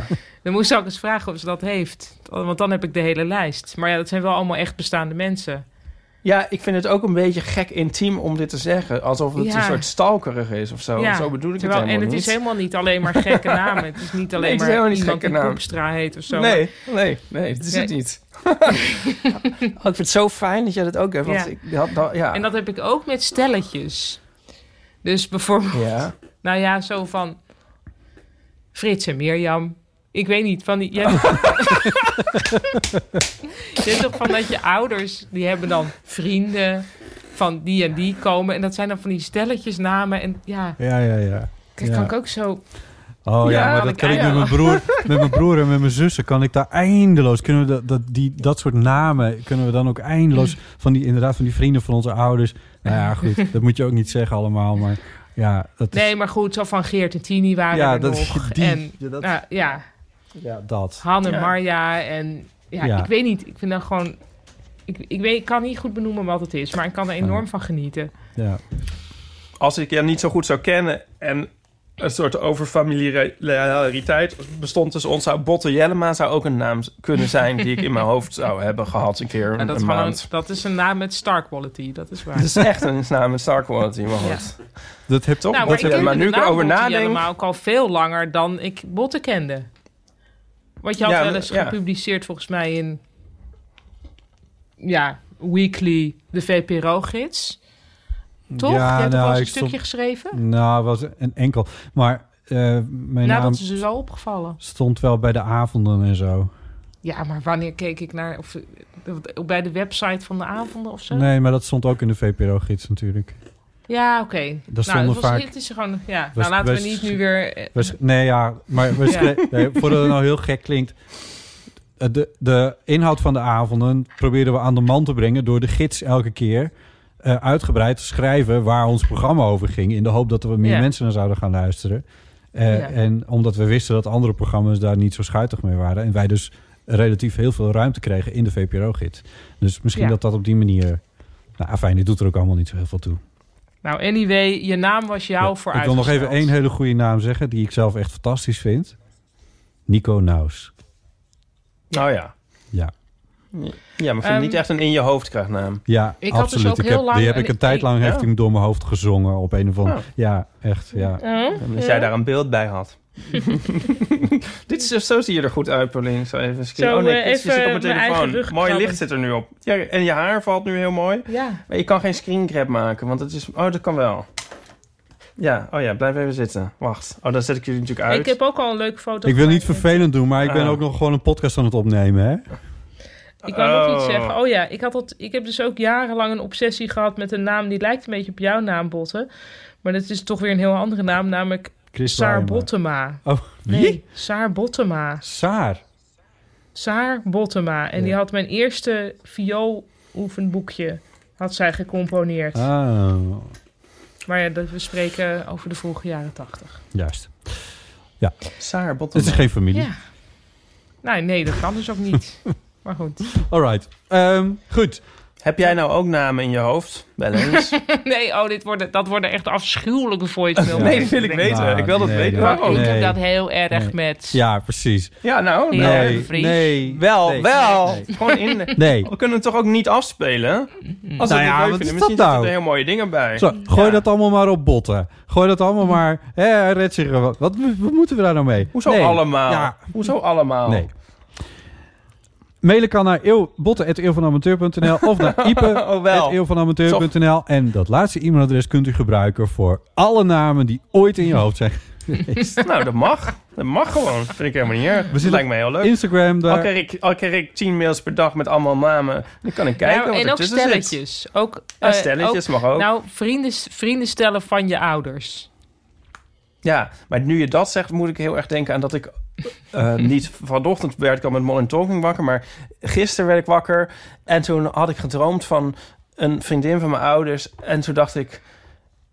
Dan moest ik ook eens vragen of ze dat heeft. Want dan heb ik de hele lijst. Maar ja, dat zijn wel allemaal echt bestaande mensen. Ja, ik vind het ook een beetje gek intiem om dit te zeggen. Alsof het Ja. een soort stalkerig is of zo. Zo bedoel ik Terwijl- het helemaal En het niet. is helemaal niet alleen maar gekke namen. Het is niet alleen Nee, het is maar helemaal niet iemand gekke die naam. Koepstra heet of zo. Nee, nee, nee, dat is Nee. het niet. oh, ik vind het zo fijn dat jij dat ook hebt. Want Ja. ik had, ja. En dat heb ik ook met stelletjes. Dus bijvoorbeeld... Nou ja, zo van... Frits en Mirjam. Ik weet niet, van die... Je hebt, je hebt toch van dat je ouders... die hebben dan vrienden van die en die komen. En dat zijn dan van die stelletjesnamen. En ja, Ja, ja, ja. dat Ja. kan ik ook zo... Oh ja, Ja, maar dat ik kan ik met mijn broer, met mijn broer en met mijn zussen kan ik daar eindeloos kunnen we dat, dat die dat soort namen kunnen we dan ook eindeloos van die inderdaad van die vrienden van onze ouders. Nou ja, goed, dat moet je ook niet zeggen allemaal, maar Ja, dat is... Nee, maar goed, zo van Geert en Tini waren Ja, er dat is nog. die- en ja, dat- nou, ja, Ja, dat. Han en Ja. Marja en ja, Ja. ik weet niet. Ik vind dat gewoon. Ik, ik, weet, ik kan niet goed benoemen wat het is, maar ik kan er enorm van genieten. Ja. Als ik je niet zo goed zou kennen en een soort overfamiliariteit bestond tussen ons, zou Botte Jellema zou ook een naam kunnen zijn die ik in mijn hoofd zou hebben gehad een keer En dat, is een maand. dat is een naam met star quality, dat is waar. Het is echt een naam met star quality, maar goed. Dat heb toch? Nou, maar Botte ik ken nu ik erover Botte nadenk, Jellema ook al veel langer dan ik Botte kende. Want je had Ja, wel eens ja. gepubliceerd volgens mij in... Ja, Weekly, de VPRO-gids. Toch? Ja, je hebt nou, wel eens een ik stond- stukje geschreven? Nou, was een enkel. Maar eh, mijn Nou, naam is dus al opgevallen. stond wel bij de avonden en zo. Ja, maar wanneer keek ik naar... Of, eh, bij de website van de avonden of zo? Nee, maar dat stond ook in de VPRO-gids natuurlijk. Ja, oké. Daar Nou, was, vaak- Het is gewoon... Ja, nou laten we we- niet nu weer... eh, nee, ja, maar Ja. nee, voordat het nou heel gek klinkt. eh, De, de inhoud van de avonden probeerden we aan de man te brengen door de gids elke keer eh, uitgebreid te schrijven waar ons programma over ging. In de hoop dat er meer Ja. mensen naar zouden gaan luisteren. Ja. En omdat we wisten dat andere programma's daar niet zo schuitig mee waren. En wij dus relatief heel veel ruimte kregen in de VPRO-gids. Dus misschien dat dat op die manier... Nou, fijn, dit doet er ook allemaal niet zo heel veel toe. Nou, anyway, je naam was jou voor Ik wil nog even één hele goede naam zeggen... die ik zelf echt fantastisch vind. Nico Naus. Oh ja. Ja. Ja, maar ik vind Ehm, het niet echt een in je hoofd naam. Ja, Ik had dus absoluut. ik heb, lang die heb ik een- tijd lang ik- heeft Ja. hij door mijn hoofd gezongen op een of andere. Oh. Ja, echt. Ja. Als ja. jij daar een beeld bij had. Dit is, zo zie je er goed uit, Paulien. Zo even. Zo, oh nee, eh, je even zit op mijn telefoon. Mooi licht zit er nu op. Ja, en je haar valt nu heel mooi. Ja. Maar je kan geen screen grab maken, want het is... Oh, dat kan wel. Ja, oh ja, blijf even zitten. Wacht. Oh, dan zet ik jullie natuurlijk uit. Ik heb ook al een leuke foto Ik wil niet vervelend doen, maar ik ben Ah. ook nog gewoon een podcast aan het opnemen. Hè? Ik wou nog iets Oh. zeggen. Oh ja, ik, had dat, ik heb dus ook jarenlang een obsessie gehad met een naam die lijkt een beetje op jouw naam, Botte. Maar dat is toch weer een heel andere naam, namelijk Chris Saar. Bottema. Oh, wie? Nee, Saar Bottema. Saar. Saar Bottema. En die had mijn eerste viooloefenboekje had zij gecomponeerd. Ah, Maar ja, dat, we spreken over de vroege jaren tachtig. juist. Ja, Saar Bottema. het is geen familie. Ja. Nou, nee, dat kan dus ook niet. maar goed. Alright. Ehm, goed. Heb jij nou ook namen in je hoofd? Wel eens. nee, oh, dit worden, dat worden echt afschuwelijke voicemails. nee, dat wil ik weten. Nou, ik wil dat nee, weten. Ik Nee. heb dat heel erg Nee. met... Ja, precies. Ja, nou, nou. Nee, nee. Wel, nee. wel. Nee. Gewoon in. Nee. We kunnen het toch ook niet afspelen? Als we Nou het ja, wat vinden. is Misschien dat zitten nou? er heel mooie dingen bij. Zo, gooi Ja. dat allemaal maar op botten. Gooi dat allemaal maar... Hè, redt zich er wat, wat, wat moeten we daar nou mee? Hoezo Nee. allemaal? Ja. Hoezo allemaal? Nee. Mailen kan naar eeuw, botten.eeuwvanamateur.nl of naar Oh, wel. ipe.eeuwvanamateur.nl. En dat laatste e-mailadres kunt u gebruiken voor alle namen die ooit in je hoofd zijn geweest. Nou, dat mag. Dat mag gewoon. Vind ik helemaal niet erg. Dat zitten lijkt me heel leuk. Instagram Al daar. krijg, ik, al krijg ik tien mails per dag met allemaal namen. Dan kan ik kijken Nou, wat en er ook tussen zit. stelletjes. Ook, Ja, eh, stelletjes mag ook. Nou, vrienden, vrienden stellen van je ouders. Ja, maar nu je dat zegt, moet ik heel erg denken aan dat ik... eh, niet vanochtend werd ik al met Modern Talking wakker, maar gisteren werd ik wakker. En toen had ik gedroomd van een vriendin van mijn ouders. En toen dacht ik,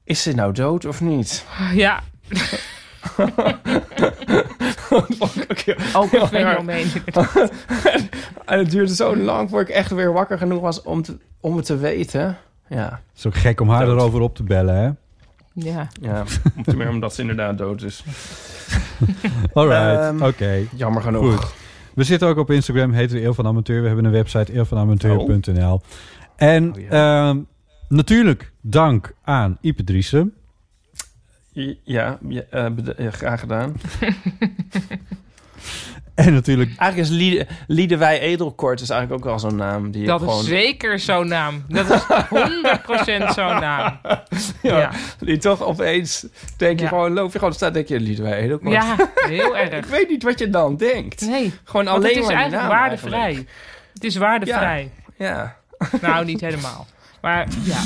is ze nou dood of niet? Ja, ook een fenomeen. en het duurde zo lang voordat ik echt weer wakker genoeg was om, te, om het te weten. Ja, Het is ook gek om haar Dood. erover op te bellen, hè? Ja. ja. om te meer omdat ze inderdaad dood is. Alright, Ehm, oké. Jammer genoeg. Goed. We zitten ook op Instagram, heten we Eeuw van Amateur. We hebben een website, eeuwvanamateur.nl. En Oh, ja. ehm, natuurlijk dank aan Ipe Driessen. Ja, ja, eh, ja, graag gedaan. En natuurlijk Eigenlijk is Liede, Liedewij Edelkort is eigenlijk ook wel zo'n naam. Die Dat ik gewoon, is zeker zo'n naam. Dat is 100% zo'n naam. ja, Ja. Die toch opeens denk je Ja. gewoon, loop je gewoon staat, denk je Liedewij Edelkort. Ja, heel Ik erg. weet niet wat je dan denkt. Nee, Gewoon alleen het is maar die eigenlijk naam waardevrij. eigenlijk. Het is waardevrij. Ja. Nou, niet helemaal. Maar ja,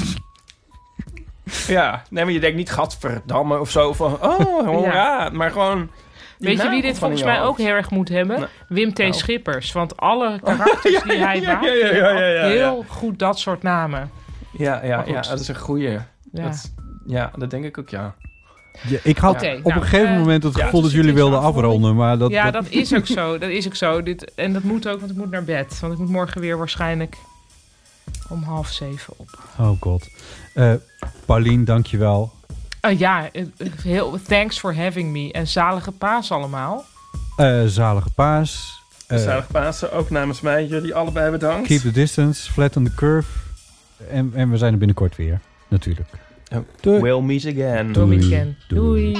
ja, nee, maar je denkt niet gadverdamme of zo van, oh, hoera. Maar gewoon... die weet je wie dit volgens mij ook heel erg moet hebben? Nou. Wim T. Nou. Schippers. Want alle karakters die hij maakt, ja, ja, ja, ja, ja, ja. heel goed dat soort namen. Ja, ja, ja, dat is een goeie. Ja. Dat, ja, dat denk ik ook, ja. Ja, ik had op nou, een gegeven eh, moment het ja, gevoel dus dat jullie wilden afronden. Maar dat, ja, dat- dat is ook zo. Dat is ook zo. Dit, en dat moet ook, want ik moet naar bed. Want ik moet morgen weer waarschijnlijk om half zeven op. Oh god. Eh Paulien, dankjewel. Ah ja, heel, thanks for having me. En zalige paas allemaal. Eh zalige paas. Eh, Zalig Pasen, ook namens mij. Jullie allebei bedankt. keep the distance, flat on the curve. En, en we zijn er binnenkort weer, natuurlijk. We'll meet again. Doei. weekend. Doei.